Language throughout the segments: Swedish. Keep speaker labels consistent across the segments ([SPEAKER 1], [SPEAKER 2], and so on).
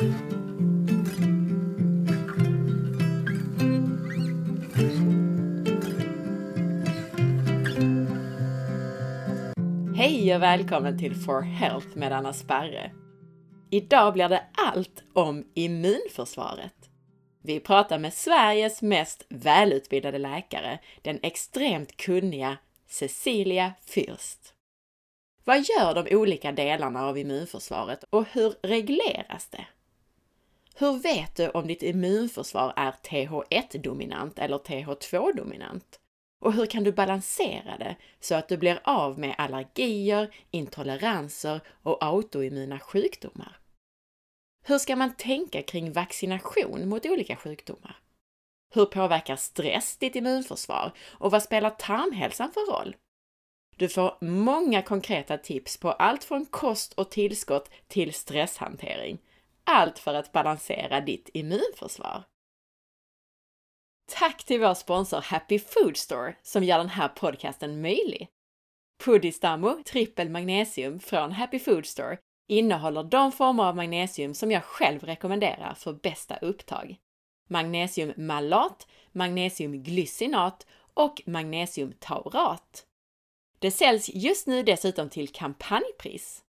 [SPEAKER 1] Hej och välkommen till For Health med Anna Sparre. Idag blir det allt om immunförsvaret. Vi pratar med Sveriges mest välutbildade läkare, den extremt kunniga Cecilia Fürst. Vad gör de olika delarna av immunförsvaret och hur regleras det? Hur vet du om ditt immunförsvar är TH1-dominant eller TH2-dominant? Och hur kan du balansera det så att du blir av med allergier, intoleranser och autoimmuna sjukdomar? Hur ska man tänka kring vaccination mot olika sjukdomar? Hur påverkar stress ditt immunförsvar och vad spelar tarmhälsan för roll? Du får många konkreta tips på allt från kost och tillskott till stresshantering. Allt för att balansera ditt immunförsvar. Tack till vår sponsor Happy Food Store som gör den här podcasten möjlig. Puddistamo trippel magnesium från Happy Food Store innehåller de former av magnesium som jag själv rekommenderar för bästa upptag. Magnesiummalat, magnesiumglycinat och magnesiumtaurat. Det säljs just nu dessutom till kampanjpris.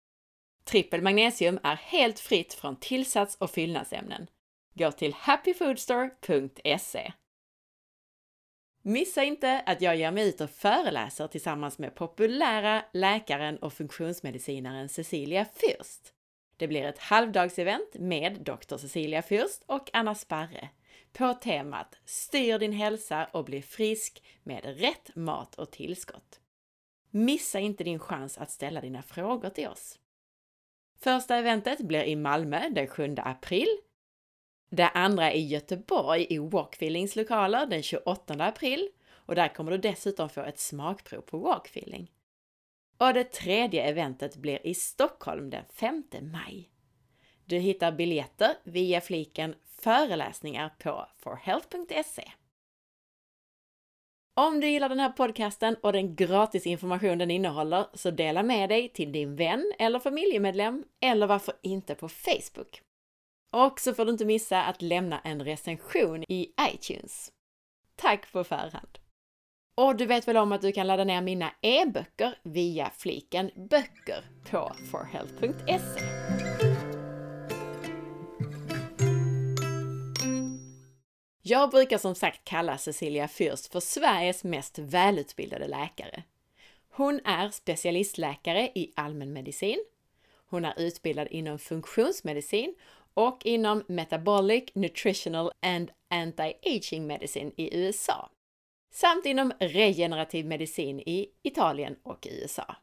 [SPEAKER 1] Trippel magnesium är helt fritt från tillsats och fyllnadsämnen. Gå till happyfoodstore.se. Missa inte att jag ger mig ut och föreläser tillsammans med populära läkaren och funktionsmedicinaren Cecilia Fürst. Det blir ett halvdagsevent med Dr. Cecilia Fürst och Anna Sparre på temat Styr din hälsa och bli frisk med rätt mat och tillskott. Missa inte din chans att ställa dina frågor till oss. Första eventet blir i Malmö den 7 april. Det andra i Göteborg i Walkfeelings lokaler den 28 april och där kommer du dessutom få ett smakprov på walkfeeling. Och det tredje eventet blir i Stockholm den 5 maj. Du hittar biljetter via fliken föreläsningar på forhealth.se. Om du gillar den här podcasten och den gratis information den innehåller så dela med dig till din vän eller familjemedlem eller varför inte på Facebook. Och så får du inte missa att lämna en recension i iTunes. Tack på förhand! Och du vet väl om att du kan ladda ner mina e-böcker via fliken böcker på forhealth.se. Jag brukar som sagt kalla Cecilia Fürst för Sveriges mest välutbildade läkare. Hon är specialistläkare i allmänmedicin. Hon är utbildad inom funktionsmedicin och inom Metabolic, Nutritional and Anti-Aging Medicine i USA. Samt inom regenerativ medicin i Italien och USA.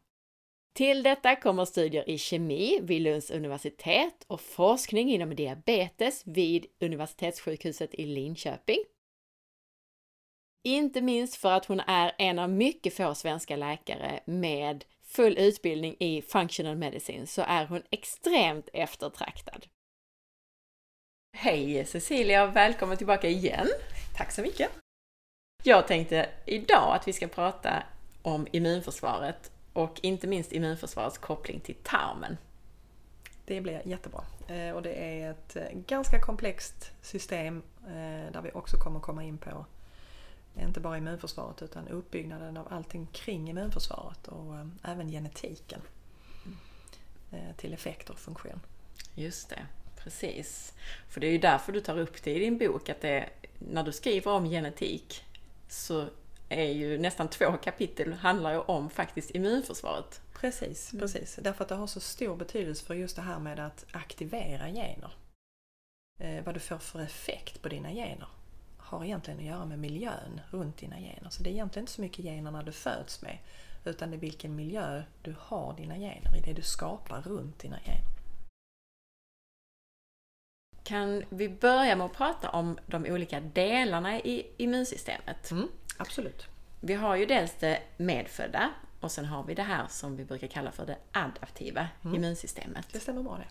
[SPEAKER 1] Till detta kommer studier i kemi vid Lunds universitet och forskning inom diabetes vid Universitetssjukhuset i Linköping. Inte minst för att hon är en av mycket få svenska läkare med full utbildning i functional medicine så är hon extremt eftertraktad. Hej Cecilia, och välkommen tillbaka igen!
[SPEAKER 2] Tack så mycket!
[SPEAKER 1] Jag tänkte idag att vi ska prata om immunförsvaret och inte minst immunförsvarets koppling till tarmen.
[SPEAKER 2] Det blir jättebra. Eh, och det är ett eh, ganska komplext system eh, där vi också kommer komma in på inte bara immunförsvaret utan uppbyggnaden av allting kring immunförsvaret och även genetiken till effekter och funktion.
[SPEAKER 1] Just det, precis. För det är ju därför du tar upp det i din bok att det, när du skriver om genetik så är ju nästan två kapitel handlar ju om faktiskt immunförsvaret.
[SPEAKER 2] Precis, mm. precis. Därför att det har så stor betydelse för just det här med att aktivera gener. Eh, vad du får för effekt på dina gener har egentligen att göra med miljön runt dina gener. Så det är egentligen inte så mycket generna du föds med utan det är vilken miljö du har dina gener i, det du skapar runt dina gener.
[SPEAKER 1] Kan vi börja med att prata om de olika delarna i immunsystemet?
[SPEAKER 2] Mm. Absolut.
[SPEAKER 1] Vi har ju dels det medfödda och sen har vi det här som vi brukar kalla för det adaptiva mm. immunsystemet.
[SPEAKER 2] Det stämmer bra det.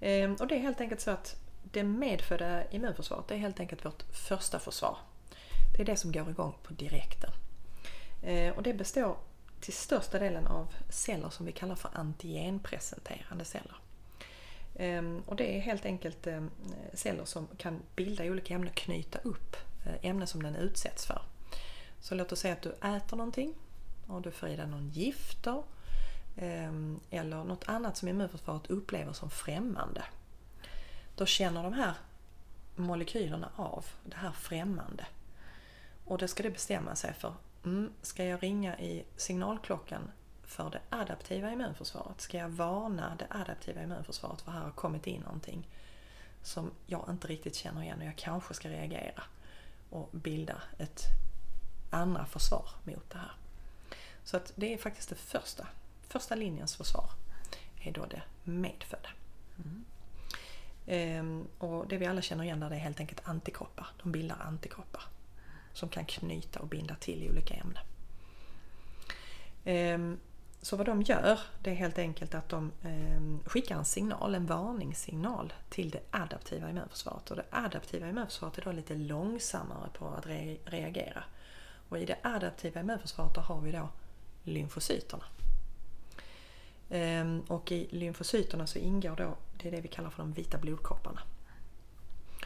[SPEAKER 2] Ehm, och det är helt enkelt så att det medfödda immunförsvaret det är helt enkelt vårt första försvar. Det är det som går igång på direkten. Ehm, och det består till största delen av celler som vi kallar för antigenpresenterande celler. Ehm, och det är helt enkelt celler som kan bilda olika ämnen, knyta upp eh, ämnen som den utsätts för. Så låt oss säga att du äter någonting och du får i dig någon gifter ehm, eller något annat som immunförsvaret upplever som främmande. Då känner de här molekylerna av det här främmande. Och då ska det bestämma sig för, mm, ska jag ringa i signalklockan för det adaptiva immunförsvaret? Ska jag varna det adaptiva immunförsvaret för här har kommit in någonting som jag inte riktigt känner igen och jag kanske ska reagera och bilda ett andra försvar mot det här. Så att det är faktiskt det första, första linjens försvar är då det medfödda. Mm. Ehm, och det vi alla känner igen där det är helt enkelt antikroppar. De bildar antikroppar som kan knyta och binda till i olika ämnen. Ehm, så vad de gör det är helt enkelt att de eh, skickar en signal, en varningssignal till det adaptiva immunförsvaret. Och det adaptiva immunförsvaret är då lite långsammare på att reagera. Och i det adaptiva immunförsvaret har vi då lymfocyterna. Ehm, och i lymfocyterna så ingår då, det är det vi kallar för de vita blodkropparna.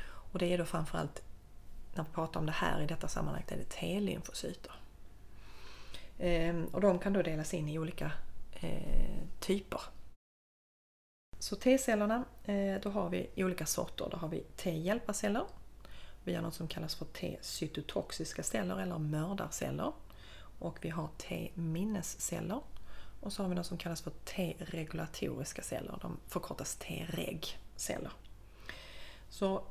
[SPEAKER 2] Och det är då framförallt när vi pratar om det här i detta sammanhang är det T-lymfocyter. Ehm, och de kan då delas in i olika eh, typer. Så T-cellerna, eh, då har vi olika sorter. Då har vi T-hjälparceller. Vi har något som kallas för T-cytotoxiska celler eller mördarceller. Och vi har T-minnesceller. Och så har vi något som kallas för T-regulatoriska celler. De förkortas T-reg-celler. Så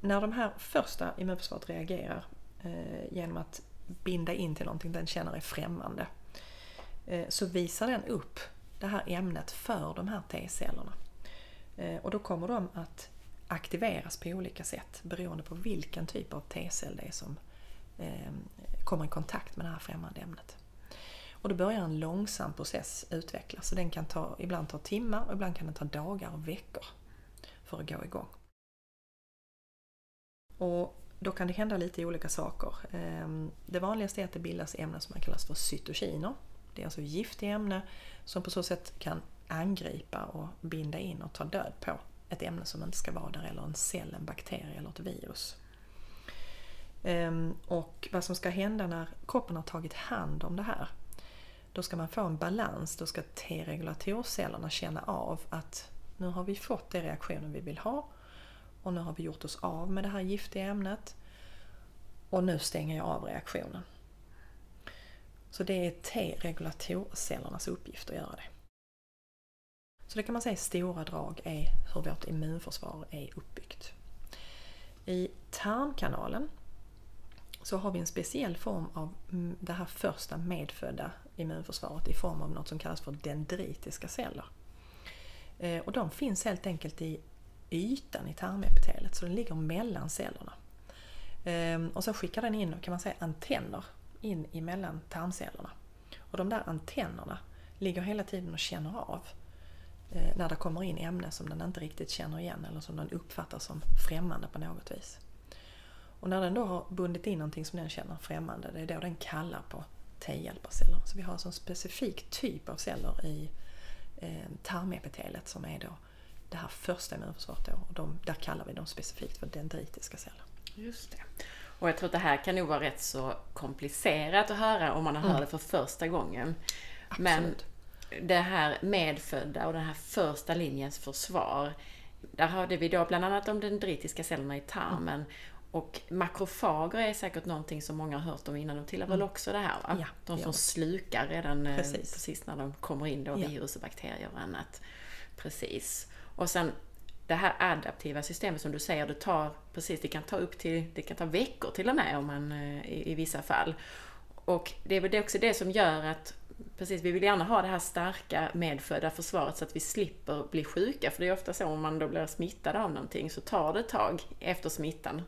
[SPEAKER 2] när de här första immunförsvaret reagerar eh, genom att binda in till någonting den känner är främmande eh, så visar den upp det här ämnet för de här T-cellerna. Eh, och då kommer de att aktiveras på olika sätt beroende på vilken typ av T-cell det är som eh, kommer i kontakt med det här främmande ämnet. Och då börjar en långsam process utvecklas. Så den kan ta, ibland ta timmar och ibland kan den ta dagar och veckor för att gå igång. Och då kan det hända lite olika saker. Ehm, det vanligaste är att det bildas ämnen som man kallas för cytokiner. Det är alltså giftiga ämnen som på så sätt kan angripa och binda in och ta död på ett ämne som inte ska vara där, eller en cell, en bakterie eller ett virus. Ehm, och vad som ska hända när kroppen har tagit hand om det här, då ska man få en balans, då ska T-regulatorcellerna känna av att nu har vi fått den reaktionen vi vill ha och nu har vi gjort oss av med det här giftiga ämnet och nu stänger jag av reaktionen. Så det är T-regulatorcellernas uppgift att göra det. Så det kan man säga i stora drag är hur vårt immunförsvar är uppbyggt. I tarmkanalen så har vi en speciell form av mm, det här första medfödda immunförsvaret i form av något som kallas för dendritiska celler. Eh, och de finns helt enkelt i ytan i tarmepitelet, så den ligger mellan cellerna. Ehm, och så skickar den in, kan man säga, antenner in emellan tarmcellerna. Och de där antennerna ligger hela tiden och känner av när det kommer in ämnen som den inte riktigt känner igen eller som den uppfattar som främmande på något vis. Och när den då har bundit in någonting som den känner främmande, det är då den kallar på T-hjälparceller. Så vi har alltså en specifik typ av celler i eh, tarmepitelet som är då det här första immunförsvaret då, och de, där kallar vi dem specifikt för dendritiska celler.
[SPEAKER 1] Just det. Och jag tror att det här kan nog vara rätt så komplicerat att höra om man har hört mm. det för första gången. Absolut. Men det här medfödda och den här första linjens försvar. Där hörde vi då bland annat om dendritiska cellerna i tarmen. Mm. Och makrofager är säkert någonting som många har hört om innan. De tillhör mm. väl också det här? Va? Ja, de som slukar redan eh, precis. precis. när de kommer in då, ja. virus och bakterier och annat. Precis. Och sen det här adaptiva systemet som du säger, det tar precis, det kan ta upp till, det kan ta veckor till och med om man, eh, i, i vissa fall. Och det är väl också det som gör att Precis, vi vill gärna ha det här starka medfödda försvaret så att vi slipper bli sjuka. För det är ofta så om man då blir smittad av någonting så tar det ett tag efter smittan.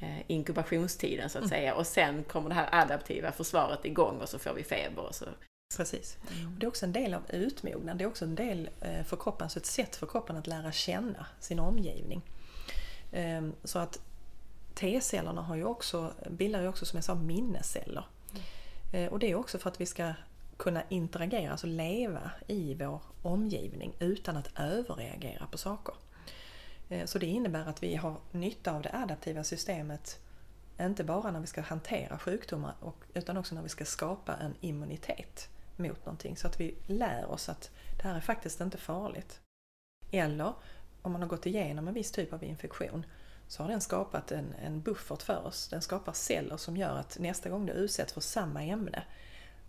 [SPEAKER 1] Eh, inkubationstiden så att mm. säga. Och sen kommer det här adaptiva försvaret igång och så får vi feber och så
[SPEAKER 2] Precis. Mm. Det är också en del av utmognad. Det är också en del eh, för kroppen, alltså ett sätt för kroppen att lära känna sin omgivning. Ehm, så att T-cellerna har ju också, bildar ju också som jag sa minnesceller. Mm. Och det är också för att vi ska kunna interagera, alltså leva i vår omgivning utan att överreagera på saker. Eh, så det innebär att vi har nytta av det adaptiva systemet inte bara när vi ska hantera sjukdomar utan också när vi ska skapa en immunitet mot någonting så att vi lär oss att det här är faktiskt inte farligt. Eller om man har gått igenom en viss typ av infektion så har den skapat en, en buffert för oss. Den skapar celler som gör att nästa gång du utsätts för samma ämne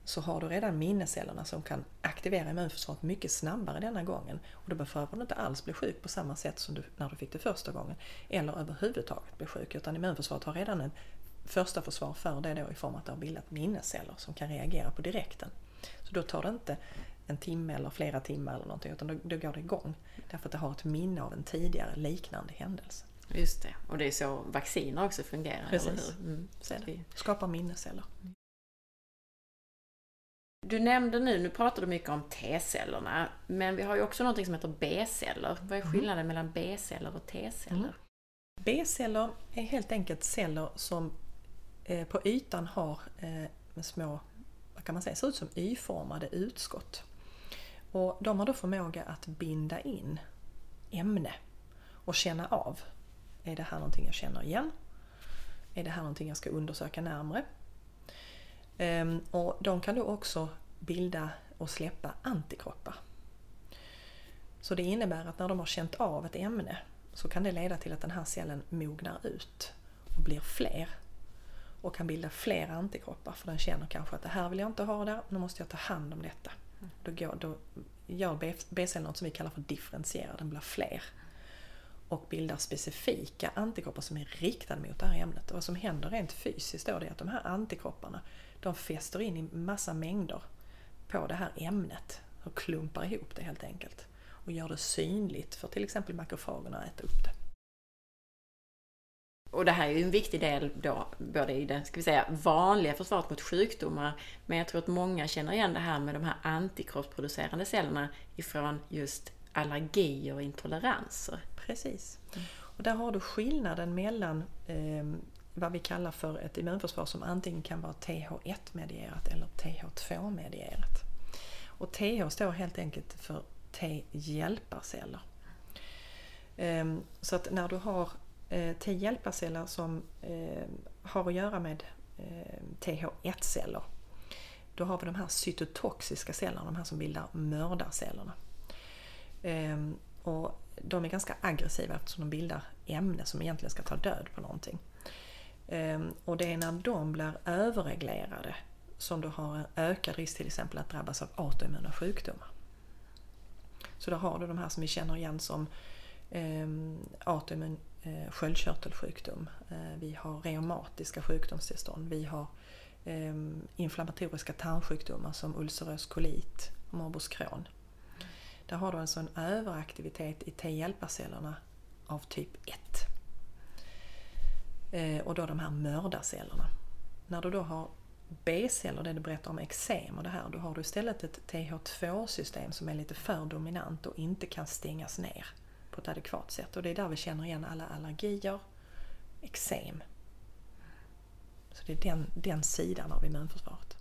[SPEAKER 2] så har du redan minnescellerna som kan aktivera immunförsvaret mycket snabbare denna gången. Och då behöver du inte alls bli sjuk på samma sätt som du, när du fick det första gången. Eller överhuvudtaget bli sjuk. Utan immunförsvaret har redan en första försvar för det då i form av att det har bildat minnesceller som kan reagera på direkten. Så då tar det inte en timme eller flera timmar eller någonting utan då, då går det igång. Därför att det har ett minne av en tidigare liknande händelse.
[SPEAKER 1] Just det, och det är så vacciner också fungerar,
[SPEAKER 2] Precis. eller hur? Mm. Så det. Skapar minnesceller.
[SPEAKER 1] Du nämnde nu, nu pratar du mycket om T-cellerna, men vi har ju också något som heter B-celler. Vad är mm. skillnaden mm. mellan B-celler och T-celler? Mm.
[SPEAKER 2] B-celler är helt enkelt celler som eh, på ytan har eh, små, vad kan man säga, ser ut som Y-formade utskott. Och de har då förmåga att binda in ämne och känna av. Är det här någonting jag känner igen? Är det här någonting jag ska undersöka närmre? Ehm, och de kan då också bilda och släppa antikroppar. Så det innebär att när de har känt av ett ämne så kan det leda till att den här cellen mognar ut och blir fler och kan bilda fler antikroppar för den känner kanske att det här vill jag inte ha där, nu måste jag ta hand om detta. Då, går, då gör B-cellen något som vi kallar för differentiera, den blir fler och bildar specifika antikroppar som är riktade mot det här ämnet. Och vad som händer rent fysiskt då är att de här antikropparna de fäster in i massa mängder på det här ämnet och klumpar ihop det helt enkelt och gör det synligt för till exempel makrofagerna att äta upp det.
[SPEAKER 1] Och det här är ju en viktig del då, både i det ska vi säga, vanliga försvaret mot sjukdomar, men jag tror att många känner igen det här med de här antikroppsproducerande cellerna ifrån just allergier och intoleranser.
[SPEAKER 2] Precis. Och där har du skillnaden mellan eh, vad vi kallar för ett immunförsvar som antingen kan vara TH1-medierat eller TH2-medierat. Och TH står helt enkelt för T-hjälparceller. Ehm, så att när du har eh, T-hjälparceller som ehm, har att göra med ehm, TH1-celler då har vi de här cytotoxiska cellerna, de här som bildar mördarcellerna. Och de är ganska aggressiva eftersom de bildar ämne som egentligen ska ta död på någonting. Ehm, och det är när de blir överreglerade som du har en ökad risk till exempel att drabbas av autoimmuna sjukdomar. Så då har du de här som vi känner igen som eh, autoimmun eh, sköldkörtelsjukdom. Eh, vi har reumatiska sjukdomstillstånd. Vi har eh, inflammatoriska tarmsjukdomar som ulcerös kolit och morbus Crohn. Där har du alltså en överaktivitet i T-hjälparcellerna av typ 1. Eh, och då de här mördarcellerna. När du då har B-celler, det du berättar om eksem och det här, då har du istället ett TH2-system som är lite för dominant och inte kan stängas ner på ett adekvat sätt. Och det är där vi känner igen alla allergier, eksem. Så det är den, den sidan av immunförsvaret.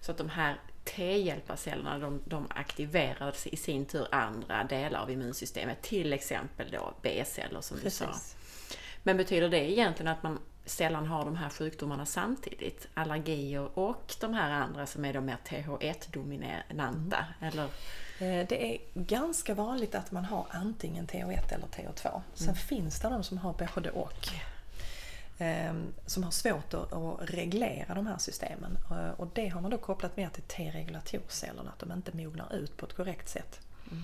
[SPEAKER 1] Så att de här T-hjälparcellerna de, de aktiverar i sin tur andra delar av immunsystemet, till exempel då B-celler som Precis. du sa. Men betyder det egentligen att man sällan har de här sjukdomarna samtidigt? Allergier och de här andra som är de mer TH1-dominanta? Mm. Eller?
[SPEAKER 2] Eh, det är ganska vanligt att man har antingen TH1 eller TH2. Sen mm. finns det de som har både och. Ehm, som har svårt att reglera de här systemen. Eh, och det har man då kopplat mer till T-regulatorcellerna, att de inte mognar ut på ett korrekt sätt. Mm.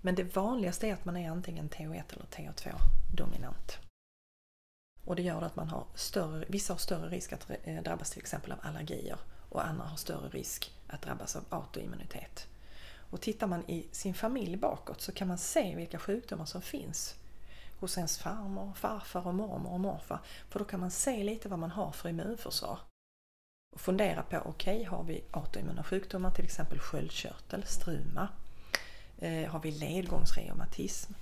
[SPEAKER 2] Men det vanligaste är att man är antingen TH1 eller TH2 dominant. Och det gör att man har större, vissa har större risk att eh, drabbas till exempel av allergier och andra har större risk att drabbas av autoimmunitet. Och tittar man i sin familj bakåt så kan man se vilka sjukdomar som finns hos ens farmor, farfar och mormor och morfar. För då kan man se lite vad man har för immunförsvar. Och fundera på, okej, okay, har vi autoimmuna sjukdomar, till exempel sköldkörtel, struma? Eh, har vi ledgångsreumatism?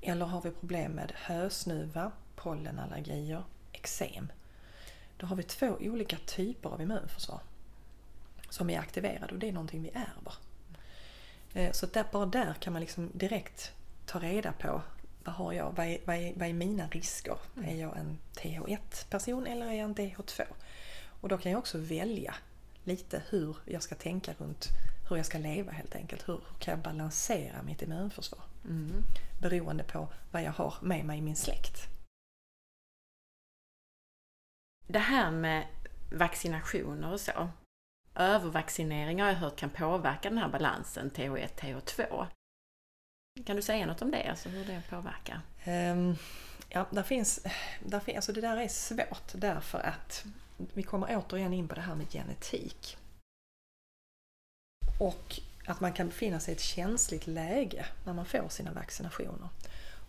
[SPEAKER 2] Eller har vi problem med hösnuva, pollenallergier, eksem. Då har vi två olika typer av immunförsvar som är aktiverade och det är någonting vi ärver. Eh, så där, bara där kan man liksom direkt ta reda på vad har jag? Vad är, vad är, vad är mina risker? Mm. Är jag en TH1-person eller är jag en TH2? Och då kan jag också välja lite hur jag ska tänka runt hur jag ska leva helt enkelt. Hur kan jag balansera mitt immunförsvar? Mm. Beroende på vad jag har med mig i min släkt.
[SPEAKER 1] Det här med vaccinationer och så. Övervaccinering har jag hört kan påverka den här balansen TH1, TH2. Kan du säga något om det, alltså hur det påverkar? Um,
[SPEAKER 2] ja, där finns, där finns, alltså det där är svårt därför att vi kommer återigen in på det här med genetik. Och att man kan befinna sig i ett känsligt läge när man får sina vaccinationer.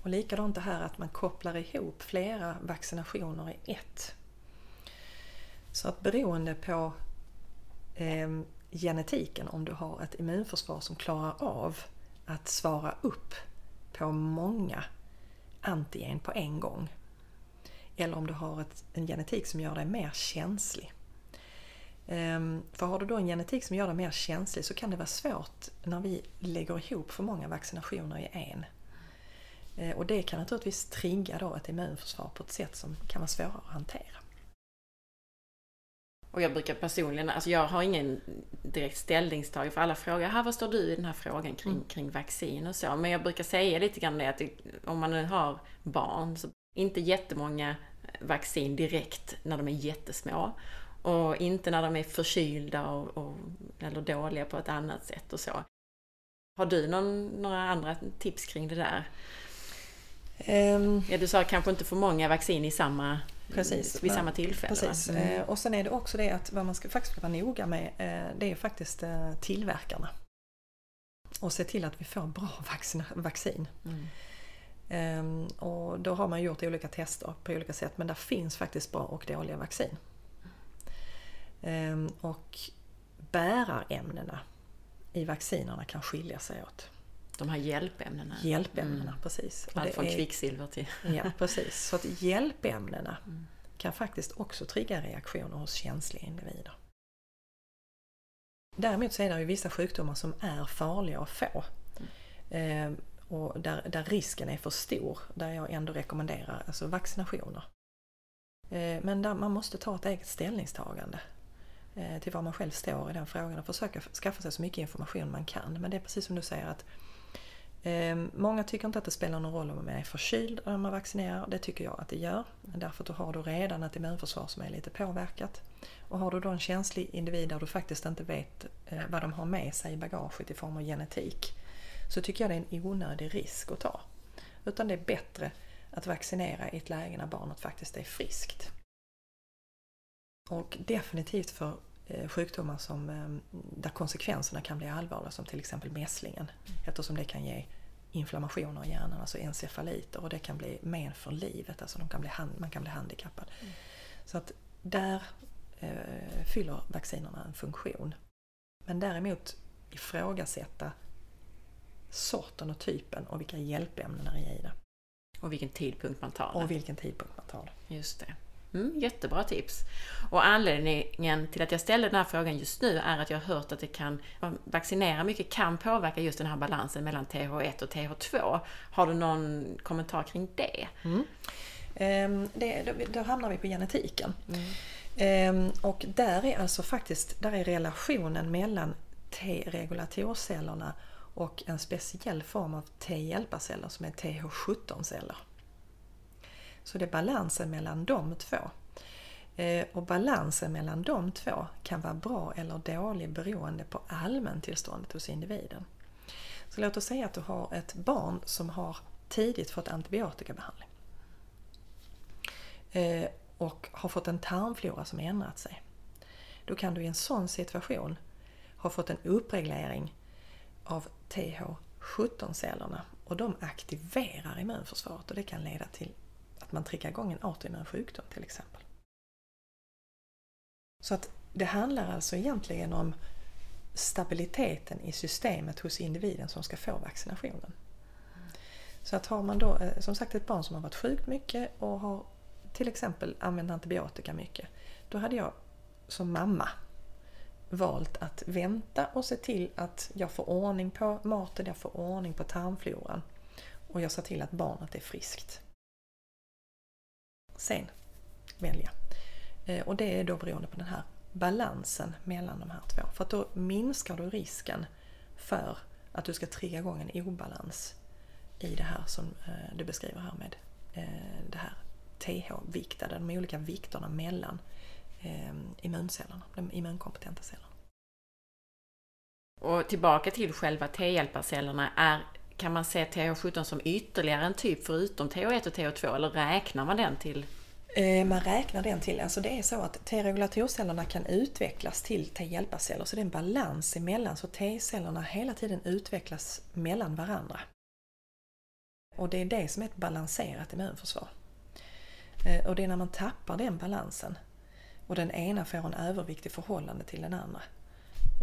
[SPEAKER 2] Och likadant det här att man kopplar ihop flera vaccinationer i ett. Så att beroende på eh, genetiken, om du har ett immunförsvar som klarar av att svara upp på många antigen på en gång. Eller om du har ett, en genetik som gör dig mer känslig. Ehm, för har du då en genetik som gör dig mer känslig så kan det vara svårt när vi lägger ihop för många vaccinationer i en. Ehm, och det kan naturligtvis trigga då ett immunförsvar på ett sätt som kan vara svårare att hantera.
[SPEAKER 1] Och jag brukar personligen, alltså jag har ingen direkt ställningstagande för alla frågor, här vad står du i den här frågan kring, mm. kring vaccin och så. Men jag brukar säga lite grann det att om man nu har barn, så inte jättemånga vaccin direkt när de är jättesmå. Och inte när de är förkylda och, och, eller dåliga på ett annat sätt och så. Har du någon, några andra tips kring det där? Um, ja, du sa kanske inte för många vaccin i samma, precis, vid samma tillfälle.
[SPEAKER 2] Precis. Mm. Eh, och sen är det också det att vad man ska faktiskt vara noga med eh, det är faktiskt eh, tillverkarna. Och se till att vi får bra vaccin. Mm. Um, och då har man gjort olika tester på olika sätt men det finns faktiskt bra och dåliga vaccin. Um, och bärarämnena i vaccinerna kan skilja sig åt.
[SPEAKER 1] De här hjälpämnena?
[SPEAKER 2] Hjälpämnena, mm. precis.
[SPEAKER 1] Allt från är, kvicksilver till...
[SPEAKER 2] ja, precis. Så att hjälpämnena mm. kan faktiskt också trigga reaktioner hos känsliga individer. Däremot så är det ju vissa sjukdomar som är farliga att få. Mm. Um, och där, där risken är för stor, där jag ändå rekommenderar alltså vaccinationer. Eh, men där man måste ta ett eget ställningstagande eh, till var man själv står i den frågan och försöka skaffa sig så mycket information man kan. Men det är precis som du säger att eh, Ehm, många tycker inte att det spelar någon roll om man är förkyld eller om man vaccinerar. Det tycker jag att det gör. Därför att då har du redan ett immunförsvar som är lite påverkat. Och har du då en känslig individ där du faktiskt inte vet eh, vad de har med sig i bagaget i form av genetik så tycker jag det är en onödig risk att ta. Utan det är bättre att vaccinera i ett läge när barnet faktiskt är friskt. Och definitivt för sjukdomar som, eh, där konsekvenserna kan bli allvarliga som till exempel mässlingen eftersom det kan ge inflammationer i hjärnan, alltså encefaliter och det kan bli men för livet, alltså de kan bli, man kan bli handikappad. Mm. Så att där eh, fyller vaccinerna en funktion. Men däremot ifrågasätta sorten och typen och vilka hjälpämnen är i det.
[SPEAKER 1] Och vilken tidpunkt man tar
[SPEAKER 2] det. Och vilken tidpunkt man tar
[SPEAKER 1] det. Just det. Mm, jättebra tips. Och anledningen till att jag ställer den här frågan just nu är att jag har hört att det kan, vaccinera mycket kan påverka just den här balansen mellan TH1 och TH2. Har du någon kommentar kring det? Mm.
[SPEAKER 2] Ehm, det då, då, hamnar vi på genetiken. Mm. Ehm, och där är alltså faktiskt där är relationen mellan T-regulatorcellerna och en speciell form av T-hjälparceller som är TH17-celler. Så det är balansen mellan de två. Eh, och balansen mellan de två kan vara bra eller dålig beroende på allmäntillståndet hos individen. Så låt oss säga att du har ett barn som har tidigt fått antibiotikabehandling eh, och har fått en tarmflora som ändrat sig. Då kan du i en sån situation ha fått en uppreglering av TH17-cellerna och de aktiverar immunförsvaret och det kan leda till att man triggar igång en autoimmun sjukdom till exempel. Så att det handlar alltså egentligen om stabiliteten i systemet hos individen som ska få vaccinationen. Så att har man då eh, som sagt ett barn som har varit sjukt mycket och har till exempel använt antibiotika mycket, då hade jag som mamma valt att vänta och se till att jag får ordning på maten, jag får ordning på tarmfloran. och jag ser till att barnet är friskt. Sen välja. Eh, och det är då beroende på den här balansen mellan de här två. För att då minskar du risken för att du ska trigga igång en obalans i det här som eh, du beskriver här med eh, det här TH-viktade, de olika vikterna mellan immuncellerna, de immunkompetenta cellerna.
[SPEAKER 1] Och tillbaka till själva T-hjälparcellerna, är, kan man se TH17 som ytterligare en typ förutom TH1 och TH2 eller räknar man den till
[SPEAKER 2] Eh, man räknar den till, alltså det är så att T-regulatorcellerna kan utvecklas till T-hjälparceller så det är en balans emellan så T-cellerna hela tiden utvecklas mellan varandra. Och det är det som är ett balanserat immunförsvar. Eh, och det är när man tappar den balansen och den ena får en övervikt i förhållande till den andra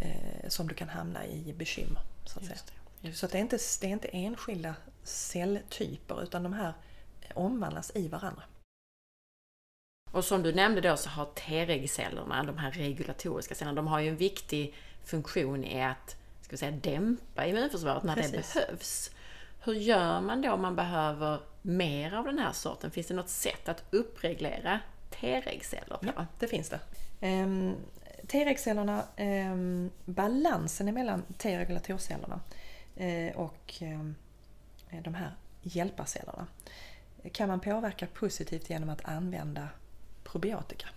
[SPEAKER 2] eh, som du kan hamna i bekymmer. Så att, säga. Det, så det, är inte, det är inte enskilda celltyper utan de här omvandlas i varandra.
[SPEAKER 1] Och som du nämnde då så har T-regcellerna, de här regulatoriska cellerna, de har ju en viktig funktion i att ska säga, dämpa immunförsvaret när Precis. det behövs. Hur gör man då om man behöver mer av den här sorten? Finns det något sätt att uppreglera T-regceller på?
[SPEAKER 2] Ja, det finns det. Um, T-regcellerna, um, balansen mellan T-regulatorcellerna Eh, och ehm, eh, de här hjälparcellerna kan man påverka positivt genom att använda probiotika.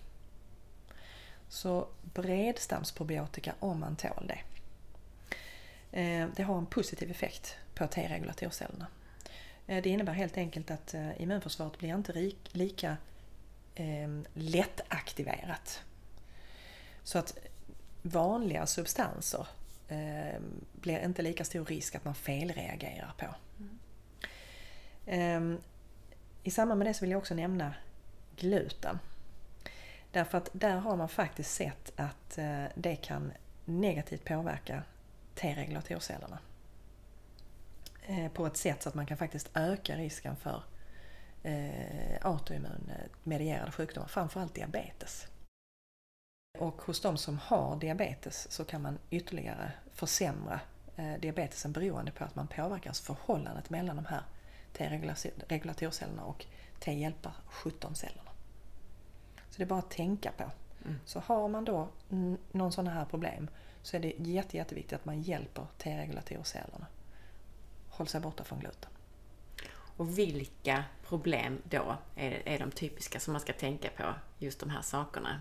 [SPEAKER 2] Så bredstamsprobiotika om man tål det. Eh, det har en positiv effekt på T-regulatorcellerna. Det innebär helt enkelt att immunförsvaret blir inte lika ehm, lättaktiverat. Så att vanliga substanser blir inte lika stor risk att man felreagerar på. Mm. I samband med det så vill jag också nämna gluten. Därför att där har man faktiskt sett att eh, det kan negativt påverka T-regulatorcellerna. Eh, på ett sätt så att man kan faktiskt öka risken för eh, autoimmunmedierade sjukdomar, framförallt diabetes. Och hos de som har diabetes så kan man ytterligare försämra diabetesen beroende på att man påverkas förhållandet mellan de här T-regulatorcellerna och T-hjälpar 17-cellerna. Så det är bara att tänka på. Mm. Så har man då någon sån här problem så är det jätte, jätteviktigt att man hjälper T-regulatorcellerna. Håll sig borta från gluten.
[SPEAKER 1] Och vilka problem då är, är de typiska som man ska tänka på? Just de här sakerna.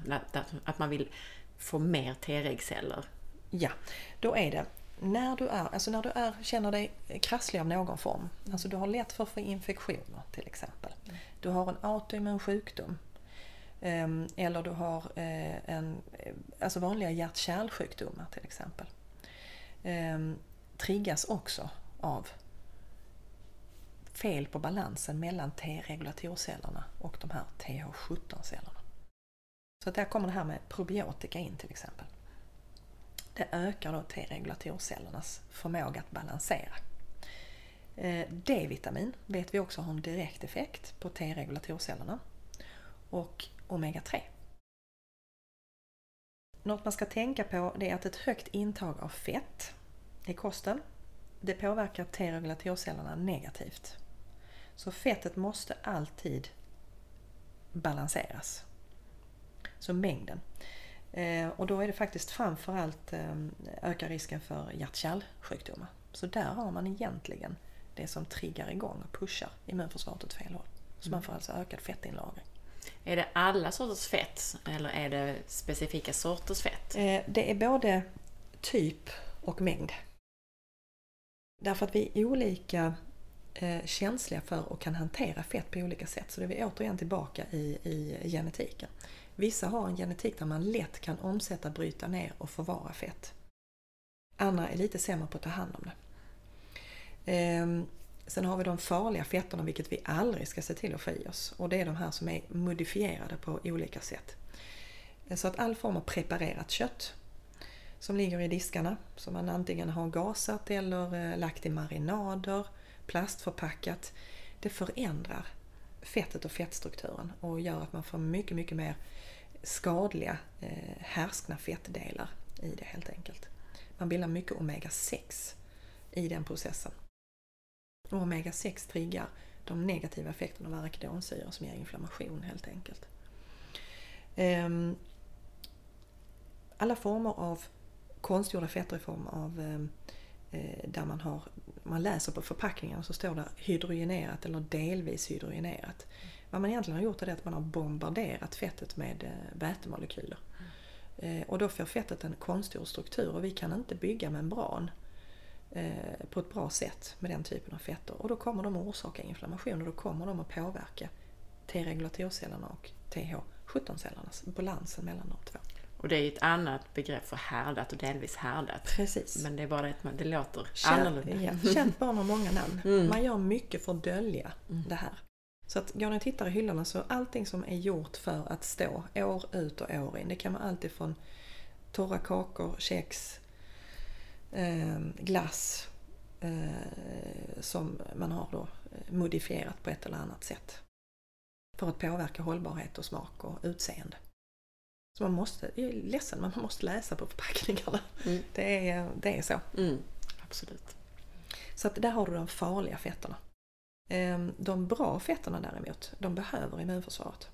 [SPEAKER 1] Att man vill få mer T-regceller.
[SPEAKER 2] Ja, då är det när du, är, alltså när du är, känner dig krasslig av någon form. Alltså du har lätt för att få infektioner till exempel. Du har en autoimmun sjukdom ehm, eller du har eh, en, eh, alltså vanliga hjärt-kärlsjukdomar till exempel. Ehm, triggas också av fel på balansen mellan T-regulatorcellerna och de här TH17-cellerna. Så där kommer det här med probiotika in till exempel. Det ökar då T-regulatorcellernas förmåga att balansera. Eh, D-vitamin vet vi också har en direkt effekt på T-regulatorcellerna. Och omega-3. Något man ska tänka på det är att ett högt intag av fett i kosten det påverkar T-regulatorcellerna negativt. Så fettet måste alltid balanseras. Så mängden. Eh, och då är det faktiskt framförallt eh, ökar risken för hjärt-kärlsjukdomar. Så där har man egentligen det som triggar igång och pushar immunförsvaret åt fel håll. Så man mm. får alltså ökad fettinlagring.
[SPEAKER 1] Är det alla sorters fett eller är det specifika sorters fett?
[SPEAKER 2] Eh, det är både typ och mängd. Därför att vi är olika Eh, känsliga för och kan hantera fett på olika sätt. Så det är vi återigen tillbaka i, i genetiken. Vissa har en genetik där man lätt kan omsätta, bryta ner och förvara fett. Andra är lite sämre på att ta hand om det. Ehm, sen har vi de farliga fetterna, vilket vi aldrig ska se till att få i oss. Och det är de här som är modifierade på olika sätt. Eh, så att all form av preparerat kött som ligger i diskarna, som man antingen har gasat eller eh, lagt i marinader, plastförpackat, det förändrar fettet och fettstrukturen och gör att man får mycket, mycket mer skadliga eh, härskna fettdelar i det helt enkelt. Man bildar mycket omega-6 i den processen. Och omega-6 triggar de negativa effekterna av arachidonsyra som ger inflammation helt enkelt. Ehm, alla former av konstgjorda fetter i form av eh, där man har, man läser på förpackningarna så står det hydrogenerat eller delvis hydrogenerat. Vad man egentligen har gjort är att man har bombarderat fettet med eh, vätemolekyler. Eh, och då får fettet en konstgjord struktur och vi kan inte bygga membran på ett bra sätt med den typen av fetter. Och då kommer de att orsaka inflammation och då kommer de att påverka T-regulatorcellerna och TH17-cellernas, balansen mellan de två.
[SPEAKER 1] Och det är ett annat begrepp för härdat och delvis härdat.
[SPEAKER 2] Precis.
[SPEAKER 1] Men det är bara att det låter
[SPEAKER 2] Känt,
[SPEAKER 1] annorlunda.
[SPEAKER 2] Ja, känt barn har många namn.
[SPEAKER 1] Mm.
[SPEAKER 2] Man gör mycket för att dölja
[SPEAKER 1] Mm.
[SPEAKER 2] det här. Så att går ni och tittar i hyllorna så allting som är gjort för att stå år ut och år in. Det kan vara allt ifrån torra kakor, kex, eh, glass eh, som man har då eh, modifierat på ett eller annat sätt. För att påverka hållbarhet och smak och utseende. Så man måste, jag är ledsen men man måste läsa på förpackningarna.
[SPEAKER 1] Mm.
[SPEAKER 2] Det, är, det är så.
[SPEAKER 1] Mm. Absolut.
[SPEAKER 2] Så att där har du de farliga fetterna. Ehm, De bra fetterna däremot, de behöver immunförsvaret.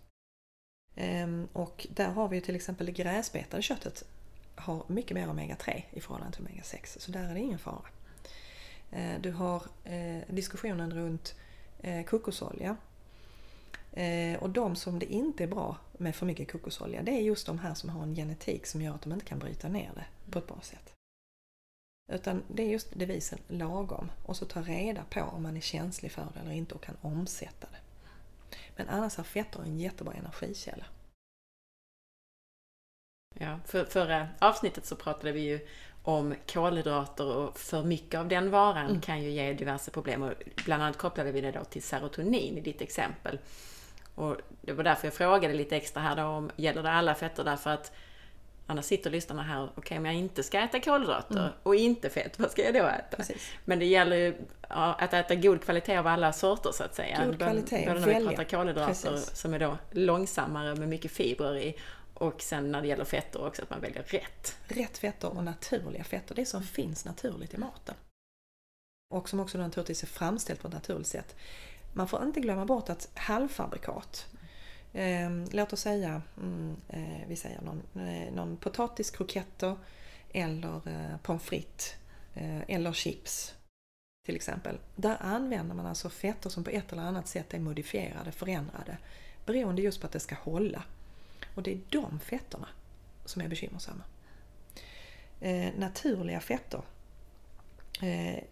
[SPEAKER 2] Ehm, Och där har vi till exempel det gräsbetade köttet har mycket mer omega-3 i förhållande till omega-6, så där är det ingen fara. Eh, Du har eh, diskussionen runt eh, kokosolja. Eh, Och de som det inte är bra med för mycket kokosolja, det är just de här som har en genetik som gör att de inte kan bryta ner det på ett bra sätt. Utan det är just devisen lagom och så ta reda på om man är känslig för det eller inte och kan omsätta det. Men annars är fetter en jättebra energikälla.
[SPEAKER 1] Ja, för, förra avsnittet så pratade vi ju om kolhydrater och för mycket av den varan
[SPEAKER 2] Mm.
[SPEAKER 1] kan ju ge diverse problem. Och bland annat kopplade vi det då till serotonin i ditt exempel. Och det var därför jag frågade lite extra här då om gäller det alla fetter därför att annars sitter lyssnarna här, okej om jag inte ska äta kolhydrater
[SPEAKER 2] Mm.
[SPEAKER 1] och inte fett, vad ska jag då äta?
[SPEAKER 2] Precis.
[SPEAKER 1] Men det gäller ju att äta god kvalitet av alla sorter så att säga.
[SPEAKER 2] God kvalitet,
[SPEAKER 1] Både när vi
[SPEAKER 2] välja.
[SPEAKER 1] pratar kolhydrater
[SPEAKER 2] Precis.
[SPEAKER 1] som är då långsammare med mycket fibrer i och sen när det gäller fetter också att man väljer rätt.
[SPEAKER 2] Rätt fetter och naturliga fetter, det som finns naturligt i maten. Och som också naturligtvis är framställt på ett naturligt sätt. Man får inte glömma bort att halvfabrikat, eh, låt oss säga, mm, eh, vi säger någon, eh, någon potatiskroketter eller eh, pommes frites eh, eller chips till exempel. Där använder man alltså fetter som på ett eller annat sätt är modifierade, förändrade, beroende just på att det ska hålla. Och det är de fetterna som är bekymmersamma. Eh, naturliga fetter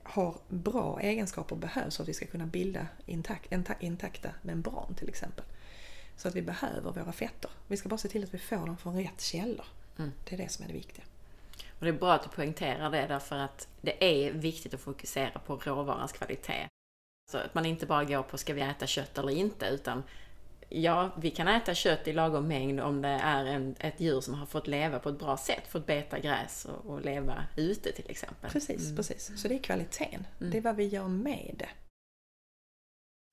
[SPEAKER 2] har bra egenskaper och behövs för att vi ska kunna bilda intak, inta- intakta membran till exempel. Så att vi behöver våra fetter. Vi ska bara se till att vi får dem från rätt källor.
[SPEAKER 1] Mm.
[SPEAKER 2] Det är det som är det viktiga.
[SPEAKER 1] Och det är bra att du poängterar det därför att det är viktigt att fokusera på råvarans kvalitet. Så att man inte bara går på ska vi äta kött eller inte utan ja, vi kan äta kött i lagom mängd om det är en, ett djur som har fått leva på ett bra sätt, fått beta gräs och, och leva ute till exempel.
[SPEAKER 2] Precis,
[SPEAKER 1] Mm.
[SPEAKER 2] precis. Så det är kvaliteten.
[SPEAKER 1] Mm.
[SPEAKER 2] Det är vad vi gör med det.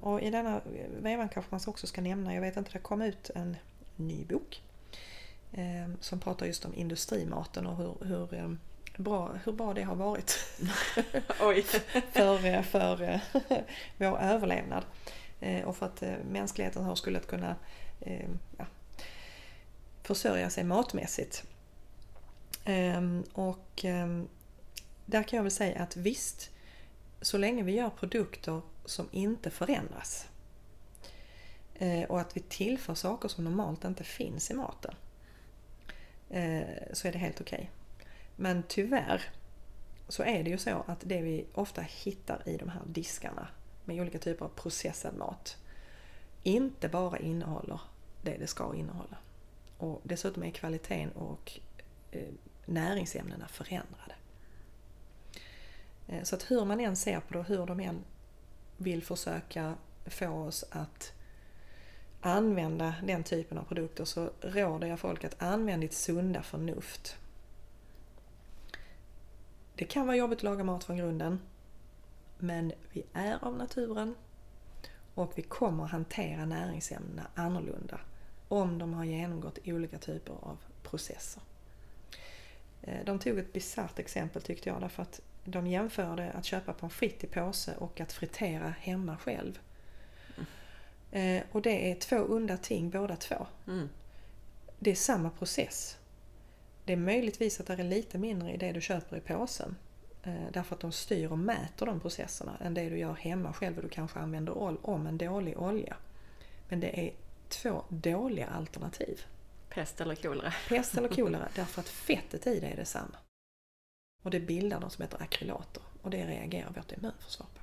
[SPEAKER 2] Och i denna vevan kanske man också ska nämna, jag vet inte, det kom ut en ny bok eh, som pratar just om industrimaten och hur, hur, eh, bra, hur bra det har varit för, eh, för eh, vår överlevnad. Eh, och för att eh, mänskligheten har skulle kunna eh, ja, försörja sig matmässigt. Ehm, och ehm, där kan jag väl säga att visst, så länge vi gör produkter som inte förändras eh, och att vi tillför saker som normalt inte finns i maten eh, så är det helt okej. Men tyvärr så är det ju så att det vi ofta hittar i de här diskarna med olika typer av processad mat inte bara innehåller det det ska innehålla. Och dessutom är kvaliteten och eh, näringsämnena förändrade. Eh, så att hur man än ser på det och hur de än vill försöka få oss att använda den typen av produkter så råder jag folk att använda ditt sunda förnuft. Det kan vara jobbigt att laga mat från grunden men vi är av naturen och vi kommer hantera näringsämnena annorlunda om de har genomgått olika typer av processer. Eh, De tog ett bisarrt exempel tyckte jag därför att de jämförde att köpa pommes frites i påse och att fritera hemma själv. Eh, och det är två onda ting båda två.
[SPEAKER 1] Mm.
[SPEAKER 2] Det är samma process. Det är möjligtvis att det är lite mindre i det du köper i påsen. Eh, därför att de styr och mäter de processerna än det du gör hemma själv och du kanske använder om en dålig olja. Men det är två dåliga alternativ.
[SPEAKER 1] Pest eller kolera.
[SPEAKER 2] Pest eller kolera därför att fettet i det är detsamma. Och det bildar något som heter akrylater och det reagerar vårt immunförsvar på.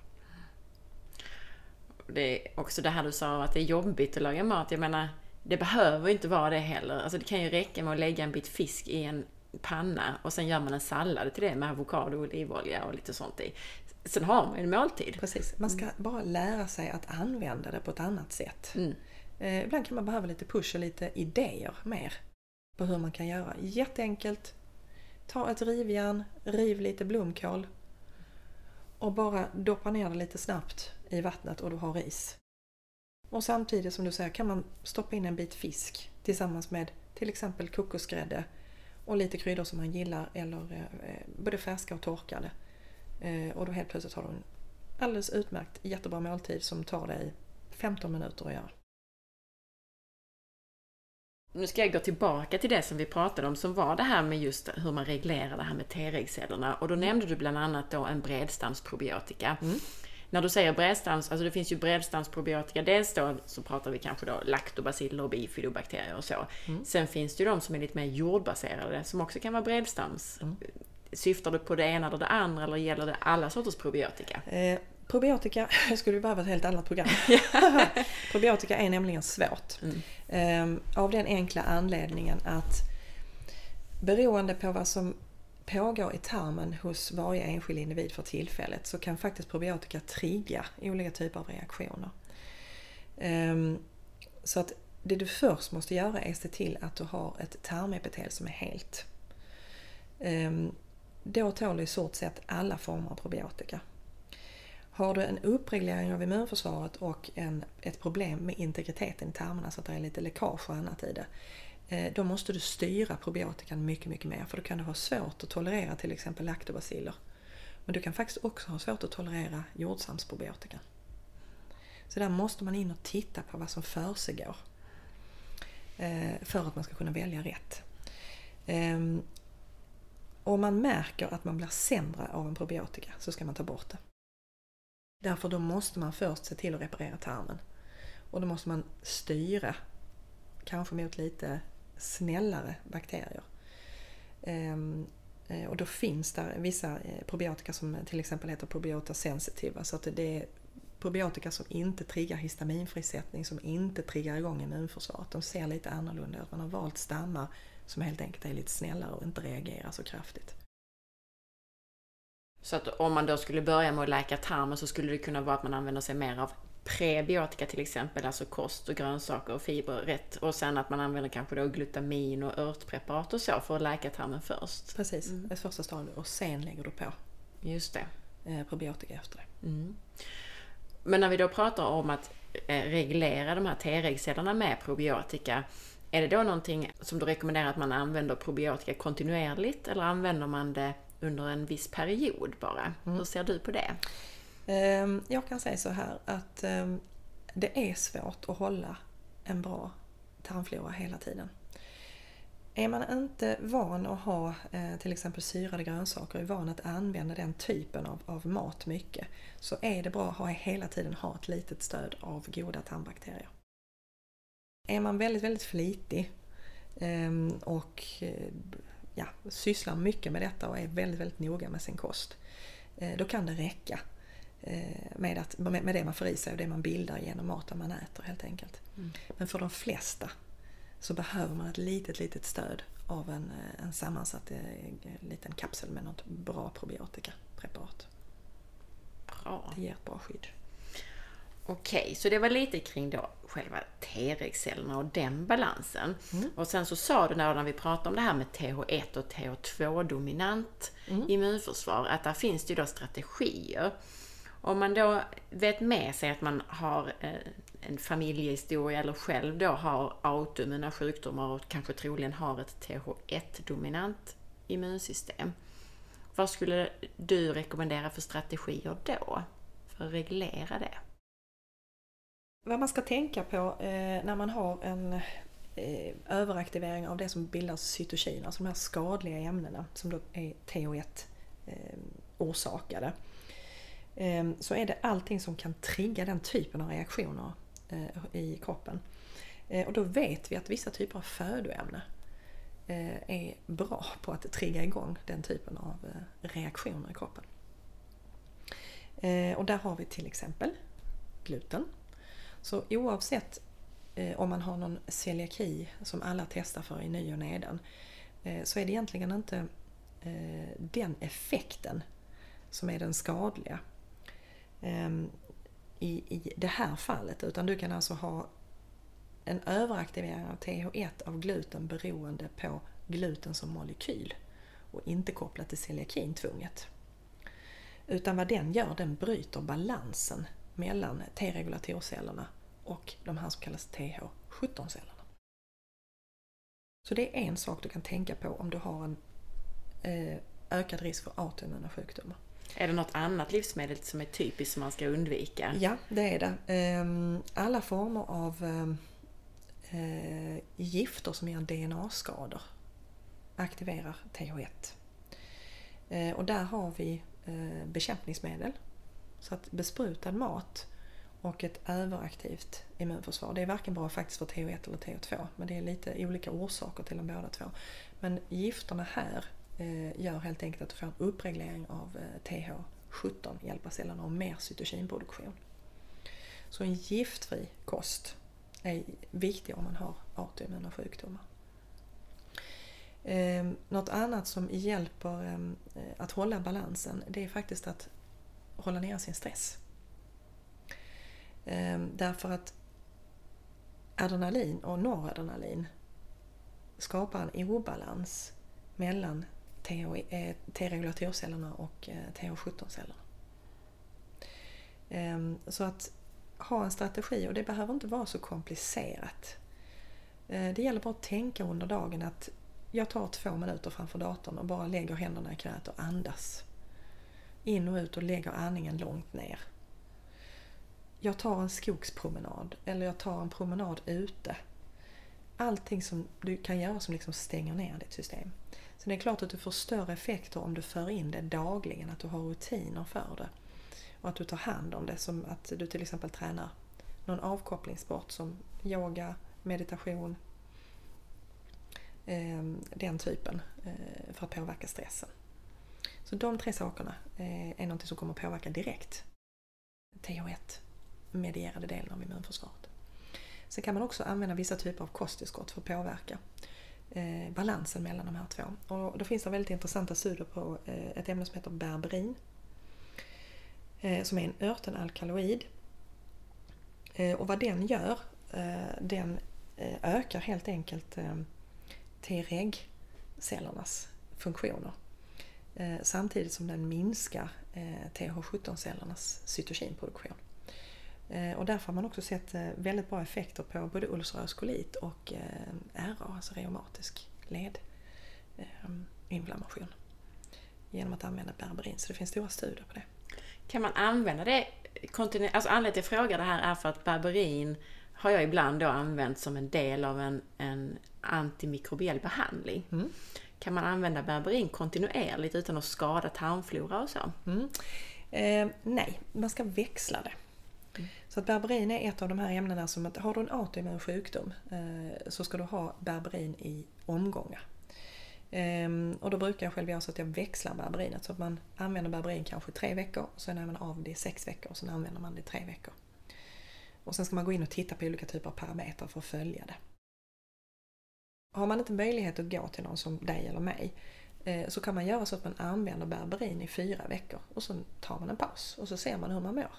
[SPEAKER 1] Det är också det här du sa att det är jobbigt att laga mat. Jag menar, det behöver inte vara det heller. Alltså det kan ju räcka med att lägga en bit fisk i en panna och sen gör man en sallad till det med avokado, olivolja och lite sånt i. Sen har man en måltid.
[SPEAKER 2] Precis, man ska bara lära sig att använda det på ett annat sätt.
[SPEAKER 1] Mm.
[SPEAKER 2] Eh, ibland kan man behöva lite push och lite idéer mer på hur man kan göra. Jätteenkelt. Ta ett rivjärn, riv lite blomkål och bara doppa ner det lite snabbt i vattnet och du har ris. Och samtidigt som du säger kan man stoppa in en bit fisk tillsammans med till exempel kokosgrädde och lite kryddor som man gillar eller eh, både färska och torkade. Eh, och då helt plötsligt har du en alldeles utmärkt jättebra måltid som tar dig 15 minuter att göra.
[SPEAKER 1] Nu ska jag gå tillbaka till det som vi pratade om som var det här med just hur man reglerar det här med T-regcellerna. Och då nämnde du bland annat då en bredstamsprobiotika.
[SPEAKER 2] Mm.
[SPEAKER 1] När du säger bredsstams, alltså det finns ju bredstamsprobiotika, dels då så pratar vi kanske då laktobaciller och bifidobakterier och så.
[SPEAKER 2] Mm.
[SPEAKER 1] Sen finns det ju de som är lite mer jordbaserade som också kan vara bredstams.
[SPEAKER 2] Mm.
[SPEAKER 1] Syftar du på det ena eller det andra eller gäller det alla sorters probiotika?
[SPEAKER 2] Eh, probiotika skulle vi behöva ett helt annat program. probiotika är nämligen svårt.
[SPEAKER 1] Mm.
[SPEAKER 2] Eh, av den enkla anledningen att beroende på vad som pågår i tarmen hos varje enskild individ för tillfället så kan faktiskt probiotika trigga olika typer av reaktioner. Ehm, så att det du först måste göra är att se till att du har ett tarmepitel som är helt. Ehm, då tål du i stort sett alla former av probiotika. Har du en uppreglering av immunförsvaret och en, ett problem med integriteten i tarmarna så alltså att det är lite läckage och annat i det. Eh, då måste du styra probiotikan mycket, mycket mer för då kan du ha svårt att tolerera till exempel laktobaciller. Men du kan faktiskt också ha svårt att tolerera jordsamsprobiotika. Så där måste man in och titta på vad som försiggår. Eh, för att man ska kunna välja rätt. Ehm, om man märker att man blir sämre av en probiotika så ska man ta bort det. Därför då måste man först se till att reparera tarmen. Och då måste man styra, kanske mot lite snällare bakterier. Ehm, eh, och då finns det vissa eh, probiotika som eh, till exempel heter probiota sensitiva. Så att det är probiotika som inte triggar histaminfrisättning, som inte triggar igång immunförsvaret. De ser lite annorlunda ut. Man har valt stammar som helt enkelt är lite snällare och inte reagerar så kraftigt.
[SPEAKER 1] Så att om man då skulle börja med att läka tarmen så skulle det kunna vara att man använder sig mer av prebiotika till exempel, alltså kost och grönsaker och fibrer rätt. Och sen att man använder kanske då glutamin och örtpreparat och så för att läka tarmen först.
[SPEAKER 2] Precis, ett första stadium och sen lägger du på
[SPEAKER 1] Just det.
[SPEAKER 2] eh, probiotika efter det.
[SPEAKER 1] Mm. Men när vi då pratar om att eh, reglera de här T-regcellerna med probiotika, är det då någonting som du rekommenderar att man använder probiotika kontinuerligt eller använder man det under en viss period bara? Hur ser du på det?
[SPEAKER 2] Ehm, jag kan säga så här att ehm, det är svårt att hålla en bra tarmflora hela tiden. Är man inte van att ha eh, till exempel syrade grönsaker, är van att använda den typen av, av mat mycket, så är det bra att ha, hela tiden ha ett litet stöd av goda tarmbakterier. Är man väldigt, väldigt flitig ehm, och eh, ja, sysslar mycket med detta och är väldigt, väldigt noga med sin kost, eh, då kan det räcka med, att, med det man får i sig och det man bildar genom maten man äter helt enkelt. Men för de flesta så behöver man ett litet, litet stöd av en, eh, en sammansatt eh, liten kapsel med något bra probiotikapreparat.
[SPEAKER 1] Bra.
[SPEAKER 2] Det ger ett bra skydd.
[SPEAKER 1] Okej, så det var lite kring då själva T-regcellerna och den balansen.
[SPEAKER 2] Mm.
[SPEAKER 1] Och sen så sa du när, vi pratade om det här med TH1 och TH2-dominant
[SPEAKER 2] Mm.
[SPEAKER 1] immunförsvar, att där finns det ju då strategier. Om man då vet med sig att man har eh, en familjehistoria eller själv då har autoimmuna sjukdomar och kanske troligen har ett TH1-dominant immunsystem. Vad skulle du rekommendera för strategier då? För att reglera det?
[SPEAKER 2] Vad man ska tänka på eh, när man har en eh, överaktivering av det som bildas cytokiner, alltså de här skadliga ämnena som då är TH1-orsakade. Ehm, så är det allting som kan trigga den typen av reaktioner eh, i kroppen. Eh, och då vet vi att vissa typer av födoämne eh, är bra på att trigga igång den typen av reaktioner i kroppen. Och där har vi till exempel gluten. Så oavsett om man har någon celiaki som alla testar för i ny och nedan så är det egentligen inte den effekten som är den skadliga Ehm, i, i det här fallet. Utan du kan alltså ha en överaktivering av TH1 av gluten beroende på gluten som molekyl och inte kopplat till celiakin tvunget. Utan vad den gör, den bryter balansen mellan T-regulatorcellerna och de här som kallas TH17-cellerna. Så det är en sak du kan tänka på om du har en eh, ökad risk för autoimmuna sjukdomar.
[SPEAKER 1] Är det något annat livsmedel som är typiskt som man ska undvika?
[SPEAKER 2] Ja, det är det. Ehm, alla former av ehm, eh, gifter som ger DNA-skador aktiverar TH1. Eh, och där har vi eh, bekämpningsmedel. Så att besprutad mat och ett överaktivt immunförsvar. Det är varken bra faktiskt för TH1 eller TH2 men det är lite olika orsaker till de båda två. Men gifterna här Eh, gör helt enkelt att du får en uppreglering av eh, TH17 hjälparcellerna och mer cytokinproduktion. Så en giftfri kost är viktig om man har autoimmuna sjukdomar. Eh, något annat som hjälper ehm, att hålla balansen det är faktiskt att hålla ner sin stress. Ehm, därför att adrenalin och noradrenalin skapar en obalans mellan Eh, T-regulatorcellerna och eh, TH17-cellerna. Ehm, så att ha en strategi och det behöver inte vara så komplicerat. Eh, det gäller bara att tänka under dagen att jag tar två minuter framför datorn och bara lägger händerna i knät och andas. In och ut och lägger andningen långt ner. Jag tar en skogspromenad eller jag tar en promenad ute. Allting som du kan göra som liksom stänger ner ditt system. Så det är klart att du får större effekter om du för in det dagligen, att du har rutiner för det. Och att du tar hand om det som att du till exempel tränar någon avkopplingssport som yoga, meditation, ehm, den typen eh, för att påverka stressen. Så de tre sakerna eh, är något som kommer påverka direkt TH1 medierade delen av immunförsvaret. Sen kan man också använda vissa typer av kosttillskott för att påverka eh, balansen mellan de här två. Och då finns det väldigt intressanta studier på eh, ett ämne som heter berberin Eh, som är en örtenalkaloid. Eh, och vad den gör, eh, den eh, ökar helt enkelt eh, T-reg-cellernas funktioner. Samtidigt som den minskar TH17-cellernas cytokinproduktion. Och därför har man också sett väldigt bra effekter på både ulcerös kolit och RA, alltså reumatisk ledinflammation. Genom att använda berberin. Så det finns stora studier på det.
[SPEAKER 1] Kan man använda det kontinuerligt? Alltså anledningen till att jag frågar det här är för att berberin har jag ibland då använt som en del av en, en antimikrobiell behandling. Mm. Kan man använda berberin kontinuerligt utan att skada tarmflora och så?
[SPEAKER 2] Mm. Eh, nej, man ska växla det. Så att berberin är ett av de här ämnena som att har du en autoimmun sjukdom eh, så ska du ha berberin i omgångar. Ehm, och då brukar jag själv göra så att jag växlar berberinet. Så att man använder berberin kanske tre veckor, sen är man av det i sex veckor och sen använder man det i tre veckor. Och sen ska man gå in och titta på olika typer av parametrar för att följa det. Har man inte möjlighet att gå till någon som dig eller mig eh, så kan man göra så att man använder berberin i fyra veckor och sen tar man en paus och så ser man hur man mår.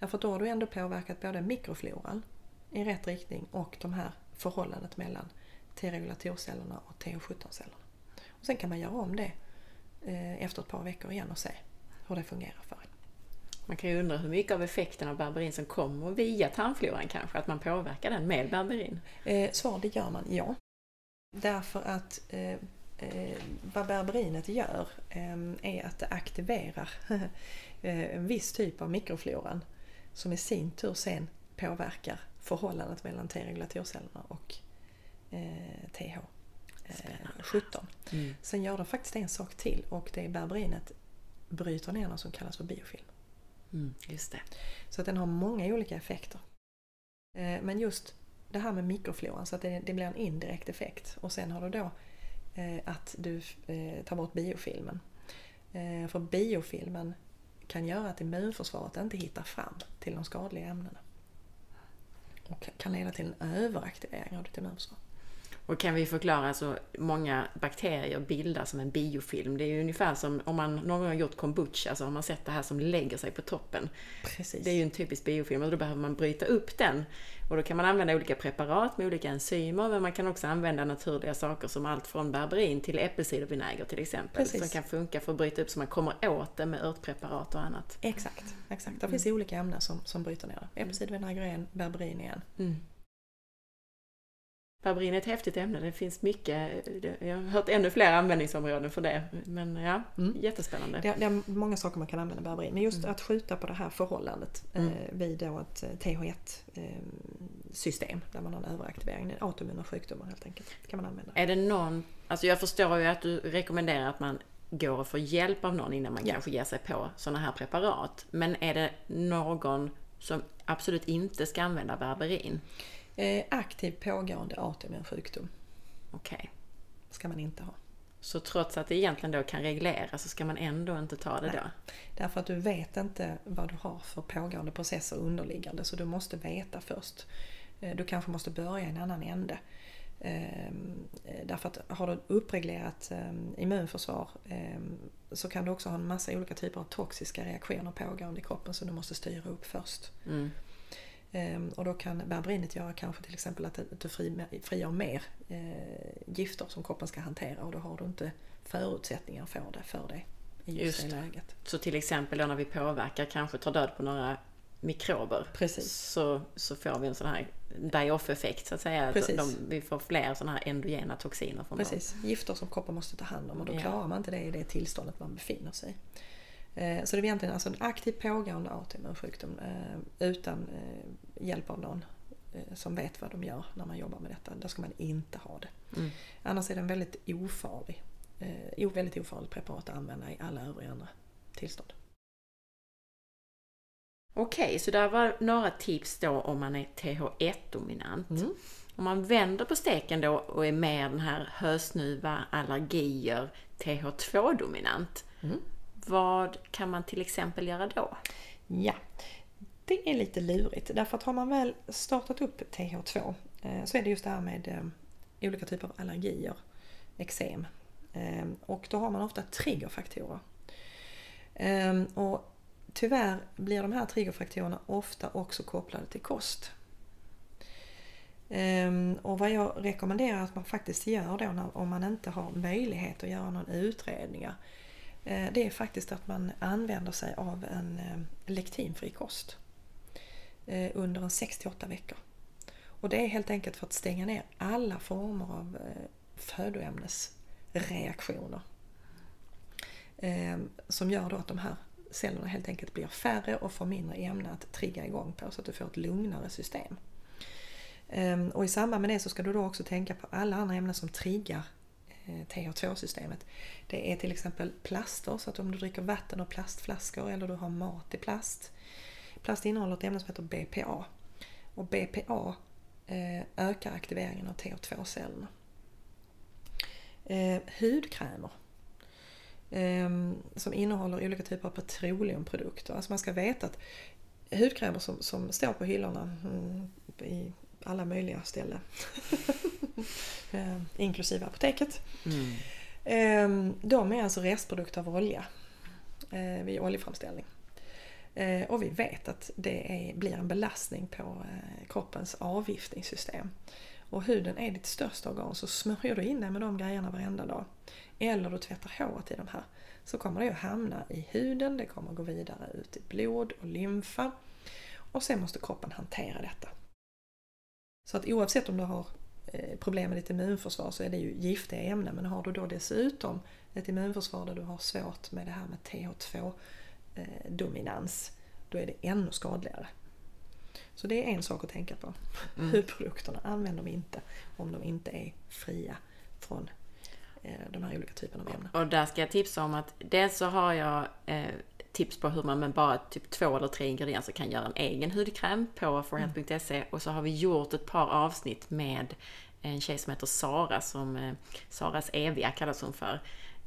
[SPEAKER 2] Därför att då har du ändå påverkat både mikrofloran i rätt riktning och de här förhållandet mellan T-regulatorcellerna och TH17-cellerna. Och sen kan man göra om det eh, efter ett par veckor igen och se hur det fungerar för en.
[SPEAKER 1] Man kan ju undra hur mycket av effekten av berberin som kommer via tarmfloran kanske, att man påverkar den med berberin?
[SPEAKER 2] Eh, svar, det gör man, ja. Därför att eh, eh, vad berberinet gör eh, är att det aktiverar en viss typ av mikrofloran som i sin tur sen påverkar förhållandet mellan T-regulatorcellerna och eh, TH. Eh, 17.
[SPEAKER 1] Mm.
[SPEAKER 2] Sen gör det faktiskt en sak till och det är berberinet bryter ner något som kallas för biofilm.
[SPEAKER 1] Mm, just det.
[SPEAKER 2] Så att den har många olika effekter. Eh, Men just det här med mikrofloran, så att det, det blir en indirekt effekt. Och sen har du då eh, att du eh, tar bort biofilmen. Eh, För biofilmen kan göra att immunförsvaret inte hittar fram till de skadliga ämnena. Och kan leda till en överaktivering av ditt immunförsvar.
[SPEAKER 1] Och kan vi förklara så många bakterier bildas som en biofilm. Det är ju ungefär som om man någon gång har gjort kombucha så har man sett det här som lägger sig på toppen.
[SPEAKER 2] Precis.
[SPEAKER 1] Det är ju en typisk biofilm och då behöver man bryta upp den. Och då kan man använda olika preparat med olika enzymer men man kan också använda naturliga saker som allt från berberin till äppelcidervinäger till exempel.
[SPEAKER 2] Precis.
[SPEAKER 1] Som kan funka för att bryta upp så man kommer åt det med örtpreparat och annat.
[SPEAKER 2] Exakt, exakt. Det finns olika ämnen som, som bryter ner det. Äppelcidervinäger är en, berberin är en.
[SPEAKER 1] Mm. Berberin är ett häftigt ämne. Det finns mycket. Jag har hört ännu fler användningsområden för det. Men ja,
[SPEAKER 2] Mm.
[SPEAKER 1] jättespännande.
[SPEAKER 2] Det, det är många saker man kan använda berberin. Men just att skjuta på det här förhållandet
[SPEAKER 1] Mm.
[SPEAKER 2] eh, vid då ett eh, TH1-system där man har en överaktivering, autoimmuna sjukdomar helt enkelt, kan man använda.
[SPEAKER 1] Är det någon, alltså jag förstår ju att du rekommenderar att man går och får hjälp av någon innan man
[SPEAKER 2] Ja.
[SPEAKER 1] kanske ger sig på sådana här preparat. Men är det någon som absolut inte ska använda berberin?
[SPEAKER 2] Eh, aktiv pågående autoimmun sjukdom
[SPEAKER 1] Okej.
[SPEAKER 2] ska man inte ha.
[SPEAKER 1] Så trots att det egentligen då kan regleras så ska man ändå inte ta det
[SPEAKER 2] Nej.
[SPEAKER 1] då?
[SPEAKER 2] Därför att du vet inte vad du har för pågående processer underliggande så du måste veta först. Eh, Du kanske måste börja i en annan ände. Eh, Därför att har du uppreglerat immunförsvar så kan du också ha en massa olika typer av toxiska reaktioner pågående i kroppen som du måste styra upp först.
[SPEAKER 1] Mm.
[SPEAKER 2] Ehm, Och då kan berberinet göra kanske till exempel att du fri- frigör mer eh, gifter som kroppen ska hantera och då har du inte förutsättningar för det, för det i just,
[SPEAKER 1] Just
[SPEAKER 2] det läget.
[SPEAKER 1] Så till exempel då när vi påverkar, kanske tar död på några mikrober.
[SPEAKER 2] Precis.
[SPEAKER 1] Så, så får vi en sån här die-off-effekt så att säga.
[SPEAKER 2] Precis.
[SPEAKER 1] De, vi får fler såna här endogena toxiner från dem.
[SPEAKER 2] Precis, gifter som kroppen måste ta hand om och då
[SPEAKER 1] Ja.
[SPEAKER 2] klarar man inte det i det tillståndet man befinner sig i. Eh, Så det är egentligen alltså en aktiv pågående autoimmun sjukdom eh, utan eh, hjälp av någon som vet vad de gör när man jobbar med detta. Då ska man inte ha det.
[SPEAKER 1] Mm.
[SPEAKER 2] Annars är det en väldigt ofarlig, väldigt ofarligt preparat att använda i alla övriga andra tillstånd.
[SPEAKER 1] Okej, så där var några tips då om man är TH1-dominant.
[SPEAKER 2] Mm.
[SPEAKER 1] Om man vänder på steken då och är mer den här hösnuva, allergier, TH2-dominant.
[SPEAKER 2] Mm.
[SPEAKER 1] Vad kan man till exempel göra då?
[SPEAKER 2] Ja, det är lite lurigt därför att har man väl startat upp TH2 eh, så är det just det här med eh, olika typer av allergier, eksem. Eh, och då har man ofta triggerfaktorer. Och tyvärr blir de här triggerfaktorerna ofta också kopplade till kost. Och vad jag rekommenderar att man faktiskt gör då om man inte har möjlighet att göra någon utredningar Eh, det är faktiskt att man använder sig av en eh, lektinfri kost eh, under en 68 veckor. Och det är helt enkelt för att stänga ner alla former av födoämnesreaktioner. Som gör då att de här cellerna helt enkelt blir färre och får mindre ämne att trigga igång på så att du får ett lugnare system. Och i samband med det så ska du då också tänka på alla andra ämnen som triggar Eh, TH2-systemet. Det är till exempel plaster, så att om du dricker vatten och plastflaskor eller du har mat i plast. Plast innehåller ett ämne som heter BPA. Och BPA eh, ökar aktiveringen av TH2-cellerna. Eh, hudkrämer ehm, som innehåller olika typer av petroleumprodukter. Alltså man ska veta att hudkrämer som, som står på hyllorna mm, i alla möjliga ställen, eh, inklusive apoteket,
[SPEAKER 1] Mm.
[SPEAKER 2] Ehm, De är alltså restprodukter av olja eh, vid oljeframställning. Eh, Och vi vet att det är, blir en belastning på kroppens avgiftningssystem. Och huden är ditt största organ så smörjer du in dig med de grejerna varenda dag. Eller du tvättar håret i de här. Så kommer det att hamna i huden, det kommer att gå vidare ut i blod och lymfa. Och sen måste kroppen hantera detta. Så att oavsett om du har eh, problem med ditt immunförsvar så är det ju giftiga ämnen. Men har du då dessutom ett immunförsvar där du har svårt med det här med TH2-dominans, då är det ännu skadligare. Så det är en sak att tänka på. Mm. Hudprodukterna, använd dem inte om de inte är fria från eh, de här olika typerna av ämnen.
[SPEAKER 1] Och där ska jag tipsa om att dels så har jag eh, tips på hur man med bara typ två eller tre ingredienser kan göra en egen hudkräm på forehand.se mm. och så har vi gjort ett par avsnitt med en tjej som heter Sara, som eh, Saras eviga kallas hon för.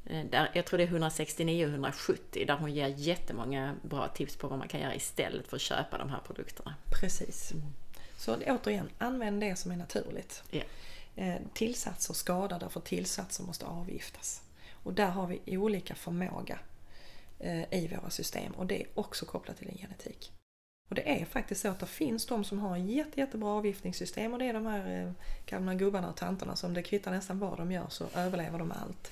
[SPEAKER 1] Eh, där, jag tror det är 169 och 170 där hon ger jättemånga bra tips på vad man kan göra istället för att köpa de här produkterna.
[SPEAKER 2] Precis. Så återigen, använd det som är naturligt.
[SPEAKER 1] Yeah.
[SPEAKER 2] Tillsatser skadar därför tillsatser måste avgiftas. Och där har vi olika förmåga i våra system och det är också kopplat till en genetik. Och det är faktiskt så att det finns de som har jätte, jättebra avgiftningssystem och det är de här eh, gamla gubbarna och tanterna som det kvittar nästan vad de gör så överlever de allt.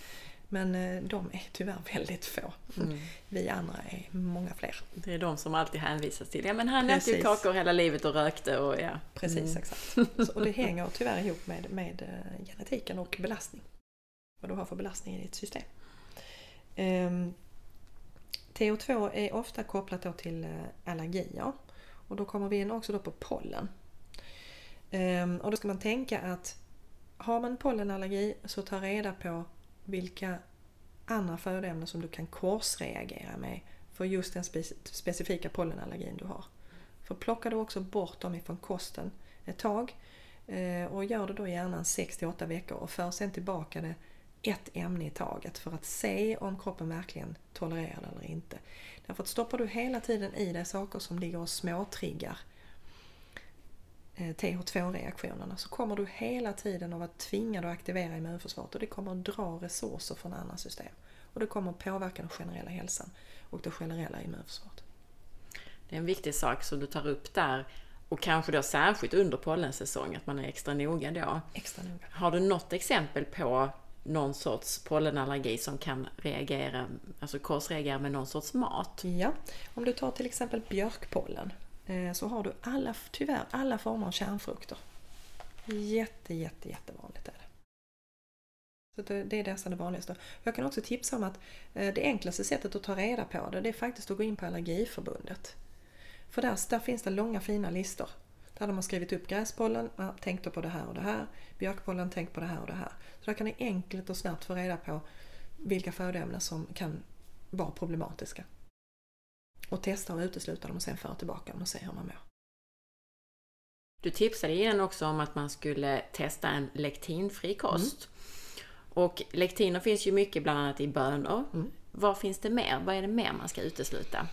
[SPEAKER 2] Men eh, de är tyvärr väldigt få. Mm. Vi andra är många fler.
[SPEAKER 1] Det är de som alltid hänvisas till. Ja men han Precis. åt ju kakor hela livet och rökte och ja.
[SPEAKER 2] Precis, mm. exakt. Och det hänger tyvärr ihop med, med genetiken och belastning. Vad du har för belastning i ditt system. TO2 är ofta kopplat då till eh, allergier. Och då kommer vi in också då på pollen. Ehm, och då ska man tänka att har man pollenallergi så ta reda på vilka andra födoämnen som du kan korsreagera med för just den specifika pollenallergin du har. För plockar du också bort dem ifrån kosten ett tag eh, och gör det då gärna 6-8 veckor och för sen tillbaka det ett ämne i taget för att se om kroppen verkligen tolererar det eller inte. Därför att stoppar du hela tiden i dig saker som ligger och småtriggar Eh, TH2-reaktionerna så kommer du hela tiden att vara tvingad att aktivera immunförsvaret och det kommer att dra resurser från andra system. Och det kommer att påverka den generella hälsan och det generella immunförsvaret.
[SPEAKER 1] Det är en viktig sak som du tar upp där och kanske då särskilt under pollensäsong, att man är extra noga då.
[SPEAKER 2] Extra noga.
[SPEAKER 1] Har du något exempel på någon sorts pollenallergi som kan reagera, alltså korsreagera med någon sorts mat?
[SPEAKER 2] Ja, om du tar till exempel björkpollen eh, så har du alla, tyvärr alla former av kärnfrukter. Jätte, jätte, jättevanligt är det. Så det, är nästan det vanligaste. Jag kan också tipsa om att eh, det enklaste sättet att ta reda på det, det är faktiskt att gå in på Allergiförbundet. För där, där finns det långa fina listor. Där de har skrivit upp gräspollen, tänk då på det här och det här. Björkpollen, tänk på det här och det här. Så där kan ni enkelt och snabbt få reda på vilka födoämnen som kan vara problematiska och testa och utesluta dem och sen föra tillbaka dem och se hur man mår.
[SPEAKER 1] Du tipsade igen också om att man skulle testa en lektinfri kost. Mm. Och lektiner finns ju mycket bland annat i bönor. Mm. Vad finns det mer? Vad är det mer man ska utesluta?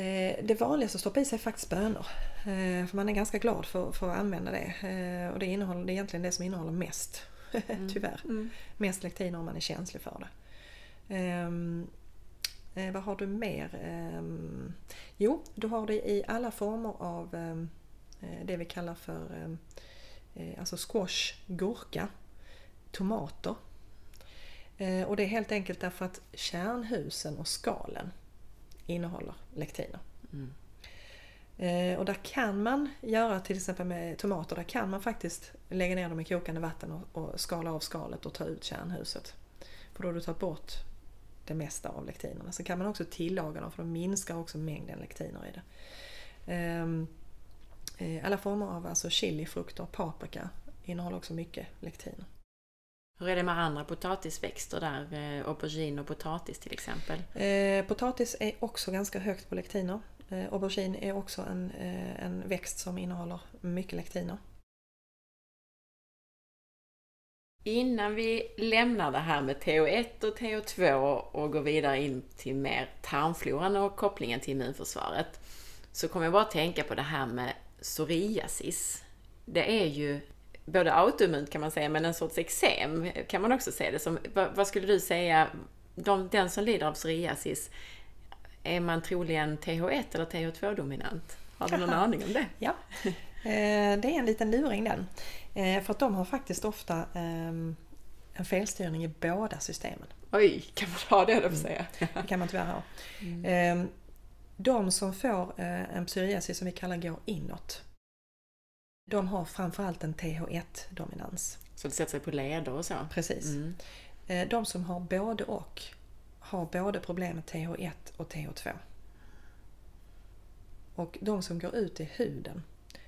[SPEAKER 2] Eh, det vanligaste att stoppa i sig är faktiskt bönor. Eh, för man är ganska glad för, för att använda det. Eh, och det, innehåller, det är egentligen det som innehåller mest, mm. tyvärr. Mm. Mest lektiner om man är känslig för det. Eh, vad har du mer? Eh, jo, du har det i alla former av eh, det vi kallar för eh, alltså squash, gurka, tomater. Och det är helt enkelt därför att kärnhusen och skalen innehåller lektiner. Mm. Eh, och där kan man göra till exempel med tomater, där kan man faktiskt lägga ner dem i kokande vatten och, och skala av skalet och ta ut kärnhuset. För då har du tagit bort det mesta av lektinerna. Så kan man också tillaga dem för de minskar också mängden lektiner i det. Ehm, eh, alla former av alltså chilifrukter, paprika innehåller också mycket lektiner.
[SPEAKER 1] Hur är det med andra potatisväxter där? Eh, aubergine och potatis till exempel?
[SPEAKER 2] Eh, potatis är också ganska högt på lektiner. Eh, aubergine är också en, eh, en växt som innehåller mycket lektiner.
[SPEAKER 1] Innan vi lämnar det här med TH1 och TH2 och går vidare in till mer tarmfloran och kopplingen till immunförsvaret så kommer jag bara tänka på det här med psoriasis. Det är ju både autoimmunt kan man säga, men en sorts eksem kan man också säga det som. Vad skulle du säga, de, den som lider av psoriasis, är man troligen TH1 eller TH2-dominant? Har du någon aning om det?
[SPEAKER 2] Ja, eh, det är en liten luring den. Eh, för att de har faktiskt ofta ehm, en felstyrning i båda systemen.
[SPEAKER 1] Oj, kan man ha det då säga?
[SPEAKER 2] Det kan man tyvärr ha. Mm. Ehm, de som får eh, en psoriasis som vi kallar går inåt. De har framförallt en TH1-dominans.
[SPEAKER 1] Så det sätter sig på leder och så?
[SPEAKER 2] Precis.
[SPEAKER 1] Mm.
[SPEAKER 2] Eh, De som har både och har både problem med TH1 och TH2. Och de som går ut i huden,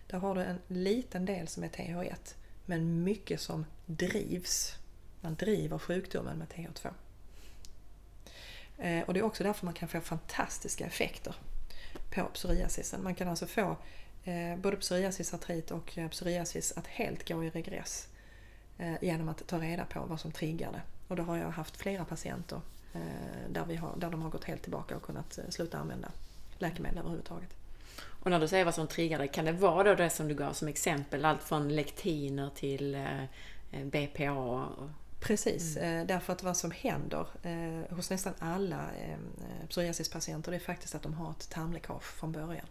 [SPEAKER 2] där har du en liten del som är TH1 men mycket som drivs. Man driver sjukdomen med TH2. Eh, Och det är också därför man kan få fantastiska effekter på psoriasisen. Man kan alltså få eh, både psoriasisartrit och eh, psoriasis att helt gå i regress eh, genom att ta reda på vad som triggar det. Och då har jag haft flera patienter där, vi har, där de har gått helt tillbaka och kunnat sluta använda läkemedel överhuvudtaget.
[SPEAKER 1] Och när du säger vad som triggar det, kan det vara då det som du gav som exempel? Allt från lektiner till BPA?
[SPEAKER 2] Precis, eh, därför att vad som händer hos nästan alla psoriasispatienter det är faktiskt att de har ett tarmläckage från början.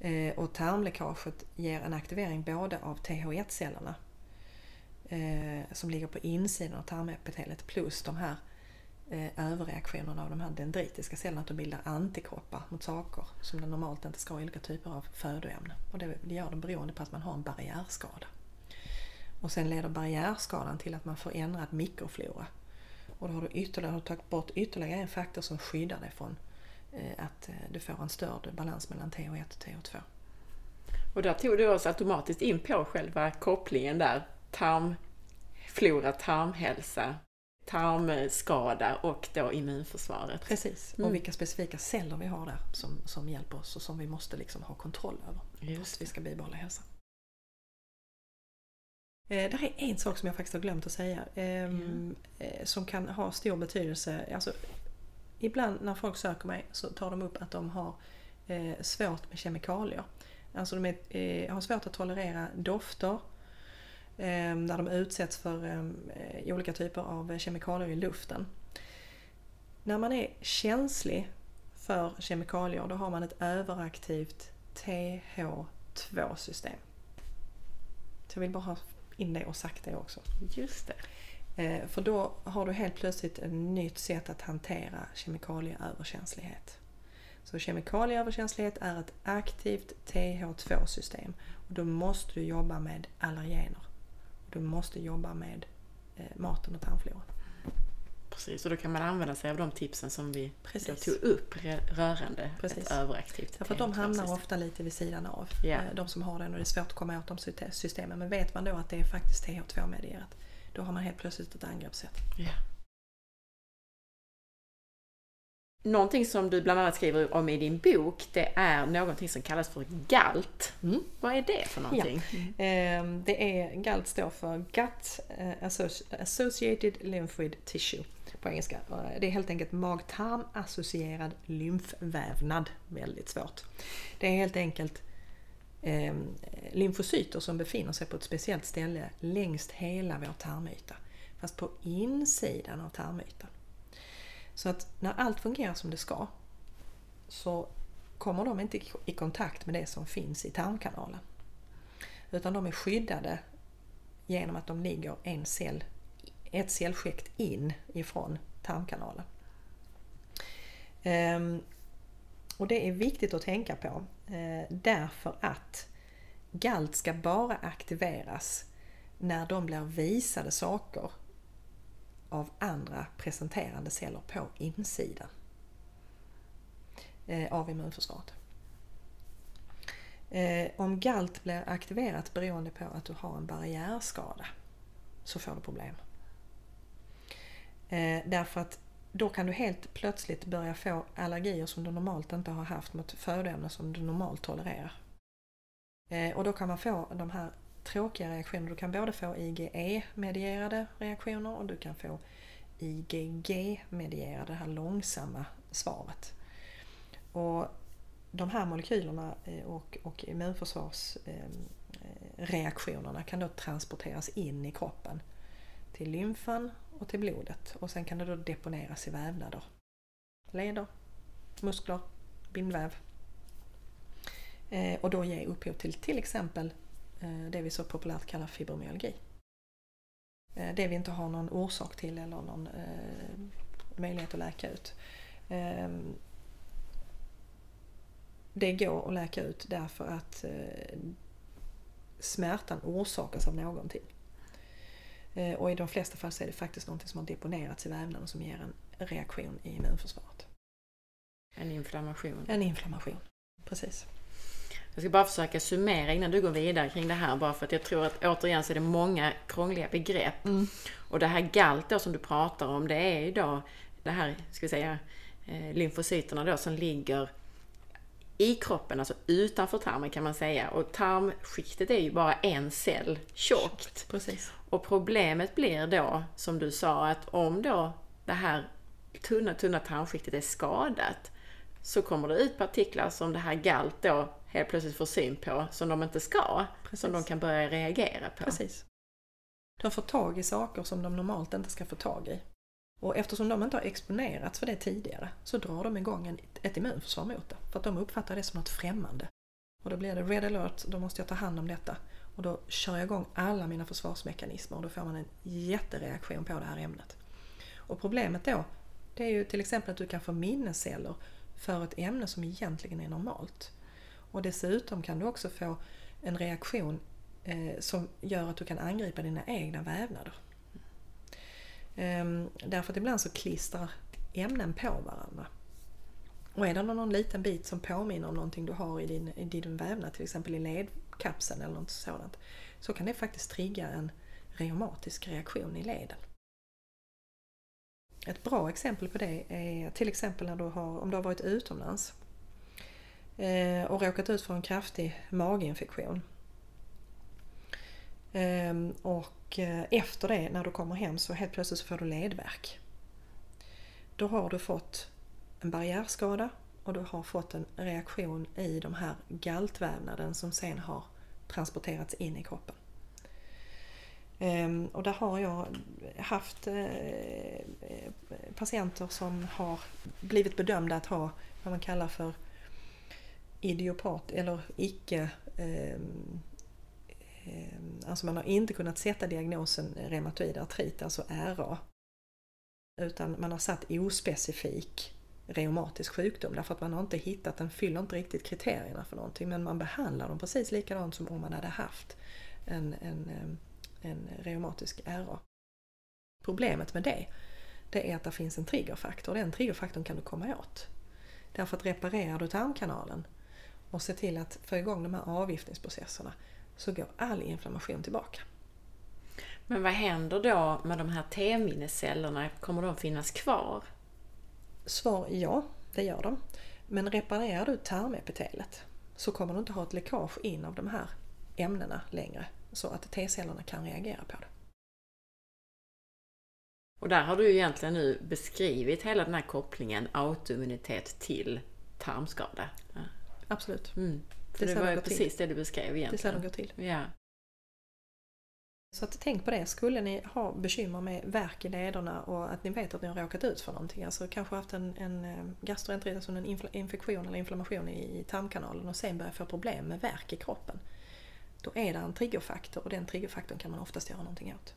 [SPEAKER 2] Eh, och tarmläckaget ger en aktivering både av TH1-cellerna eh, som ligger på insidan av tarmepitelet plus de här eh, överreaktionerna av de här dendritiska cellerna att de bildar antikroppar mot saker som de normalt inte ska ha i olika typer av födoämnen. Och det, det gör de beroende på att man har en barriärskada. Och sen leder barriärskadan till att man får ändrad mikroflora. Och då har du, ytterligare, har du tagit bort ytterligare en faktor som skyddar dig från att eh, du får en störd balans mellan TH1 och TH2.
[SPEAKER 1] och där tog du oss automatiskt in på själva kopplingen där. Tarmflora, tarmhälsa, tarmskada och då immunförsvaret.
[SPEAKER 2] Precis,
[SPEAKER 1] Mm.
[SPEAKER 2] och vilka specifika celler vi har där som, som hjälper oss och som vi måste liksom ha kontroll över för att vi ska bibehålla hälsan. Eh, där är en sak som jag faktiskt har glömt att säga ehm, eh, som kan ha stor betydelse. Alltså, ibland när folk söker mig så tar de upp att de har eh, svårt med kemikalier. Alltså de är, eh, har svårt att tolerera dofter eh, där de utsätts för eh, eh olika typer av kemikalier i luften. När man är känslig för kemikalier då har man ett överaktivt TH2-system. Så jag vill bara ha in det och sagt det också.
[SPEAKER 1] Just det.
[SPEAKER 2] Eh, För då har du helt plötsligt ett nytt sätt att hantera kemikalieöverkänslighet. Så kemikalieöverkänslighet är ett aktivt TH2-system. Och då måste du jobba med allergener. Du måste jobba med eh, maten och tarmfloran.
[SPEAKER 1] Precis, och då kan man använda sig av de tipsen som vi tog upp rörande
[SPEAKER 2] Precis.
[SPEAKER 1] ett överaktivt
[SPEAKER 2] Därför att de hamnar
[SPEAKER 1] TH2-system.
[SPEAKER 2] ofta lite vid sidan av.
[SPEAKER 1] Ja.
[SPEAKER 2] eh, De som har den och det är svårt att komma åt de systemen. Men vet man då att det är faktiskt TH2-medierat, då har man helt plötsligt ett angreppssätt.
[SPEAKER 1] Ja. Någonting som du bland annat skriver om i din bok, det är någonting som kallas för GALT.
[SPEAKER 2] Mm.
[SPEAKER 1] Vad är det för någonting?
[SPEAKER 2] Eh, Det är, GALT står för Gut eh, Associ- Associated Lymphoid Tissue på engelska. Eh, Det är helt enkelt mag-tarm-associerad lymfvävnad. Väldigt svårt. Det är helt enkelt eh, lymfocyter som befinner sig på ett speciellt ställe längs hela vår tarmyta. Fast på insidan av tarmytan. Så att när allt fungerar som det ska så kommer de inte i- i kontakt med det som finns i tarmkanalen. Utan de är skyddade genom att de ligger en cell, ett cellskikt in ifrån tarmkanalen. Ehm, och det är viktigt att tänka på eh, därför att GALT ska bara aktiveras när de blir visade saker av andra presenterande celler på insidan eh, av immunförsvaret. Eh, om GALT blir aktiverat beroende på att du har en barriärskada så får du problem. Därför att då kan du helt plötsligt börja få allergier som du normalt inte har haft mot födoämnen som du normalt tolererar. Eh, och då kan man få de här tråkiga reaktionerna. Du kan både få IgE-medierade reaktioner och du kan få IgG-medierade, det här långsamma svaret. Och de här molekylerna eh, och, och immunförsvarsreaktionerna kan då transporteras in i kroppen till lymfan och till blodet och sen kan det då deponeras i vävnader. Leder, muskler, bindväv. Eh, och då ge upphov till till exempel eh, det vi så populärt kallar fibromyalgi. Eh, det vi inte har någon orsak till eller någon eh, möjlighet att läka ut. Ehm, det går att läka ut därför att eh, smärtan orsakas av någonting. Eh, och i de flesta fall så är det faktiskt någonting som har deponerats i vävnaden som ger en reaktion i immunförsvaret.
[SPEAKER 1] En inflammation.
[SPEAKER 2] En inflammation, precis.
[SPEAKER 1] Jag ska bara försöka summera innan du går vidare kring det här bara för att jag tror att återigen så är det många krångliga begrepp.
[SPEAKER 2] Mm.
[SPEAKER 1] Och det här GALT då som du pratar om det är ju då det här, ska vi säga, eh, lymfocyterna då som ligger i kroppen, alltså utanför tarmen kan man säga. Och tarmskiktet är ju bara en cell tjockt.
[SPEAKER 2] Precis.
[SPEAKER 1] Och problemet blir då, som du sa, att om då det här tunna, tunna tarmskiktet är skadat så kommer det ut partiklar som det här GALT då helt plötsligt får syn på som de inte ska.
[SPEAKER 2] Precis.
[SPEAKER 1] Som de kan börja reagera på.
[SPEAKER 2] Precis. De får tag i saker som de normalt inte ska få tag i. Och eftersom de inte har exponerats för det tidigare så drar de igång ett immunförsvar mot det. För att de uppfattar det som något främmande. Och då blir det red alert, då måste jag ta hand om detta. Och då kör jag igång alla mina försvarsmekanismer och då får man en jättereaktion på det här ämnet. Och problemet då, det är ju till exempel att du kan få minnesceller för ett ämne som egentligen är normalt. Och dessutom kan du också få en reaktion eh, som gör att du kan angripa dina egna vävnader. Ehm, därför att ibland så klistrar ämnen på varandra. Och är det någon liten bit som påminner om någonting du har i din, i din vävnad, till exempel i ledkapseln eller något sådant, så kan det faktiskt trigga en reumatisk reaktion i leden. Ett bra exempel på det är till exempel när du har, om du har varit utomlands eh, och råkat ut för en kraftig maginfektion. Ehm, och och eh, efter det, när du kommer hem, så helt plötsligt så får du ledvärk. Då har du fått en barriärskada och du har fått en reaktion i de här galtvävnaden som sen har transporterats in i kroppen. Ehm, och där har jag haft eh, eh, patienter som har blivit bedömda att ha vad man kallar för idiopat eller icke ehm, Ehm, alltså man har inte kunnat sätta diagnosen reumatoid artrit, alltså RA. Utan man har satt ospecifik reumatisk sjukdom därför att man har inte hittat, den fyller inte riktigt kriterierna för någonting men man behandlar dem precis likadant som om man hade haft en, en, ehm, en reumatisk RA. Problemet med det, det är att det finns en triggerfaktor och den triggerfaktorn kan du komma åt. Därför att reparerar du tarmkanalen och ser till att få igång de här avgiftningsprocesserna så går all inflammation tillbaka.
[SPEAKER 1] Men vad händer då med de här T-minnescellerna? Kommer de finnas kvar?
[SPEAKER 2] Svar ja, det gör de. Men reparerar du tarmepitelet så kommer du inte ha ett läckage in av de här ämnena längre så att T-cellerna kan reagera på det.
[SPEAKER 1] Och där har du ju egentligen nu beskrivit hela den här kopplingen autoimmunitet till tarmskada.
[SPEAKER 2] Absolut.
[SPEAKER 1] Mm.
[SPEAKER 2] Det
[SPEAKER 1] var ju
[SPEAKER 2] går till.
[SPEAKER 1] precis det du beskrev
[SPEAKER 2] Det är så
[SPEAKER 1] egentligen.
[SPEAKER 2] det går till.
[SPEAKER 1] Ja.
[SPEAKER 2] Så att tänk på det, skulle ni ha bekymmer med värk i lederna och att ni vet att ni har råkat ut för någonting, alltså kanske haft en, en eh, gastroenterit, alltså en infektion eller inflammation i, i tarmkanalen och sen börjar få problem med värk i kroppen. Då är det en triggerfaktor och den triggerfaktorn kan man oftast göra någonting åt.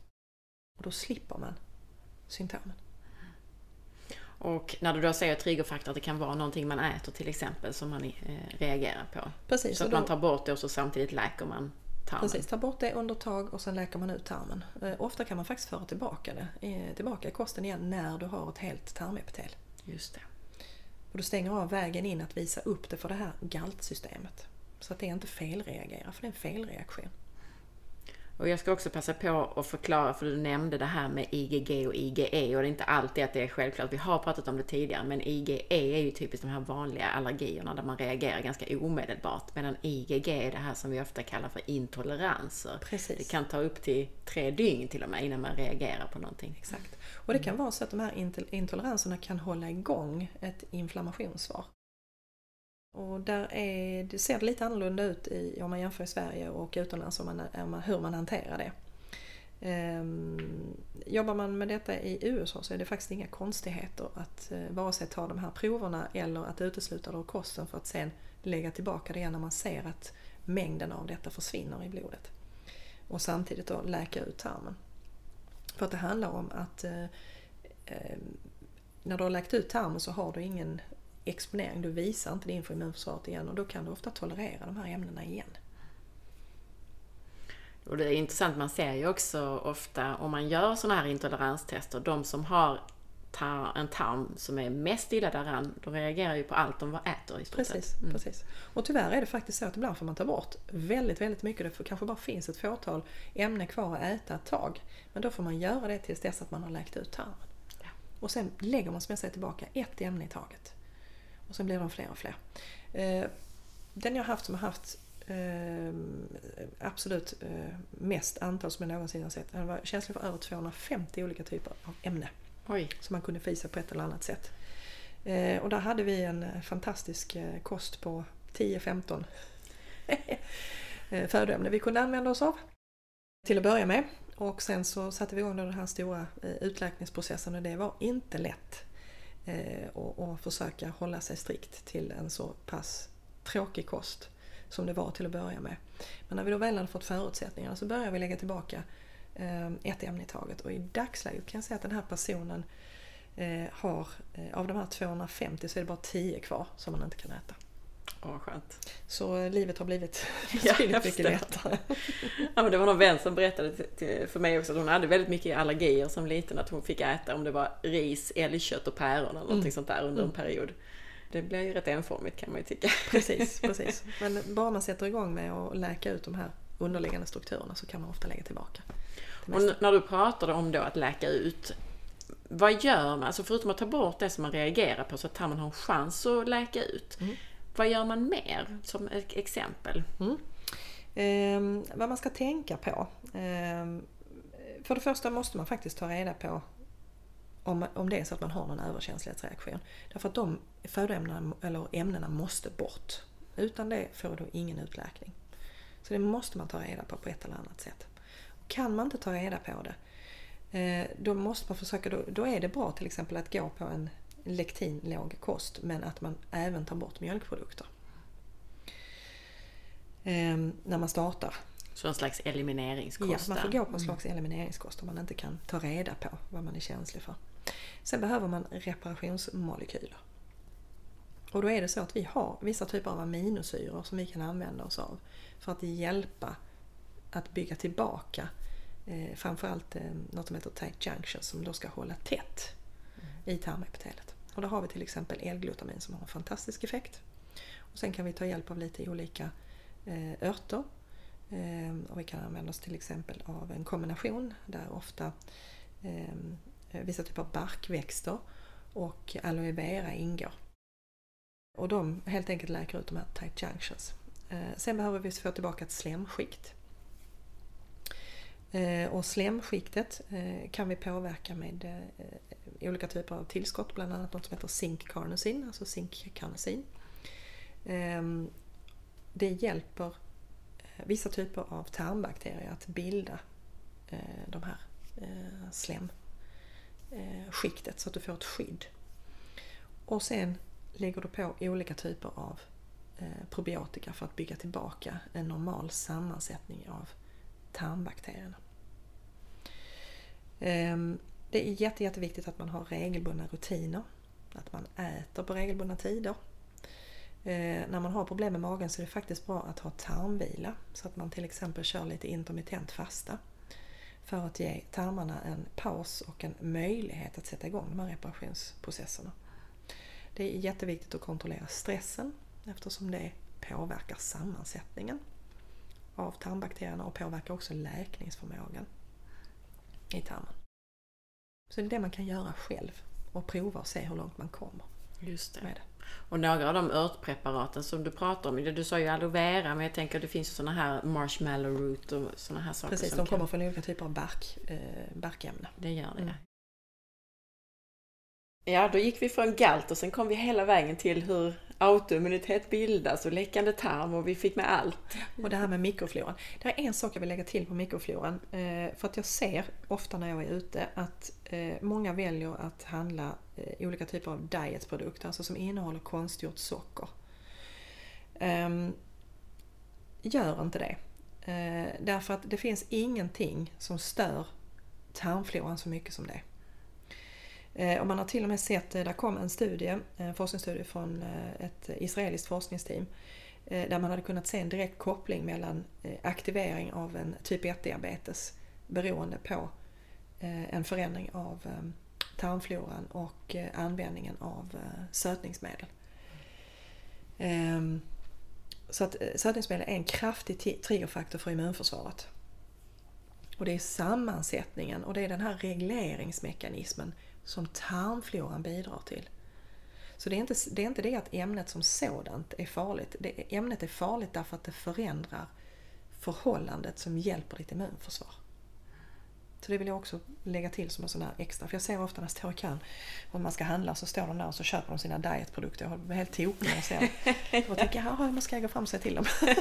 [SPEAKER 2] Och då slipper man symptomen.
[SPEAKER 1] Och när du då säger triggerfaktor, att det kan vara någonting man äter till exempel som man eh, reagerar på.
[SPEAKER 2] Precis,
[SPEAKER 1] Så att
[SPEAKER 2] då,
[SPEAKER 1] man tar bort det och så samtidigt läker man tarmen.
[SPEAKER 2] precis, ta bort det under tag och sen läker man ut tarmen. Eh, ofta kan man faktiskt föra tillbaka det eh, tillbaka i kosten igen när du har ett helt tarmepitel.
[SPEAKER 1] Just det.
[SPEAKER 2] Och du stänger av vägen in att visa upp det för det här galtsystemet. Så att det inte felreagerar, för det är en felreaktion.
[SPEAKER 1] Och jag ska också passa på att förklara, för du nämnde det här med IgG och IgE och det är inte alltid att det är självklart. Vi har pratat om det tidigare, men IgE är ju typiskt de här vanliga allergierna där man reagerar ganska omedelbart. Medan IgG är det här som vi ofta kallar för intoleranser.
[SPEAKER 2] Precis.
[SPEAKER 1] Det kan ta upp till tre dygn till och med innan man reagerar på någonting.
[SPEAKER 2] Exakt. Och det kan vara så att de här intol- intoleranserna kan hålla igång ett inflammationssvar. Och där är, det ser lite annorlunda ut i, om man jämför i Sverige och utomlands om man, om man, hur man hanterar det. Ehm, jobbar man med detta i USA så är det faktiskt inga konstigheter att eh, vare sig ta de här proverna eller att utesluta det ur kosten för att sen lägga tillbaka det igen när man ser att mängden av detta försvinner i blodet. Och samtidigt då läka ut tarmen. För att det handlar om att eh, ehm, när du har läkt ut tarmen så har du ingen exponering, du visar inte det inför immunförsvaret igen och då kan du ofta tolerera de här ämnena igen.
[SPEAKER 1] Och det är intressant, man ser ju också ofta om man gör sådana här intoleranstester, de som har tar en tarm som är mest illa däran, de reagerar ju på allt de äter i stort
[SPEAKER 2] precis,
[SPEAKER 1] sett.
[SPEAKER 2] Mm. precis. Och tyvärr är det faktiskt så att ibland får man ta bort väldigt, väldigt mycket. Det kanske bara finns ett fåtal ämnen kvar att äta ett tag. Men då får man göra det tills dess att man har läkt ut tarmen. Ja. Och sen lägger man som jag säger tillbaka ett ämne i taget. Och sen blir de fler och fler. Eh, den jag har haft som har haft eh, absolut eh, mest antal som jag någonsin har sett. Han var känslig för över 250 olika typer av ämne.
[SPEAKER 1] Oj.
[SPEAKER 2] Som man kunde fisa på ett eller annat sätt. Och där hade vi en fantastisk kost på 10-15 eh, födoämnen vi kunde använda oss av. Till att börja med. Och sen så satte vi igång den här stora utläkningsprocessen och det var inte lätt. Eh, och, och försöka hålla sig strikt till en så pass tråkig kost som det var till att börja med. Men när vi då väl hade fått förutsättningarna så började vi lägga tillbaka eh, ett ämne i taget. Och i dagsläget kan jag säga att den här personen eh, har, eh, av de här 250 så är det bara 10 kvar som man inte kan äta.
[SPEAKER 1] Åh, skönt.
[SPEAKER 2] Så livet har blivit betydligt mycket lättare.
[SPEAKER 1] ja, men det var någon vän som berättade för mig också att hon hade väldigt mycket allergier som liten. Att hon fick äta om det var ris, älgkött och päron eller någonting mm. sånt där under en mm. period. Det blir ju rätt enformigt kan man ju tycka.
[SPEAKER 2] Precis, precis. Men bara man sätter igång med att läka ut de här underliggande strukturerna så kan man ofta lägga tillbaka.
[SPEAKER 1] Och när du pratade om då att läka ut, vad gör man? Alltså förutom att ta bort det som man reagerar på så att tarmen har en chans att läka ut. Mm. Vad gör man mer som ett exempel? Mm.
[SPEAKER 2] Eh, vad man ska tänka på. Eh, för det första måste man faktiskt ta reda på om, om det är så att man har någon överkänslighetsreaktion. Därför att de födoämnena eller ämnena måste bort. Utan det får du ingen utläkning. Så det måste man ta reda på på ett eller annat sätt. Kan man inte ta reda på det, eh, då måste man försöka, då, då är det bra till exempel att gå på en lektinlåg kost men att man även tar bort mjölkprodukter. Ehm, när man startar.
[SPEAKER 1] Så en slags elimineringskost?
[SPEAKER 2] Ja, man får gå på en mm. slags elimineringskost om man inte kan ta reda på vad man är känslig för. Sen behöver man reparationsmolekyler. Och då är det så att vi har vissa typer av aminosyror som vi kan använda oss av för att hjälpa att bygga tillbaka eh, framförallt eh, något som heter tight junction som då ska hålla tätt mm. i tarmepitelet. Och då har vi till exempel L-glutamin som har en fantastisk effekt. Och sen kan vi ta hjälp av lite olika eh, örter. Eh, och vi kan använda oss till exempel av en kombination där ofta eh, vissa typer av barkväxter och aloe vera ingår. Och de helt enkelt läker ut de här tight junctions. Eh, sen behöver vi få tillbaka ett slemskikt. Eh, och slemskiktet eh, kan vi påverka med eh, olika typer av tillskott, bland annat något som heter zinkcarnosin, alltså zinkcarnosin. Ehm, det hjälper eh, vissa typer av tarmbakterier att bilda eh, de här eh, slemskiktet så att du får ett skydd. Och sen lägger du på olika typer av probiotika för att bygga tillbaka en normal sammansättning av tarmbakterierna. Ehm, det är jätte, jätteviktigt att man har regelbundna rutiner, att man äter på regelbundna tider. Eh, när man har problem med magen så är det faktiskt bra att ha tarmvila så att man till exempel kör lite intermittent fasta för att ge tarmarna en paus och en möjlighet att sätta igång de här reparationsprocesserna. Det är jätteviktigt att kontrollera stressen eftersom det påverkar sammansättningen av tarmbakterierna och påverkar också läkningsförmågan i tarmen. Så det är det man kan göra själv och prova och se hur långt man kommer.
[SPEAKER 1] Just det. Med det. Och några av de örtpreparaten som du pratar om, du sa ju aloe vera men jag tänker att det finns ju sådana här marshmallow root och sådana här saker.
[SPEAKER 2] Precis, de kommer kan... från olika typer av bark, eh, barkämnen.
[SPEAKER 1] Det gör det. Mm. Ja, då gick vi från galt och sen kom vi hela vägen till hur autoimmunitet bildas och läckande tarm och vi fick med allt.
[SPEAKER 2] Och det här med mikrofloran. Det är en sak jag vill lägga till på mikrofloran. Eh, för att jag ser ofta när jag är ute att Eh, många väljer att handla eh, olika typer av dietprodukter, alltså som innehåller konstgjort socker. Ehm, gör inte det. Eh, därför att det finns ingenting som stör tarmfloran så mycket som det. Eh, och man har till och med sett, eh, där kom en studie, en forskningsstudie från eh, ett israeliskt forskningsteam eh, där man hade kunnat se en direkt koppling mellan aktivering av en typ 1-diabetes beroende på Eh, en förändring av eh, tarmfloran och eh, användningen av sötningsmedel. Ehm, så att sötningsmedel är en kraftig triggerfaktor för immunförsvaret. Och det är sammansättningen och det är den här regleringsmekanismen som tarmfloran bidrar till. Så det är, inte, det är inte det att ämnet som sådant är farligt. Det, ämnet är farligt därför att det förändrar förhållandet som hjälper ditt immunförsvar. Så det vill jag också lägga till som en sån här extra. För jag ser ofta när jag står i kön och man ska handla så står de där och så köper de sina dietprodukter. Jag blir helt tokig när jag ser det. Och tänker, jaha, man ska gå fram och säga till dem.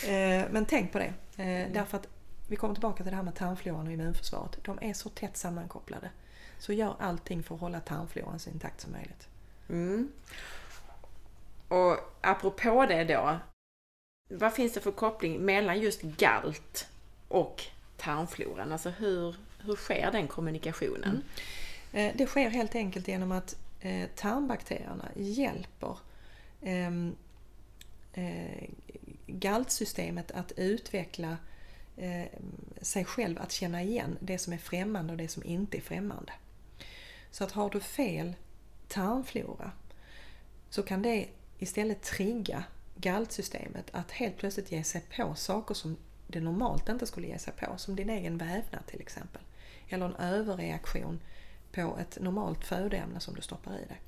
[SPEAKER 2] Eh, men tänk på det. Eh, därför att vi kommer tillbaka till det här med tarmfloran och immunförsvaret. De är så tätt sammankopplade. Så gör allting för att hålla tarmfloran så intakt som möjligt.
[SPEAKER 1] Mm. Och apropå det då. Vad finns det för koppling mellan just galt och tarmfloran? Alltså hur, hur sker den kommunikationen?
[SPEAKER 2] Mm. Eh, det sker helt enkelt genom att eh, tarmbakterierna hjälper ehm, eh, galtsystemet att utveckla sig själv att känna igen det som är främmande och det som inte är främmande. Så att har du fel tarmflora så kan det istället trigga galtsystemet att helt plötsligt ge sig på saker som det normalt inte skulle ge sig på, som din egen vävnad till exempel. Eller en överreaktion på ett normalt födoämne som du stoppar i dig.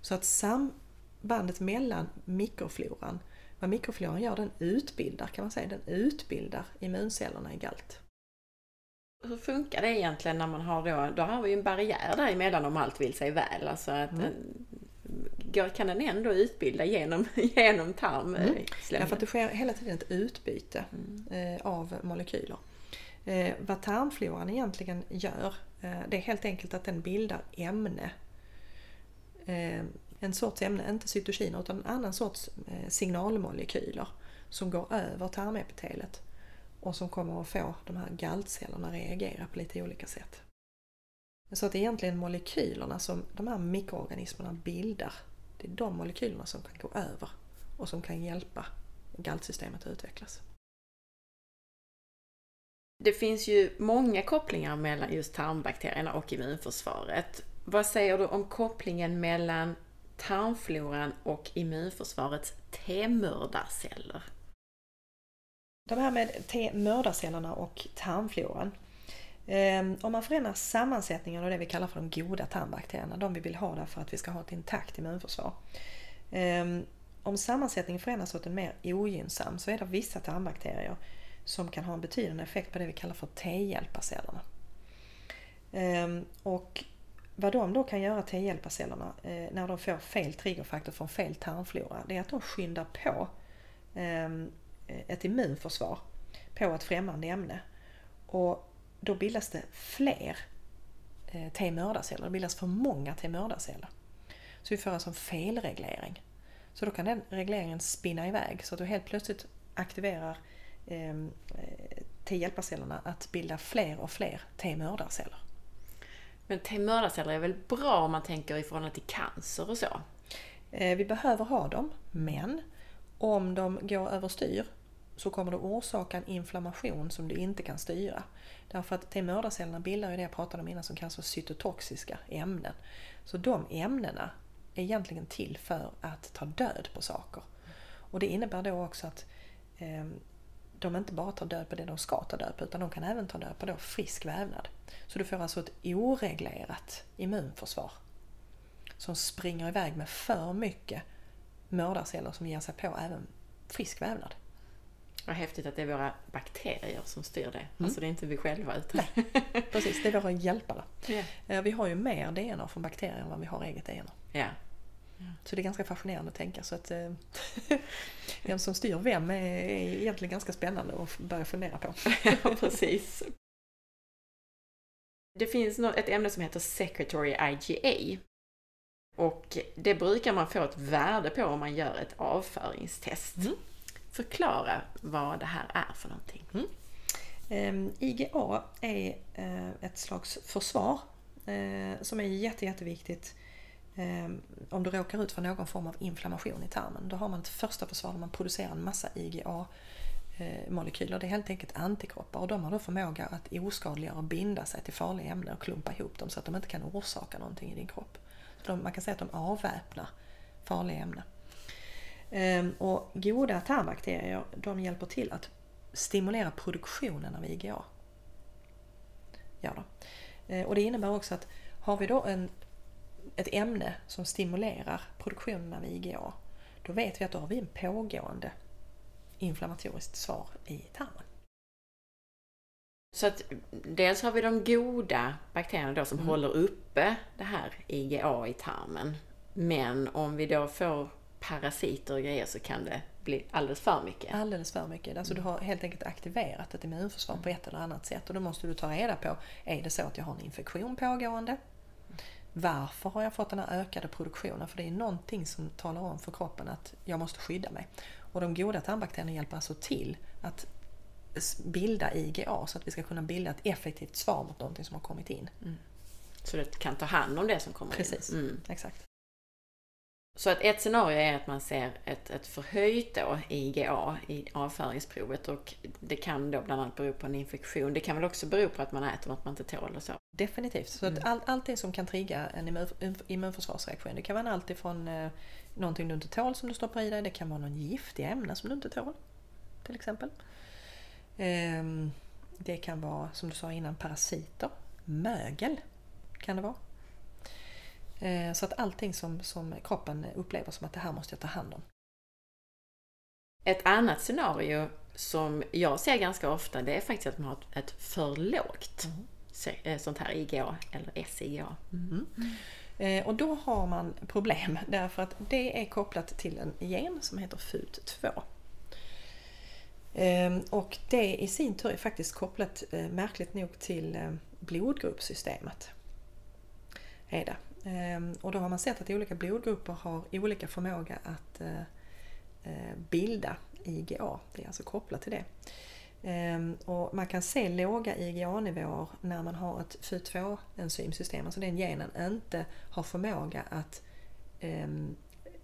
[SPEAKER 2] Så att sambandet mellan mikrofloran, vad mikrofloran gör, den utbildar kan man säga, den utbildar immuncellerna i galt.
[SPEAKER 1] Hur funkar det egentligen när man har då, då har vi ju en barriär däremellan om allt vill sig väl. Alltså att mm kan den ändå utbilda genom, genom tarmslemmen? Mm.
[SPEAKER 2] Därför att det sker hela tiden ett utbyte mm. Eh, av molekyler. Eh, vad tarmfloran egentligen gör, eh, det är helt enkelt att den bildar ämne. En sorts ämne, inte cytokiner utan en annan sorts signalmolekyler som går över tarmepitelet och som kommer att få de här galtcellerna att reagera på lite olika sätt. Så att det är egentligen molekylerna som de här mikroorganismerna bildar det är de molekylerna som kan gå över och som kan hjälpa galtsystemet att utvecklas.
[SPEAKER 1] Det finns ju många kopplingar mellan just tarmbakterierna och immunförsvaret. Vad säger du om kopplingen mellan tarmfloran och immunförsvarets T-mördarceller?
[SPEAKER 2] De här med T-mördarcellerna och tarmfloran Ehm, om man förändrar sammansättningen av det vi kallar för de goda tarmbakterierna, de vi vill ha där för att vi ska ha ett intakt immunförsvar. Ehm, om sammansättningen förändras åt en mer ogynnsam så är det vissa tarmbakterier som kan ha en betydande effekt på det vi kallar för T-hjälparcellerna. Ehm, och vad de då kan göra T-hjälparcellerna eh, när de får fel triggerfaktor från fel tarmflora, det är att de skyndar på ett immunförsvar på ett främmande ämne. Och då bildas det fler eh, T-mördarceller. Det bildas för många T-mördarceller. Så vi får alltså en felreglering. Så då kan den regleringen spinna iväg så att du helt plötsligt aktiverar ehm, eh, T-hjälparcellerna att bilda fler och fler T-mördarceller.
[SPEAKER 1] Men T-mördarceller är väl bra om man tänker i förhållande till cancer och så?
[SPEAKER 2] Eh, vi behöver ha dem, men om de går överstyr så kommer det orsaka en inflammation som du inte kan styra. Därför att T-mördarcellerna bildar ju det jag pratade om innan som kallas för cytotoxiska ämnen. Så de ämnena är egentligen till för att ta död på saker. Och det innebär då också att eh, de inte bara tar död på det de ska ta död på utan de kan även ta död på då frisk vävnad. Så du får alltså ett oreglerat immunförsvar som springer iväg med för mycket mördarceller som ger sig på även frisk vävnad.
[SPEAKER 1] Vad häftigt att det är våra bakterier som styr det. Mm. Alltså det är inte vi själva. Utan...
[SPEAKER 2] Nej, precis, det är våra hjälpare. Yeah. Vi har ju mer DNA från bakterier än vad vi har eget DNA.
[SPEAKER 1] Yeah.
[SPEAKER 2] Så det är ganska fascinerande att tänka. Så att, eh, vem som styr vem är egentligen ganska spännande att börja fundera på.
[SPEAKER 1] ja, precis. Det finns ett ämne som heter Secretary IgA. Och det brukar man få ett värde på om man gör ett avföringstest. Mm förklara vad det här är för någonting. Mm.
[SPEAKER 2] Ehm, IGA är eh, ett slags försvar eh, som är jätte, jätteviktigt ehm, om du råkar ut för någon form av inflammation i tarmen, då har man ett första försvar där man producerar en massa IgA-molekyler. Eh, det är helt enkelt antikroppar och de har då förmåga att oskadliggöra och binda sig till farliga ämnen och klumpa ihop dem så att de inte kan orsaka någonting i din kropp. De, man kan säga att de avväpnar farliga ämnen. Ehm, och goda tarmbakterier de hjälper till att stimulera produktionen av IgA. Ja då. Och det innebär också att har vi då en, ett ämne som stimulerar produktionen av IgA då vet vi att då har vi en pågående inflammatoriskt svar i tarmen.
[SPEAKER 1] Så att dels har vi de goda bakterierna då som mm. håller uppe det här IgA i tarmen. Men om vi då får parasiter och grejer så kan det bli alldeles för mycket.
[SPEAKER 2] Alldeles för mycket. Alltså du har helt enkelt aktiverat ett immunförsvar på ett eller annat sätt och då måste du ta reda på, är det så att jag har en infektion pågående? Varför har jag fått den här ökade produktionen? För det är någonting som talar om för kroppen att jag måste skydda mig. Och de goda tarmbakterierna hjälper alltså till att bilda IgA så att vi ska kunna bilda ett effektivt svar mot någonting som har kommit in. Mm.
[SPEAKER 1] Så det kan ta hand om det som kommer
[SPEAKER 2] Precis. in? Precis,
[SPEAKER 1] mm.
[SPEAKER 2] exakt.
[SPEAKER 1] Så att ett scenario är att man ser ett, ett förhöjt då IgA i avföringsprovet och det kan då bland annat bero på en infektion. Det kan väl också bero på att man äter något man inte tål och så?
[SPEAKER 2] Definitivt. Så mm. att all, allting som kan trigga en immun, immunförsvarsreaktion. Det kan vara allt ifrån eh, någonting du inte tål som du stoppar i dig. Det kan vara någon giftig ämne som du inte tål. Till exempel. Eh, det kan vara, som du sa innan, parasiter. Mögel kan det vara. Eh, så att allting som, som kroppen upplever som att det här måste jag ta hand om.
[SPEAKER 1] Ett annat scenario som jag ser ganska ofta det är faktiskt att man har ett för lågt mm. sånt här IGA eller SIGA. Mm.
[SPEAKER 2] Mm. Och då har man problem därför att det är kopplat till en gen som heter FUT2. Ehm, och det i sin tur är faktiskt kopplat märkligt nog till blodgruppssystemet. Är det. Ehm, och då har man sett att olika blodgrupper har olika förmåga att eh, eh, bilda IgA. Det är alltså kopplat till det. Ehm, och man kan se låga IgA-nivåer när man har ett FU2-enzymsystem, alltså den genen inte har förmåga att ehm,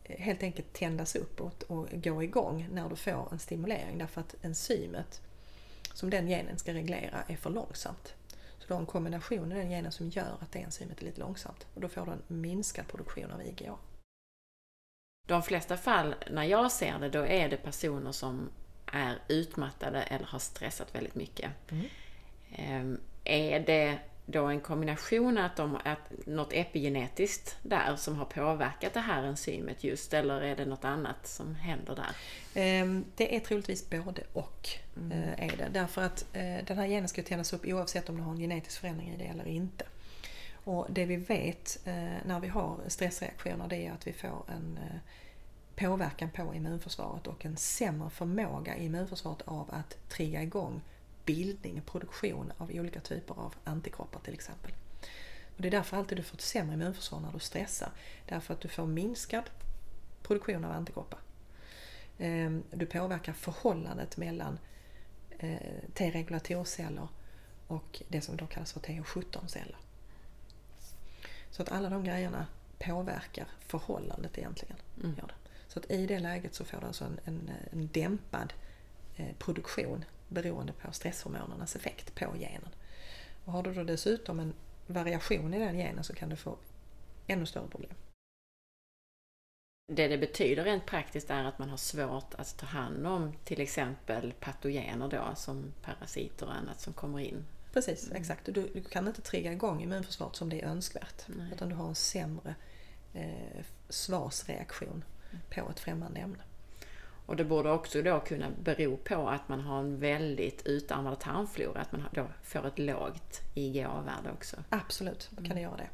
[SPEAKER 2] helt enkelt tändas upp och, och gå igång när du får en stimulering därför att enzymet som den genen ska reglera är för långsamt. Du har en kombination i den genen som gör att det enzymet är lite långsamt och då får du en minskad produktion av IgA.
[SPEAKER 1] De flesta fall när jag ser det, då är det personer som är utmattade eller har stressat väldigt mycket. Mm. Ehm, är det då en kombination att de att något epigenetiskt där som har påverkat det här enzymet just eller är det något annat som händer där?
[SPEAKER 2] Ehm, det är troligtvis både och. Mm. Eh, är det. Därför att eh, den här genen ska tändas upp oavsett om du har en genetisk förändring i det eller inte. Och det vi vet eh, när vi har stressreaktioner det är att vi får en påverkan på immunförsvaret och en sämre förmåga i immunförsvaret av att trigga igång bildning, produktion av olika typer av antikroppar till exempel. Och det är därför alltid du får ett sämre immunförsvar när du stressar. Därför att du får minskad produktion av antikroppar. Ehm, du påverkar förhållandet mellan eh, T-regulatorceller och det som då kallas för TH17-celler. Så att alla de grejerna påverkar förhållandet egentligen. Mm. Så att i det läget så får du alltså en, en, en dämpad eh, produktion beroende på stresshormonernas effekt på genen. Och har du då dessutom en variation i den genen så kan du få ännu större problem.
[SPEAKER 1] Det det betyder rent praktiskt är att man har svårt att ta hand om till exempel patogener då som parasiter och annat som kommer in.
[SPEAKER 2] Precis, mm. exakt. Du, du, kan inte trigga igång immunförsvaret som det är önskvärt. Nej. Utan du har en sämre eh, svarsreaktion mm. på ett främmande ämne.
[SPEAKER 1] Och det borde också då kunna bero på att man har en väldigt utarmad tarmflora, att man då får ett lågt IGA-värde också.
[SPEAKER 2] Absolut, kan det göra det.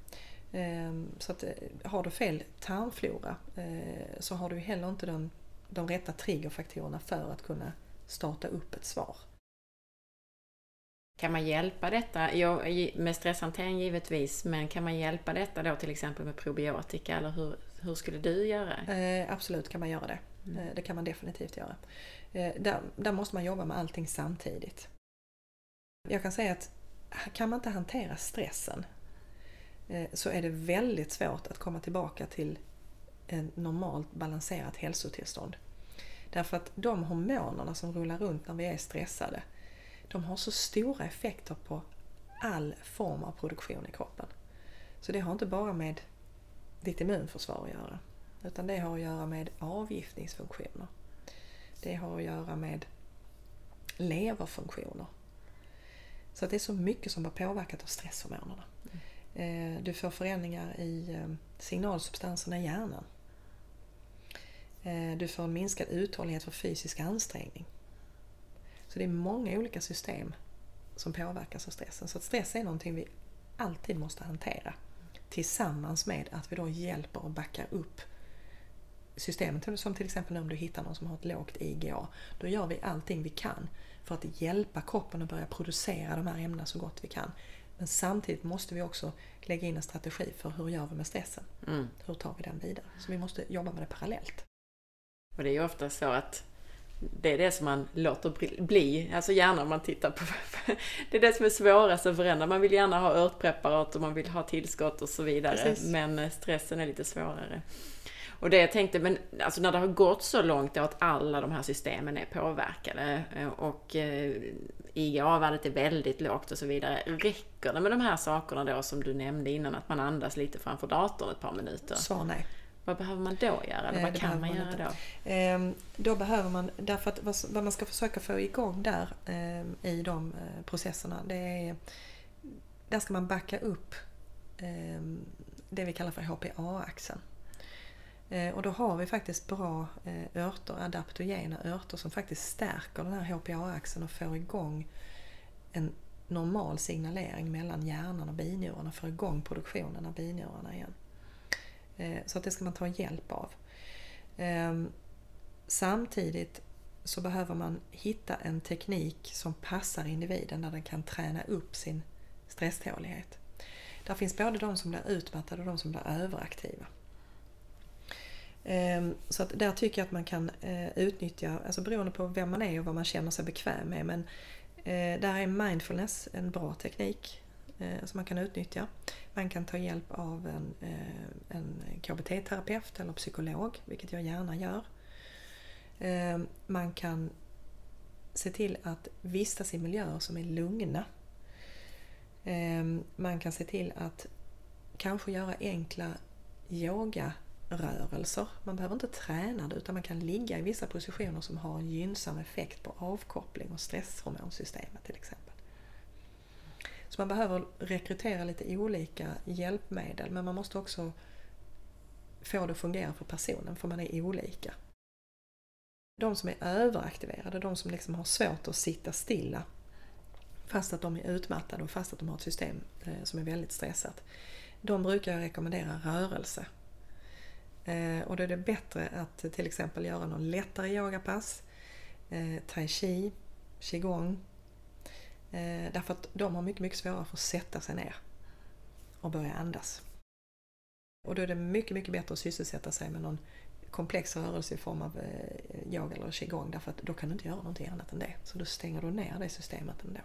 [SPEAKER 2] Ehm, så att eh, har du fel tarmflora eh, så har du heller inte de, de rätta triggerfaktorerna för att kunna starta upp ett svar.
[SPEAKER 1] Kan man hjälpa detta? Ja, med stresshantering givetvis, men kan man hjälpa detta då till exempel med probiotika eller hur, hur skulle du göra?
[SPEAKER 2] Eh, absolut kan man göra det. Mm. Det kan man definitivt göra. Eh, där, där måste man jobba med allting samtidigt. Jag kan säga att kan man inte hantera stressen eh, så är det väldigt svårt att komma tillbaka till ett normalt balanserat hälsotillstånd. Därför att de hormonerna som rullar runt när vi är stressade, de har så stora effekter på all form av produktion i kroppen. Så det har inte bara med ditt immunförsvar att göra. Utan det har att göra med avgiftningsfunktioner. Det har att göra med leverfunktioner. Så det är så mycket som har påverkat av stresshormonerna. Mm. Du får förändringar i eh, signalsubstanserna i hjärnan. Eh, du får en minskad uthållighet för fysisk ansträngning. Så det är många olika system som påverkas av stressen. Så att stress är någonting vi alltid måste hantera. Tillsammans med att vi då hjälper och backar upp systemet. Som till exempel om du hittar någon som har ett lågt IGA. Då gör vi allting vi kan för att hjälpa kroppen att börja producera de här ämnena så gott vi kan. Men samtidigt måste vi också lägga in en strategi för hur gör vi med stressen? Mm. Hur tar vi den vidare? Så vi måste jobba med det parallellt.
[SPEAKER 1] Och det är ju ofta så att det är det som man låter bli, alltså gärna om man tittar på Det är det som är svårast att förändra. Man vill gärna ha örtpreparat och man vill ha tillskott och så vidare. Precis. Men stressen är lite svårare. Och det jag tänkte, men alltså när det har gått så långt att alla de här systemen är påverkade eh, och eh, IGA-värdet är väldigt lågt och så vidare. Räcker det med de här sakerna då som du nämnde innan, att man andas lite framför datorn ett par minuter?
[SPEAKER 2] Svar nej.
[SPEAKER 1] Vad behöver man då göra? Eller vad kan man, man göra då?
[SPEAKER 2] Ehm, då behöver man, därför att vad man ska försöka få igång där ehm, i de eh, processerna, det är, där ska man backa upp ehm, det vi kallar för HPA-axeln. Eh, och då har vi faktiskt bra eh, örter, adaptogena örter som faktiskt stärker den här HPA-axeln och får igång en normal signalering mellan hjärnan och binjurarna, får igång produktionen av binjurarna igen. Eh, så att det ska man ta hjälp av. Ehm, samtidigt så behöver man hitta en teknik som passar individen där den kan träna upp sin stresstålighet. Där finns både de som blir utmattade och de som blir överaktiva. Ehm, så att där tycker jag att man kan eh, utnyttja, alltså beroende på vem man är och vad man känner sig bekväm med, men eh, där är mindfulness en bra teknik eh, som man kan utnyttja. Man kan ta hjälp av en, en KBT-terapeut eller psykolog, vilket jag gärna gör. Ehm, man kan se till att vistas i miljöer som är lugna. Ehm, man kan se till att kanske göra enkla yoga rörelser. Man behöver inte träna det utan man kan ligga i vissa positioner som har en gynnsam effekt på avkoppling och stresshormonsystemet till exempel. Så man behöver rekrytera lite olika hjälpmedel men man måste också få det att fungera för personen för man är olika. De som är överaktiverade, de som liksom har svårt att sitta stilla fast att de är utmattade och fast att de har ett system eh, som är väldigt stressat. De brukar jag rekommendera rörelse. Eh, och då är det bättre att till exempel göra någon lättare yogapass, eh, tai chi, qigong, Eh, därför att de har mycket, mycket svårare för att sätta sig ner och börja andas. Och då är det mycket, mycket bättre att sysselsätta sig med någon komplex rörelse i form av eh, yoga eller qigong därför att då kan du inte göra någonting annat än det. Så då stänger du ner det systemet ändå.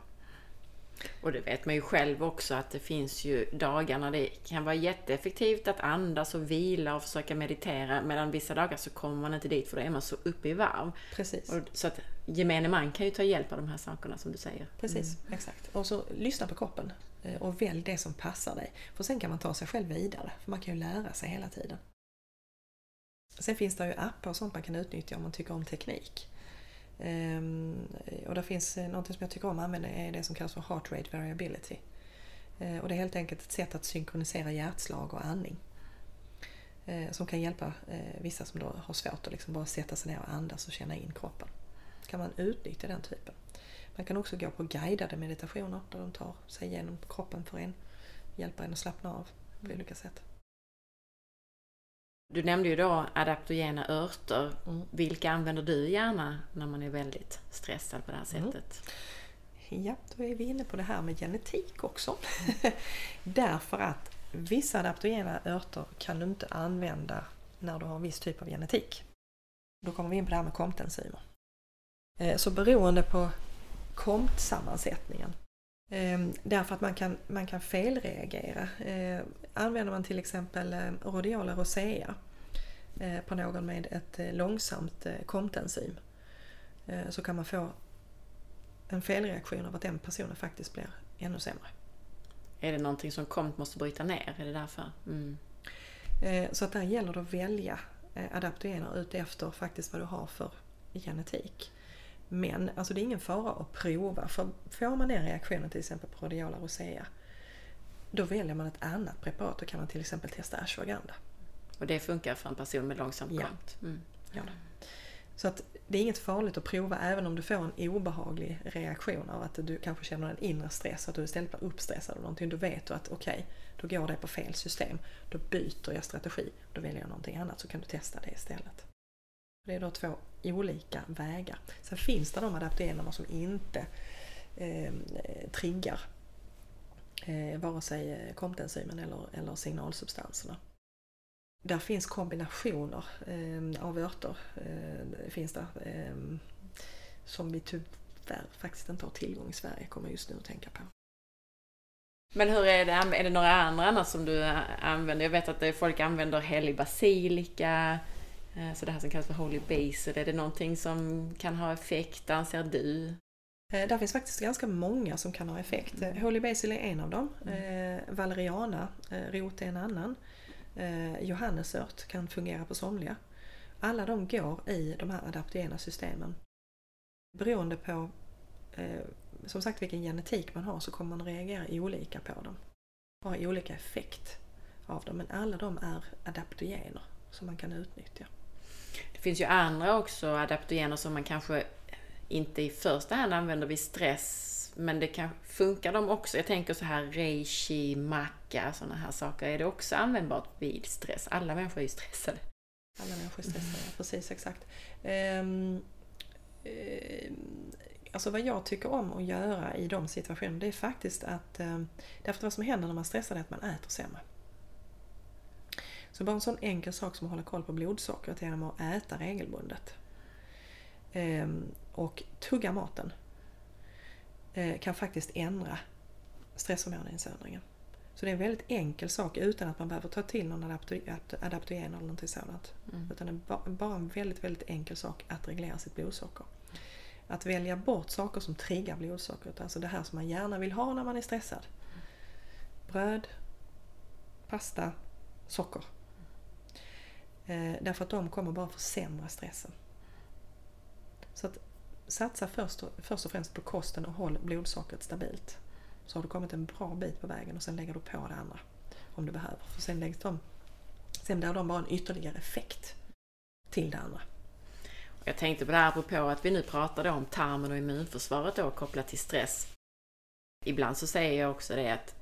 [SPEAKER 1] Och det vet man ju själv också att det finns ju dagar när det kan vara jätteeffektivt att andas och vila och försöka meditera medan vissa dagar så kommer man inte dit för då är man så uppe i varv.
[SPEAKER 2] Precis.
[SPEAKER 1] Och så att gemene man kan ju ta hjälp av de här sakerna som du säger.
[SPEAKER 2] Precis, mm. exakt. Och så lyssna på kroppen eh, och välj det som passar dig. För sen kan man ta sig själv vidare, för man kan ju lära sig hela tiden. Sen finns det ju appar och sånt man kan utnyttja om man tycker om teknik. Ehm, och det finns eh, något som jag tycker om att använda är det som kallas för heart rate variability. Eh, och det är helt enkelt ett sätt att synkronisera hjärtslag och andning. Eh, som kan hjälpa vissa som då har svårt att liksom bara sätta sig ner och andas och känna in kroppen. kan man utnyttja den typen. Man kan också gå på guidade meditationer där de tar sig igenom kroppen för en. Hjälper en att slappna av på olika sätt.
[SPEAKER 1] Du nämnde ju då adaptogena örter. Mm. Vilka använder du gärna när man är väldigt stressad på det här mm. sättet?
[SPEAKER 2] Mm. Ja, då är vi inne på det här med genetik också. Därför att vissa adaptogena örter kan du inte använda när du har en viss typ av genetik. Då kommer vi in på det här med komtenzymer. Eh, så beroende på komtsammansättningen Ehm, därför att man kan, man kan felreagera. Ehm, använder man till exempel eh, rhodiola rosea eh, på någon med ett eh, långsamt komtenzym eh, så kan man få en felreaktion av att den personen faktiskt blir ännu sämre.
[SPEAKER 1] Är det någonting som KOMT måste bryta ner? Är det därför? Mm.
[SPEAKER 2] Så att där gäller det att välja adaptogener ut efter faktiskt vad du har för genetik. Men alltså det är ingen fara att prova. För får man den reaktionen till exempel på rhodiola rosea då väljer man ett annat preparat. Då kan man till exempel testa ashwagandha.
[SPEAKER 1] Och det funkar för en person med långsamt
[SPEAKER 2] Ja.
[SPEAKER 1] Mm.
[SPEAKER 2] Ja. Så att det är inget farligt att prova även om du får en obehaglig reaktion av att du kanske känner en inre stress, att du istället blir uppstressad av någonting. Då vet du att okej, då går det på fel system. Då byter jag strategi. Då väljer jag någonting annat så kan du testa det istället. Det är då två olika vägar. Sen finns det de adaptogenerna som inte eh, triggar eh, vare sig eh, komptensymen eller, eller signalsubstanserna. Där finns kombinationer eh, av örter. Eh, finns där, eh, som vi tyvärr faktiskt inte har tillgång i Sverige, kommer jag just nu att tänka på.
[SPEAKER 1] Men hur är det, är det några andra annars som du eh, använder? Jag vet att folk använder helig basilika, så det här som kallas för holy basil. Är det någonting som kan ha effekt, anser du?
[SPEAKER 2] Eh, där finns faktiskt ganska många som kan ha effekt. Eh, Holy Basil är en av dem. Eh, valeriana, eh, rot är en annan. Eh, johannesört kan fungera på somliga. Alla de går i de här adaptogena systemen. Beroende på eh, som sagt vilken genetik man har så kommer man reagera olika på dem. Ha olika effekt av dem. Men alla de är adaptogener som man kan utnyttja.
[SPEAKER 1] Det finns ju andra också adaptogener som man kanske inte i första hand använder vid stress, men det kan, funkar de också? Jag tänker så här reishi, macka, sådana här saker. Är det också användbart vid stress? Alla människor är ju stressade.
[SPEAKER 2] Alla människor är stressade, precis exakt. Um, alltså vad jag tycker om att göra i de situationerna det är faktiskt att um, därför att vad som händer när man stressar är att man äter sämre. Så bara en sån enkel sak som att hålla koll på blodsockret genom att äta regelbundet. Ehm, och tugga maten eh, kan faktiskt ändra stresshormoninsöndringen. Så det är en väldigt enkel sak utan att man behöver ta till någon adapto- adaptogen eller någonting sådant.
[SPEAKER 1] Mm.
[SPEAKER 2] Utan det är ba- bara en väldigt, väldigt enkel sak att reglera sitt blodsocker. Att välja bort saker som triggar blodsockret, alltså det här som man gärna vill ha när man är stressad. Bröd, pasta, socker. Eh, därför att de kommer bara försämra stressen. Så att satsa först och, först och främst på kosten och håll blodsockret stabilt. Så har du kommit en bra bit på vägen och sen lägger du på det andra om du behöver. För sen läggs de, sen blir de bara en ytterligare effekt till det andra.
[SPEAKER 1] Jag tänkte på det här apropå att vi nu pratar om tarmen och immunförsvaret då kopplat till stress. Ibland så säger jag också det att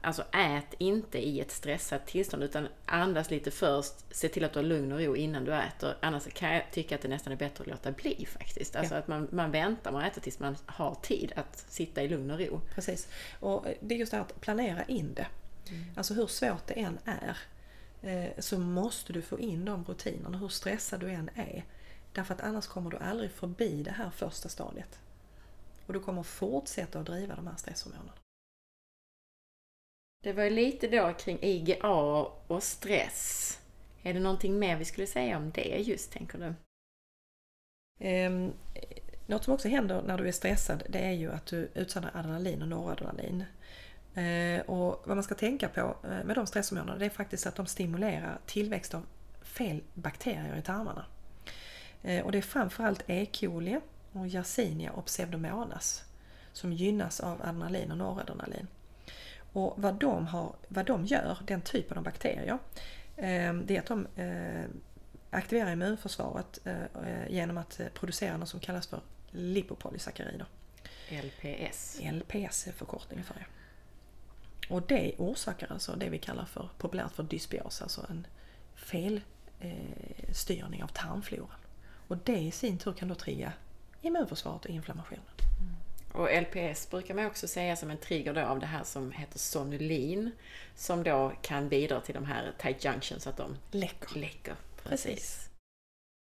[SPEAKER 1] alltså ät inte i ett stressat tillstånd utan andas lite först, se till att du har lugn och ro innan du äter. Annars kan jag tycka att det nästan är bättre att låta bli faktiskt. Alltså
[SPEAKER 2] Ja.
[SPEAKER 1] att man, man väntar med att äta tills man har tid att sitta i lugn och ro.
[SPEAKER 2] Precis. Och det är just det här att planera in det. Alltså hur svårt det än är eh, så måste du få in de rutinerna hur stressad du än är. Därför att annars kommer du aldrig förbi det här första stadiet. Och du kommer fortsätta att driva de här stresshormonerna.
[SPEAKER 1] Det var ju lite då kring IGA och stress. Är det någonting mer vi skulle säga om det just, tänker du?
[SPEAKER 2] Um, något som också händer när du är stressad det är ju att du utsöndrar adrenalin och noradrenalin. Uh, och vad man ska tänka på eh, med de stresshormonerna det är faktiskt att de stimulerar tillväxt av fel bakterier i tarmarna. Uh, och det är framförallt E. coli och Yersinia och Pseudomonas som gynnas av adrenalin och noradrenalin. Och vad de, har, vad de gör, den typen av bakterier, eh, det är att de eh, aktiverar immunförsvaret eh, genom att producera något som kallas för lipopolysackarider.
[SPEAKER 1] LPS.
[SPEAKER 2] LPS är förkortningen för det. Och det orsakar alltså det vi kallar för populärt för dysbios, alltså en felstyrning styrning av tarmfloran. Och det i sin tur kan då trigga immunförsvaret och inflammationen.
[SPEAKER 1] Och LPS brukar man också säga som en trigger då av det här som heter sonulin. Som då kan bidra till de här tight junctions, att de
[SPEAKER 2] Läcker.
[SPEAKER 1] läcker.
[SPEAKER 2] Precis.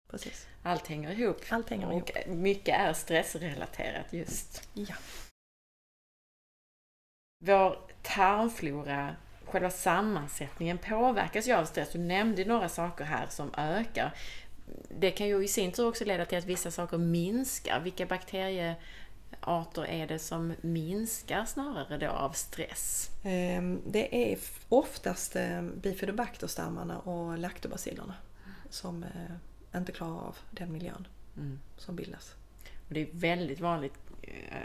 [SPEAKER 2] Precis.
[SPEAKER 1] Allt hänger ihop.
[SPEAKER 2] Allt hänger ihop.
[SPEAKER 1] Och mycket är stressrelaterat just.
[SPEAKER 2] Ja.
[SPEAKER 1] Vår tarmflora, själva sammansättningen påverkas ju av stress. Du nämnde några saker här som ökar. Det kan ju i sin tur också leda till att vissa saker minskar. Vilka bakteriearter är det som minskar snarare då av stress?
[SPEAKER 2] Ehm, det är oftast eh, bifidobacterstammarna och laktobacillerna som eh, inte klarar av den miljön mm. som bildas.
[SPEAKER 1] Och det är väldigt vanligt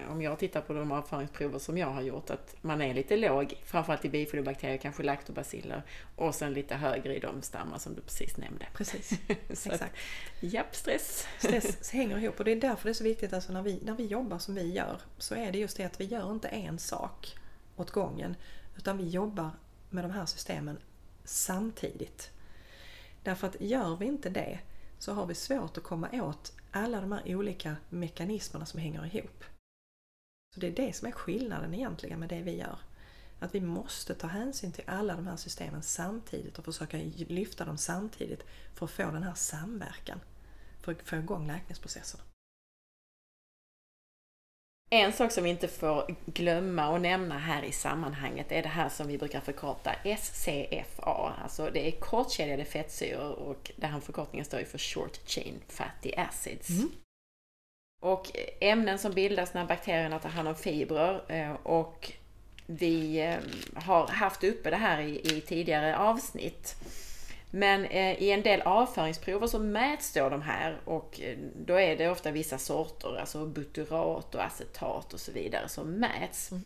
[SPEAKER 1] om jag tittar på de avföringsprover som jag har gjort, att man är lite låg, framförallt i bifidobakterier, kanske laktobaciller, och sen lite högre i de stammar som du precis nämnde.
[SPEAKER 2] Precis, exakt. Att,
[SPEAKER 1] japp, stress.
[SPEAKER 2] Stress hänger ihop och det är därför det är så viktigt, alltså när vi, när vi jobbar som vi gör, så är det just det att vi gör inte en sak åt gången, utan vi jobbar med de här systemen samtidigt. Därför att gör vi inte det så har vi svårt att komma åt alla de här olika mekanismerna som hänger ihop. Så Det är det som är skillnaden egentligen med det vi gör. Att vi måste ta hänsyn till alla de här systemen samtidigt och försöka lyfta dem samtidigt för att få den här samverkan. För att få igång läkningsprocessen.
[SPEAKER 1] En sak som vi inte får glömma och nämna här i sammanhanget är det här som vi brukar förkorta SCFA. Alltså det är kortkedjade fettsyror och den här förkortningen står ju för Short Chain Fatty Acids. Mm. Och ämnen som bildas när bakterierna tar hand om fibrer eh, och vi eh, har haft uppe det här i, tidigare avsnitt. Men eh, i en del avföringsprover så mäts då de här och då är det ofta vissa sorter, alltså butyrat och acetat och så vidare som mäts. Mm.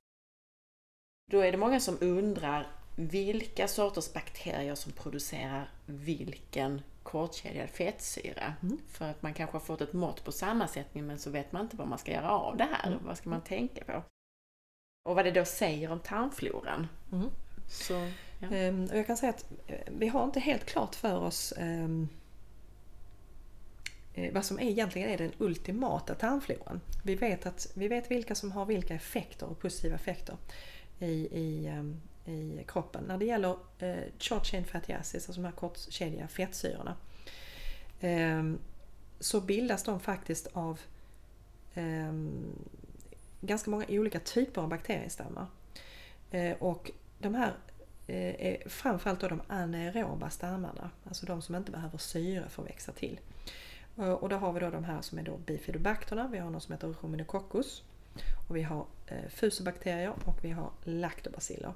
[SPEAKER 1] Då är det många som undrar vilka sorters bakterier som producerar vilken kortkedjad fettsyra. Mm. För att man kanske har fått ett mått på sammansättningen men så vet man inte vad man ska göra av det här. Mm. Vad ska man tänka på? Och vad det då säger om tarmfloran. Mm.
[SPEAKER 2] Så, ja. Ehm, och jag kan säga att eh, vi har inte helt klart för oss ehm, eh, vad som egentligen är den ultimata tarmfloran. Vi vet, att, vi vet vilka som har vilka effekter och positiva effekter i, i ehm, i kroppen. När det gäller eh, short chain fatty acids, alltså de här kortkedjiga fettsyrorna, så bildas de faktiskt av ganska många olika typer av bakteriestammar. Och de här Eh, är framförallt då de anaeroba stammarna, alltså de som inte behöver syre för att växa till. Eh, och då har vi då de här som är då bifidobakterna, vi har något som heter Ruminococcus och vi har eh, fusobakterier och vi har laktobaciller.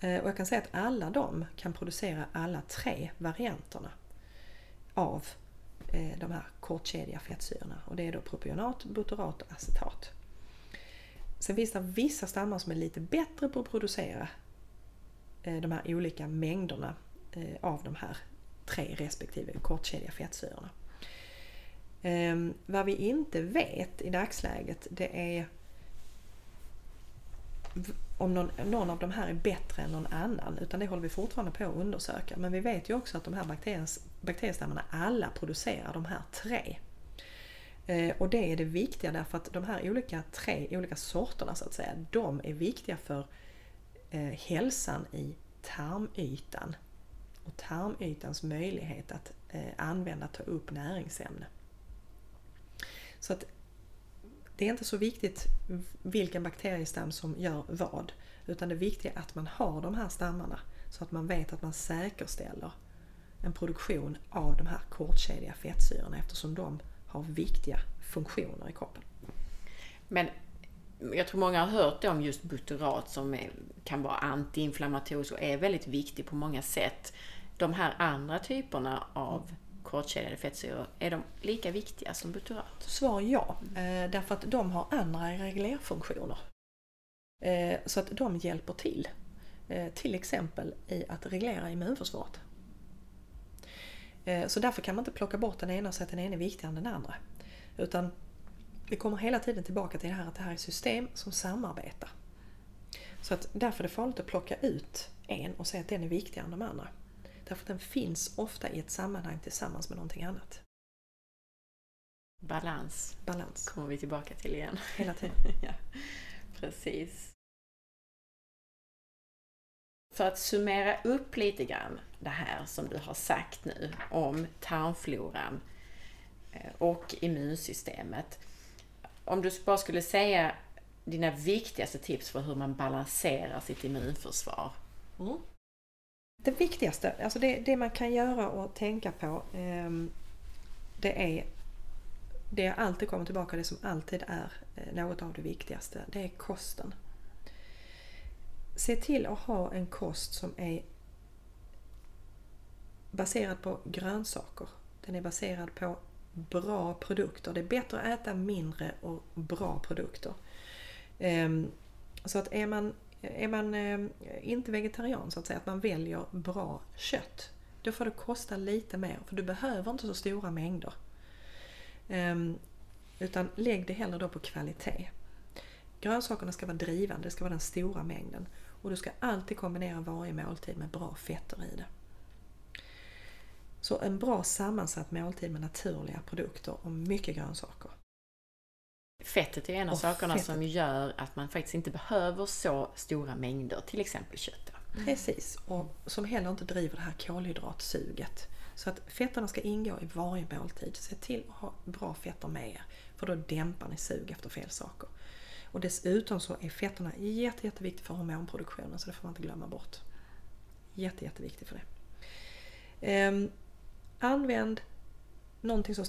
[SPEAKER 2] Eh, och jag kan säga att alla de kan producera alla tre varianterna av eh, de här kortkedjiga fettsyrorna. Och det är då propionat, butyrat och acetat. Sen finns det vissa stammar som är lite bättre på att producera Eh, de här olika mängderna eh, av de här tre respektive kortkedjiga fettsyrorna. Ehm, vad vi inte vet i dagsläget det är om någon, någon, av de här är bättre än någon annan utan det håller vi fortfarande på att undersöka. Men vi vet ju också att de här bakteriestammarna alla producerar de här tre. Eh, och det är det viktiga därför att de här olika tre olika sorterna så att säga, de är viktiga för eh, hälsan i tarmytan och tarmytans möjlighet att eh, använda, ta upp näringsämne. Så att det är inte så viktigt vilken bakteriestam som gör vad. Utan det viktiga är att man har de här stammarna så att man vet att man säkerställer en produktion av de här kortkedjiga fettsyrorna eftersom de har viktiga funktioner i kroppen.
[SPEAKER 1] Men jag tror många har hört om just butyrat som är, kan vara antiinflammatorisk och är väldigt viktig på många sätt. De här andra typerna av kortkedjade fettsyror, är de lika viktiga som butyrat?
[SPEAKER 2] Svar ja, eh, därför att de har andra reglerfunktioner. Eh, så att de hjälper till. Eh, till exempel i att reglera immunförsvaret. Så därför kan man inte plocka bort den ena och säga att den ena är viktigare än den andra. Utan vi kommer hela tiden tillbaka till det här att det här är system som samarbetar. Så att därför är det farligt att plocka ut en och säga att den är viktigare än de andra. Därför att den finns ofta i ett sammanhang tillsammans med någonting annat.
[SPEAKER 1] Balans.
[SPEAKER 2] Balans.
[SPEAKER 1] kommer vi tillbaka till igen.
[SPEAKER 2] Hela tiden.
[SPEAKER 1] ja, precis. För att summera upp lite grann det här som du har sagt nu om tarmfloran eh, och immunsystemet. Om du bara skulle säga dina viktigaste tips för hur man balanserar sitt immunförsvar?
[SPEAKER 2] Mm. Det viktigaste, alltså det, det, man kan göra och tänka på eh, det är det jag alltid kommer tillbaka det som alltid är eh, något av det viktigaste. Det är kosten. Se till att ha en kost som är baserad på grönsaker. Den är baserad på bra produkter. Det är bättre att äta mindre och bra produkter. Ehm, så att är man, är man ehm, inte vegetarian så att säga, att man väljer bra kött, då får det kosta lite mer för du behöver inte så stora mängder. Ehm, utan lägg det hellre då på kvalitet. Grönsakerna ska vara drivande, det ska vara den stora mängden. Och du ska alltid kombinera varje måltid med bra fetter i det. Så en bra sammansatt måltid med naturliga produkter och mycket grönsaker.
[SPEAKER 1] Fettet är en av och sakerna fettet. som gör att man faktiskt inte behöver så stora mängder, till exempel kött.
[SPEAKER 2] Mm. Precis, och som heller inte driver det här kolhydratsuget. Så att fetterna ska ingå i varje måltid. Se till att ha bra fetter med er, för då dämpar ni sug efter fel saker. Och dessutom så är fetterna jätte, jätteviktigt för hormonproduktionen, så det får man inte glömma bort. Jätte, jätteviktigt för det. Um, använd någonting som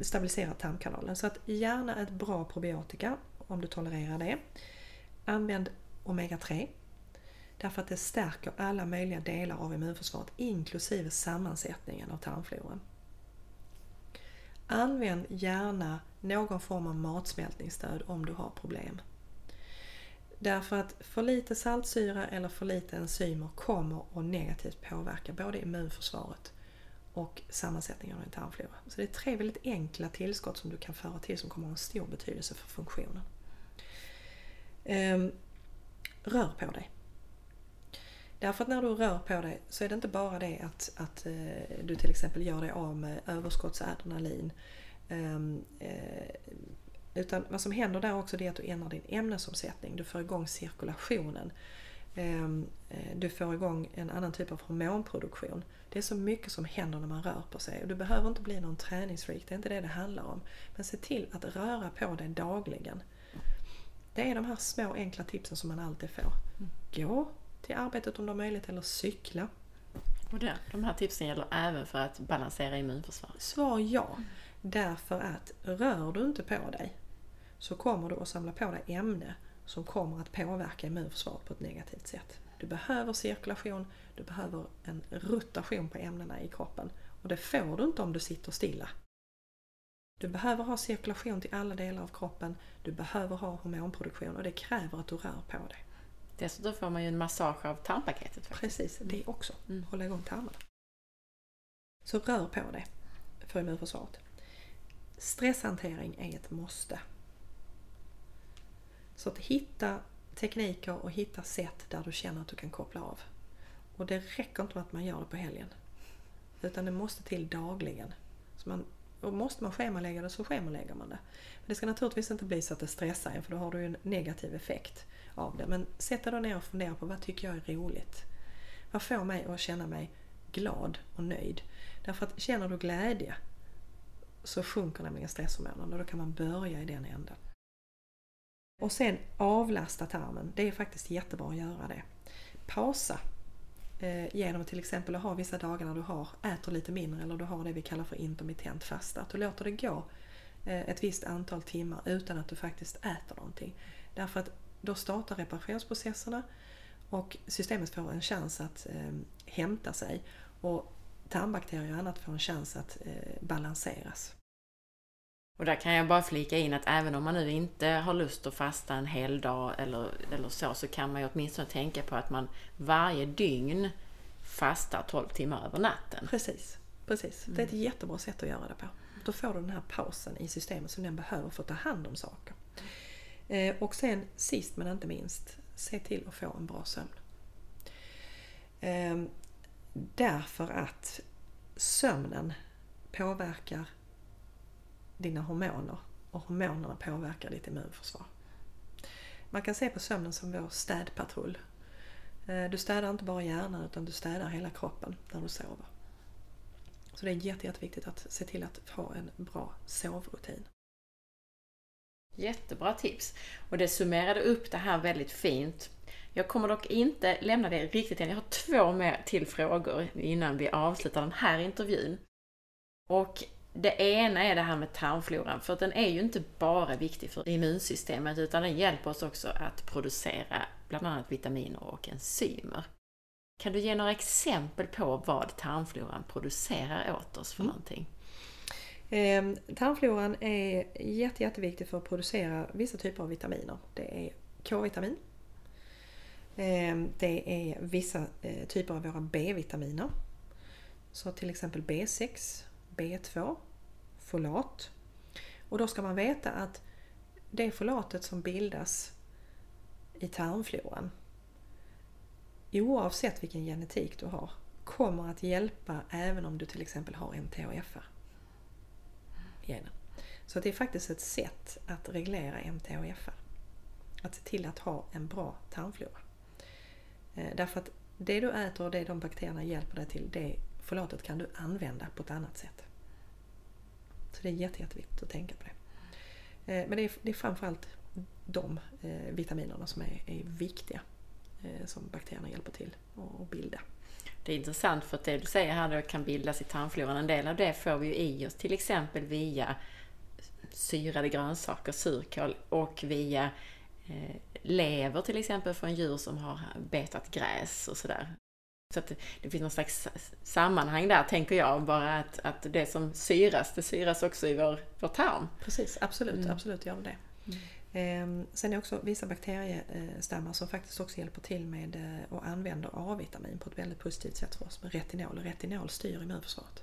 [SPEAKER 2] stabiliserar tarmkanalen. Så att gärna ett bra probiotika om du tolererar det. Använd Omega-3 därför att det stärker alla möjliga delar av immunförsvaret inklusive sammansättningen av tarmfloran. Använd gärna någon form av matsmältningsstöd om du har problem. Därför att för lite saltsyra eller för lite enzymer kommer att negativt påverka både immunförsvaret och sammansättningen av din tarmflora. Så det är tre väldigt enkla tillskott som du kan föra till som kommer att ha en stor betydelse för funktionen. Ehm, rör på dig. Därför att när du rör på dig så är det inte bara det att, att eh, du till exempel gör dig av med överskottsadrenalin. Ehm, eh, utan vad som händer där också är att du ändrar din ämnesomsättning. Du får igång cirkulationen. Ehm, eh, du får igång en annan typ av hormonproduktion. Det är så mycket som händer när man rör på sig. Och du behöver inte bli någon träningsfreak, det är inte det det handlar om. Men se till att röra på dig dagligen. Det är de här små enkla tipsen som man alltid får. Gå till arbetet om du har möjlighet eller cykla.
[SPEAKER 1] Och det, de här tipsen gäller även för att balansera immunförsvaret?
[SPEAKER 2] Svar ja. Därför att rör du inte på dig så kommer du att samla på dig ämne som kommer att påverka immunförsvaret på ett negativt sätt. Du behöver cirkulation, du behöver en rotation på ämnena i kroppen och det får du inte om du sitter stilla. Du behöver ha cirkulation till alla delar av kroppen, du behöver ha hormonproduktion och det kräver att du rör på dig.
[SPEAKER 1] Dessutom får man ju en massage av tarmpaketet.
[SPEAKER 2] Faktiskt. Precis, det också. Mm. Hålla igång tarmarna. Så rör på dig för immunförsvaret. Stresshantering är ett måste. Så att hitta tekniker och hitta sätt där du känner att du kan koppla av. Och det räcker inte med att man gör det på helgen. Utan det måste till dagligen. Så man, och måste man schemalägga det så schemalägger man det. Men det ska naturligtvis inte bli så att det stressar en för då har du ju en negativ effekt av det. Men sätt dig då ner och fundera på vad tycker jag är roligt? Vad får mig att känna mig glad och nöjd? Därför att känner du glädje så sjunker nämligen stresshormonen och då kan man börja i den änden. Och sen avlasta tarmen. Det är faktiskt jättebra att göra det. Pausa Eh, genom till exempel att ha vissa dagar när du har, äter lite mindre eller du har det vi kallar för intermittent fasta. Att du låter det gå eh, ett visst antal timmar utan att du faktiskt äter någonting. Därför att då startar reparationsprocesserna och systemet får en chans att eh, hämta sig och tarmbakterier och annat får en chans att eh, balanseras.
[SPEAKER 1] Och där kan jag bara flika in att även om man nu inte har lust att fasta en hel dag eller, eller så, så kan man ju åtminstone tänka på att man varje dygn fastar 12 timmar över natten.
[SPEAKER 2] Precis, precis. Mm. Det är ett jättebra sätt att göra det på. Då får du den här pausen i systemet som den behöver för att ta hand om saker. Eh, och sen sist men inte minst, se till att få en bra sömn. Eh, därför att sömnen påverkar dina hormoner och hormonerna påverkar ditt immunförsvar. Man kan se på sömnen som vår städpatrull. Eh, du städar inte bara hjärnan utan du städar hela kroppen när du sover. Så det är jätte, jätteviktigt att se till att ha en bra sovrutin.
[SPEAKER 1] Jättebra tips. Och det summerade upp det här väldigt fint. Jag kommer dock inte lämna det riktigt än. Jag har två mer till frågor innan vi avslutar den här intervjun. Och det ena är det här med tarmfloran, för den är ju inte bara viktig för immunsystemet utan den hjälper oss också att producera bland annat vitaminer och enzymer. Kan du ge några exempel på vad tarmfloran producerar åt oss för mm. någonting?
[SPEAKER 2] Eh, tarmfloran är jätte, jätteviktig för att producera vissa typer av vitaminer. Det är K-vitamin. Eh, det är vissa eh, typer av våra B-vitaminer. Så till exempel B6, B2, folat. Och då ska man veta att det folatet som bildas i tarmfloran oavsett vilken genetik du har kommer att hjälpa även om du till exempel har MTHFR. Genen. Så det är faktiskt ett sätt att reglera MTHFR. Att se till att ha en bra tarmflora. Eh, därför att det du äter och det de bakterierna hjälper dig till, det folatet kan du använda på ett annat sätt. Så det är jätte, jätteviktigt att tänka på det. Eh, men det är, det är framförallt de eh, vitaminerna som är, är viktiga eh, som bakterierna hjälper till att bilda.
[SPEAKER 1] Det är intressant för att det du säger här då kan bildas i tarmfloran. En del av det får vi ju i oss till exempel via syrade grönsaker, surkål och via lever till exempel från djur som har betat gräs och sådär. Så att det finns någon slags sammanhang där, tänker jag, bara att, att det som syras, det syras också i vår, vår tarm.
[SPEAKER 2] Precis, absolut, mm. absolut gör det mm. Ehm, sen är det också vissa bakteriestammar som faktiskt också hjälper till med eh, och använder A-vitamin på ett väldigt positivt sätt för oss med retinol. Och retinol styr immunförsvaret.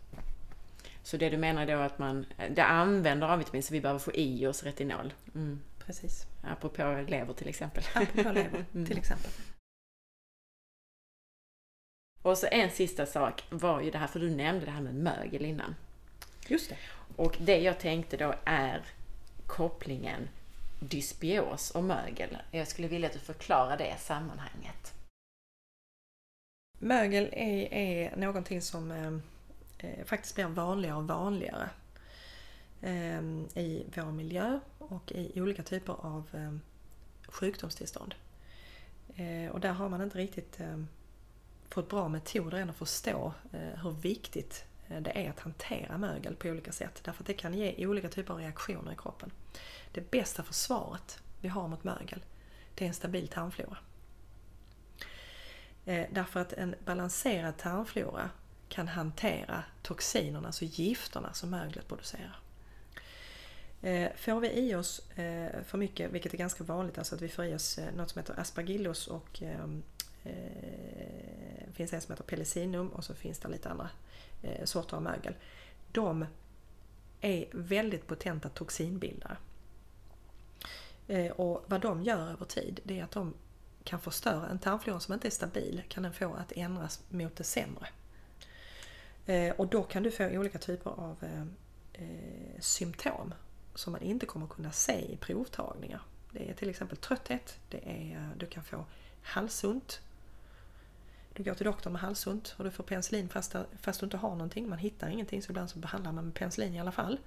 [SPEAKER 1] Så det du menar då att man det använder A-vitamin så vi behöver få i oss retinol?
[SPEAKER 2] Mm. Precis.
[SPEAKER 1] Apropå lever till exempel.
[SPEAKER 2] Apropå lever till mm. exempel.
[SPEAKER 1] Och så en sista sak var ju det här, för du nämnde det här med mögel innan.
[SPEAKER 2] Just det.
[SPEAKER 1] Och det jag tänkte då är kopplingen dysbios och mögel. Jag skulle vilja att du förklarar det sammanhanget.
[SPEAKER 2] Mögel är, är någonting som eh, eh, faktiskt blir vanligare och vanligare eh, i vår miljö och i olika typer av eh, sjukdomstillstånd. Eh, och där har man inte riktigt eh, fått bra metoder än att förstå eh, hur viktigt eh, det är att hantera mögel på olika sätt. Därför att det kan ge olika typer av reaktioner i kroppen. Det bästa försvaret vi har mot mögel, det är en stabil tarmflora. Eh, därför att en balanserad tarmflora kan hantera toxinerna, alltså gifterna som möglet producerar. Får vi i oss för mycket, vilket är ganska vanligt, alltså att vi får i oss något som heter aspergillus och ehm, det finns en som heter Pellicinum och så finns det lite andra eh, sorter av mögel. De är väldigt potenta toxinbildare. Eh, och vad de gör över tid det är att de kan förstöra en tarmflora som inte är stabil kan den få att ändras mot det sämre. Och då kan du få olika typer av symptom som man inte kommer kunna se i provtagningar. Det är till exempel trötthet, det är, du kan få halsont, du går till doktorn med halsont och du får penicillin fast, fast du inte har någonting. Man hittar ingenting så ibland så behandlar man med penicillin i alla fall.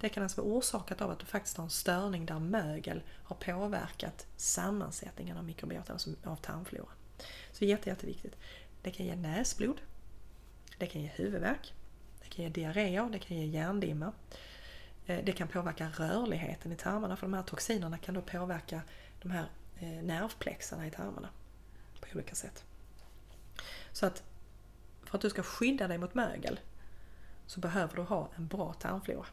[SPEAKER 2] Det kan alltså vara orsakat av att du faktiskt har en störning där mögel har påverkat sammansättningen av mikrobiotan, alltså av tarmfloran. Så jätte, jätteviktigt. Det kan ge näsblod. Det kan ge huvudvärk. Det kan ge diarréer, det kan ge hjärndimma. Eh, det kan påverka rörligheten i tarmarna för de här toxinerna kan då påverka de här eh, nervplexarna i tarmarna på olika sätt. Så att för att du ska skydda dig mot mögel så behöver du ha en bra tarmflora.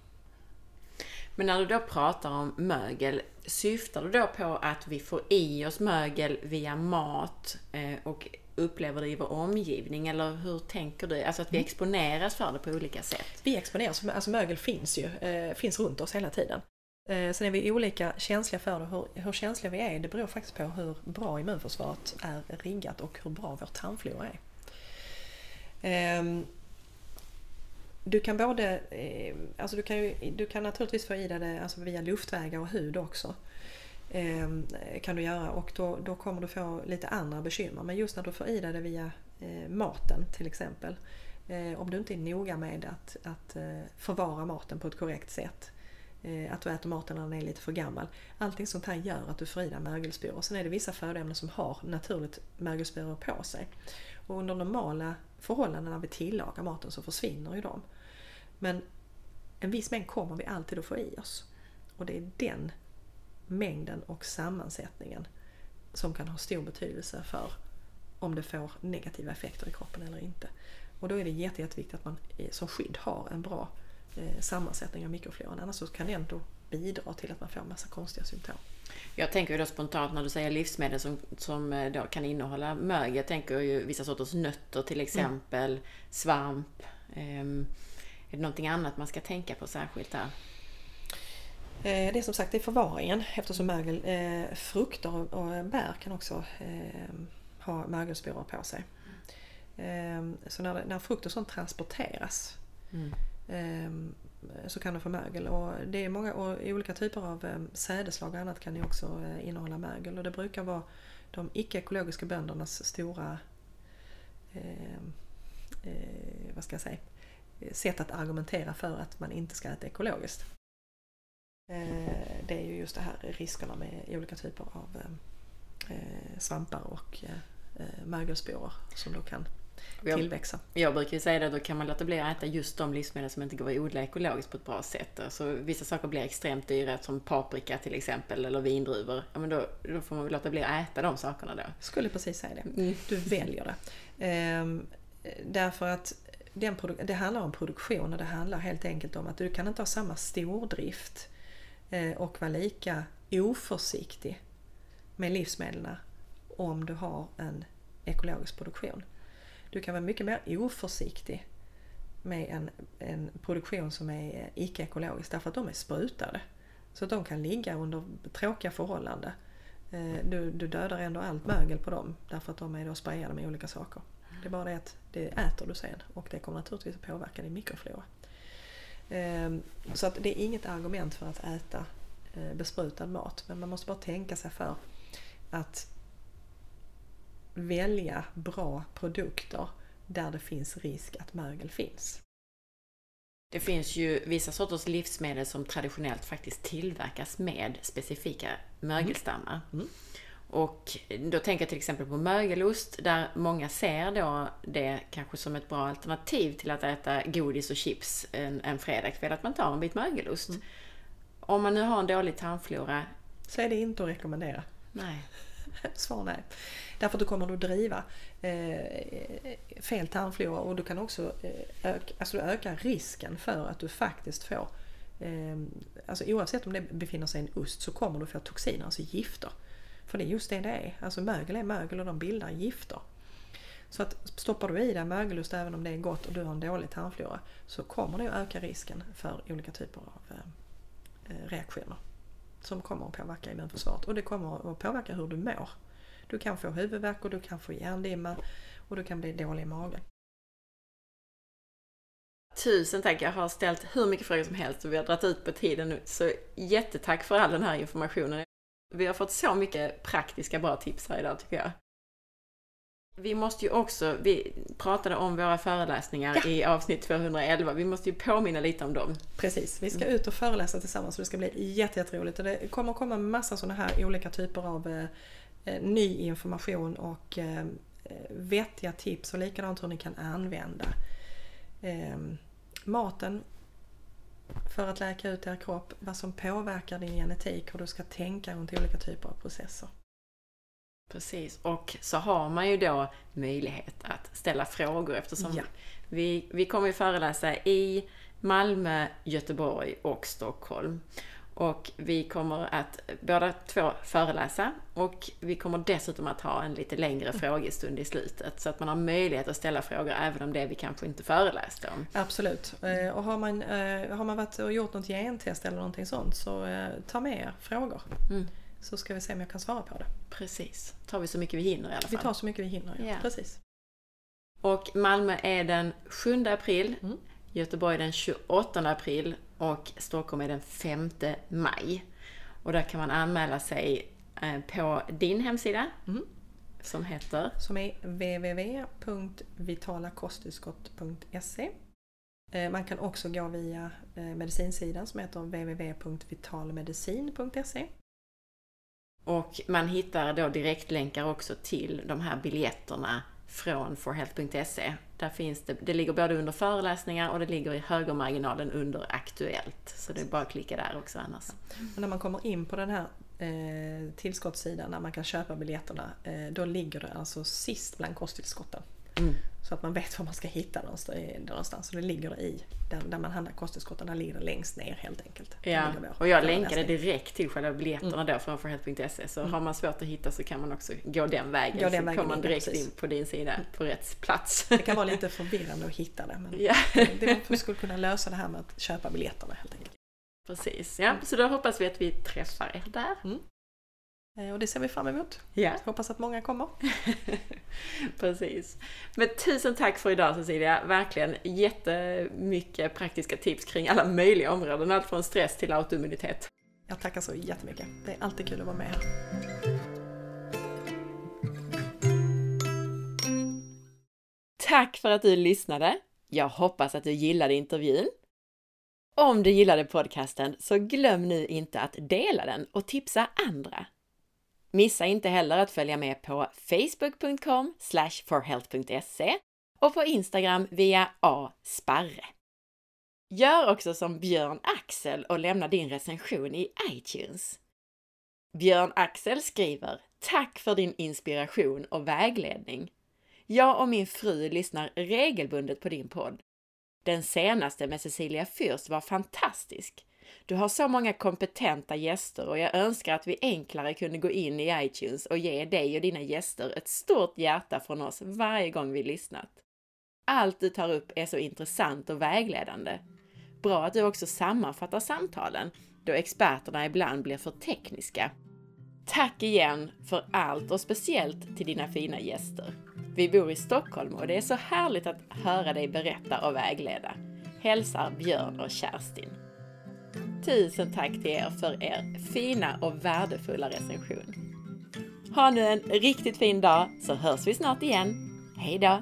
[SPEAKER 1] Men när du då pratar om mögel, syftar du då på att vi får i oss mögel via mat eh, och upplever det i vår omgivning? Eller hur tänker du? Alltså att vi mm. exponeras för det på olika sätt?
[SPEAKER 2] Vi exponeras, alltså mögel finns ju, eh, finns runt oss hela tiden. Eh, sen är vi olika känsliga för det. Hur, hur känsliga vi är, det beror faktiskt på hur bra immunförsvaret är riggat och hur bra vår tarmflora är. Ehm, du kan både, ehm, alltså du kan, du kan naturligtvis få i dig det alltså via luftvägar och hud också. Ehm, kan du göra och då, då kommer du få lite andra bekymmer. Men just när du får i dig det via eh, maten till exempel. Eh, om du inte är noga med att, att eh, förvara maten på ett korrekt sätt. att du äter maten när den är lite för gammal. Allting sånt här gör att du får i dig mögelsporer. Sen är det vissa födoämnen som har naturligt mögelsporer på sig. Och under normala förhållanden när vi tillagar maten så försvinner ju de. Men en viss mängd kommer vi alltid att få i oss. Och det är den mängden och sammansättningen som kan ha stor betydelse för om det får negativa effekter i kroppen eller inte. Och då är det jätte, jätteviktigt att man som skydd har en bra eh, sammansättning av mikrofloran. Annars så kan det ändå bidra till att man får en massa konstiga symptom.
[SPEAKER 1] Jag tänker då spontant när du säger livsmedel som, som eh, då kan innehålla mögel. Jag tänker ju vissa sorters nötter till exempel, mm. svamp. Um, är det någonting annat man ska tänka på särskilt här?
[SPEAKER 2] Eh, det är som sagt det är förvaringen eftersom mögel, eh, frukter och bär kan också eh, ha mögelsporer på sig. Mm. Så när, när frukt och sånt transporteras mm. Eh, så kan de få mögel. Och det är många och olika typer av eh, sädeslag och annat kan ju också eh, innehålla mögel. Och det brukar vara de icke-ekologiska böndernas stora eh, vad ska jag säga, sätt att argumentera för att man inte ska äta ekologiskt. Eh, det är ju just det här riskerna med olika typer av eh, svampar och eh, mögelsporer som då kan tillväxa.
[SPEAKER 1] Jag brukar ju säga det, då kan man låta bli att äta just de livsmedel som inte går att odla ekologiskt på ett bra sätt. Alltså, vissa saker blir extremt dyra, som paprika till exempel, eller vindruvor. Ja, men då, då får man väl låta bli att äta de sakerna då.
[SPEAKER 2] Skulle precis säga det. Mm. Du väljer det. Ehm, därför att den det handlar om produktion och det handlar helt enkelt om att du kan inte ha samma stordrift Eh, och vara lika oförsiktig med livsmedlen om du har en ekologisk produktion. Du kan vara mycket mer oförsiktig med en, en produktion som är icke-ekologisk därför att de är sprutade. Så att de kan ligga under tråkiga förhållanden. Eh, du, du dödar ändå allt mögel på dem därför att de är då sprayade med olika saker. Det är bara det att det äter du sen och det kommer naturligtvis att påverka din mikroflora. Eh, så att det är inget argument för att äta eh, besprutad mat. Men man måste bara tänka sig för att välja bra produkter där det finns risk att mögel finns.
[SPEAKER 1] Det finns ju vissa sorters livsmedel som traditionellt faktiskt tillverkas med specifika mögelstammar. Mm. Mm. Och då tänker jag till exempel på mögelost där många ser då det kanske som ett bra alternativ till att äta godis och chips en, en fredagkväll, att man tar en bit mögelost. Mm. Om man nu har en dålig tarmflora
[SPEAKER 2] så är det inte att rekommendera.
[SPEAKER 1] Nej.
[SPEAKER 2] Svar nej. Därför att då kommer du driva eh, fel tarmflora och du kan också eh, öka, alltså öka risken för att du faktiskt får eh, Alltså oavsett om det befinner sig i en ost så kommer du få toxiner, alltså gifter. För det är just det det är. Alltså mögel är mögel och de bildar gifter. Så att stoppar du i dig mögelost även om det är gott och du har en dålig tarmflora så kommer det att öka risken för olika typer av eh, eh reaktioner som kommer att påverka immunförsvaret och det kommer att påverka hur du mår. Du kan få huvudvärk och du kan få hjärndimma och du kan bli dålig i magen.
[SPEAKER 1] Tusen tack! Jag har ställt hur mycket frågor som helst och vi har dragit ut på tiden nu. Så jättetack för all den här informationen. Vi har fått så mycket praktiska bra tips här idag tycker jag. Vi måste ju också, vi pratade om våra föreläsningar ja. i avsnitt 211, vi måste ju påminna lite om dem.
[SPEAKER 2] Precis, vi ska ut och föreläsa tillsammans och det ska bli jätteroligt. Och det kommer komma massa sådana här olika typer av eh, eh, ny information och eh, vettiga tips och likadant hur ni kan använda eh, maten för att läka ut er kropp, vad som påverkar din genetik, hur du ska tänka runt olika typer av processer.
[SPEAKER 1] Precis, och så har man ju då möjlighet att ställa frågor eftersom ja. vi, vi kommer ju föreläsa i Malmö, Göteborg och Stockholm. Och vi kommer att båda två föreläsa och vi kommer dessutom att ha en lite längre mm. frågestund i slutet så att man har möjlighet att ställa frågor även om det vi kanske inte föreläste om.
[SPEAKER 2] Absolut. Eh, och har man, eh, har man varit och gjort något gentest eller någonting sånt så eh, ta med er frågor. Mm. Så ska vi se om jag kan svara på det.
[SPEAKER 1] Precis. Tar vi så mycket vi hinner i alla fall.
[SPEAKER 2] Vi tar så mycket vi hinner, ja. ja. Precis.
[SPEAKER 1] Och Malmö är den 7 april. Mm. Göteborg den 28 april och Stockholm är den 5 maj. Och där kan man anmäla sig eh, på din hemsida mm. som heter?
[SPEAKER 2] Som är www.vitalakosttillskott.se Eh, Man kan också gå via eh, medicinsidan som heter www.vitalmedicin.se.
[SPEAKER 1] Och man hittar då direktlänkar också till de här biljetterna från forhealth.se. Där finns det, det ligger både under föreläsningar och det ligger i högermarginalen under Aktuellt. Så det är bara att klicka där också annars.
[SPEAKER 2] Och när man kommer in på den här eh, tillskottssidan där man kan köpa biljetterna, eh, då ligger det alltså sist bland kosttillskotten.
[SPEAKER 1] Mm.
[SPEAKER 2] Så att man vet var man ska hitta någonstans. någonstans. Så det ligger i, där, där man handlar kosttillskotten, där ligger det längst ner helt enkelt.
[SPEAKER 1] Ja, och jag länkade direkt till själva biljetterna då från forhealth.se. Så har man svårt att hitta så kan man också gå den vägen.
[SPEAKER 2] Gå den
[SPEAKER 1] så
[SPEAKER 2] vägen
[SPEAKER 1] kommer man
[SPEAKER 2] in,
[SPEAKER 1] direkt
[SPEAKER 2] precis.
[SPEAKER 1] in på din sida på rätt plats.
[SPEAKER 2] Det kan vara lite förvirrande att hitta det. Men
[SPEAKER 1] ja,
[SPEAKER 2] det man skulle kunna lösa det här med att köpa biljetterna helt enkelt.
[SPEAKER 1] precis. Ja, så då hoppas vi att vi träffar er där.
[SPEAKER 2] Eh, Och det ser vi fram emot.
[SPEAKER 1] Ja.
[SPEAKER 2] Hoppas att många kommer.
[SPEAKER 1] Precis. Men tusen tack för idag Cecilia. Verkligen jättemycket praktiska tips kring alla möjliga områden. Allt från stress till autoimmunitet.
[SPEAKER 2] Jag tackar så jättemycket. Det är alltid kul att vara med här.
[SPEAKER 1] Tack för att du lyssnade. Jag hoppas att du gillade intervjun. Om du gillade podcasten så glöm nu inte att dela den och tipsa andra. Missa inte heller att följa med på facebook.com forhealth.se och på Instagram via asparre. Gör också som Björn Axel och lämna din recension i iTunes. Björn Axel skriver Tack för din inspiration och vägledning. Jag och min fru lyssnar regelbundet på din podd. Den senaste med Cecilia Fürst var fantastisk. Du har så många kompetenta gäster och jag önskar att vi enklare kunde gå in i iTunes och ge dig och dina gäster ett stort hjärta från oss varje gång vi lyssnat. Allt du tar upp är så intressant och vägledande. Bra att du också sammanfattar samtalen, då experterna ibland blir för tekniska. Tack igen för allt och speciellt till dina fina gäster. Vi bor i Stockholm och det är så härligt att höra dig berätta och vägleda. Hälsar Björn och Kerstin. Tusen tack till er för er fina och värdefulla recension. Ha nu en riktigt fin dag så hörs vi snart igen. Hejdå!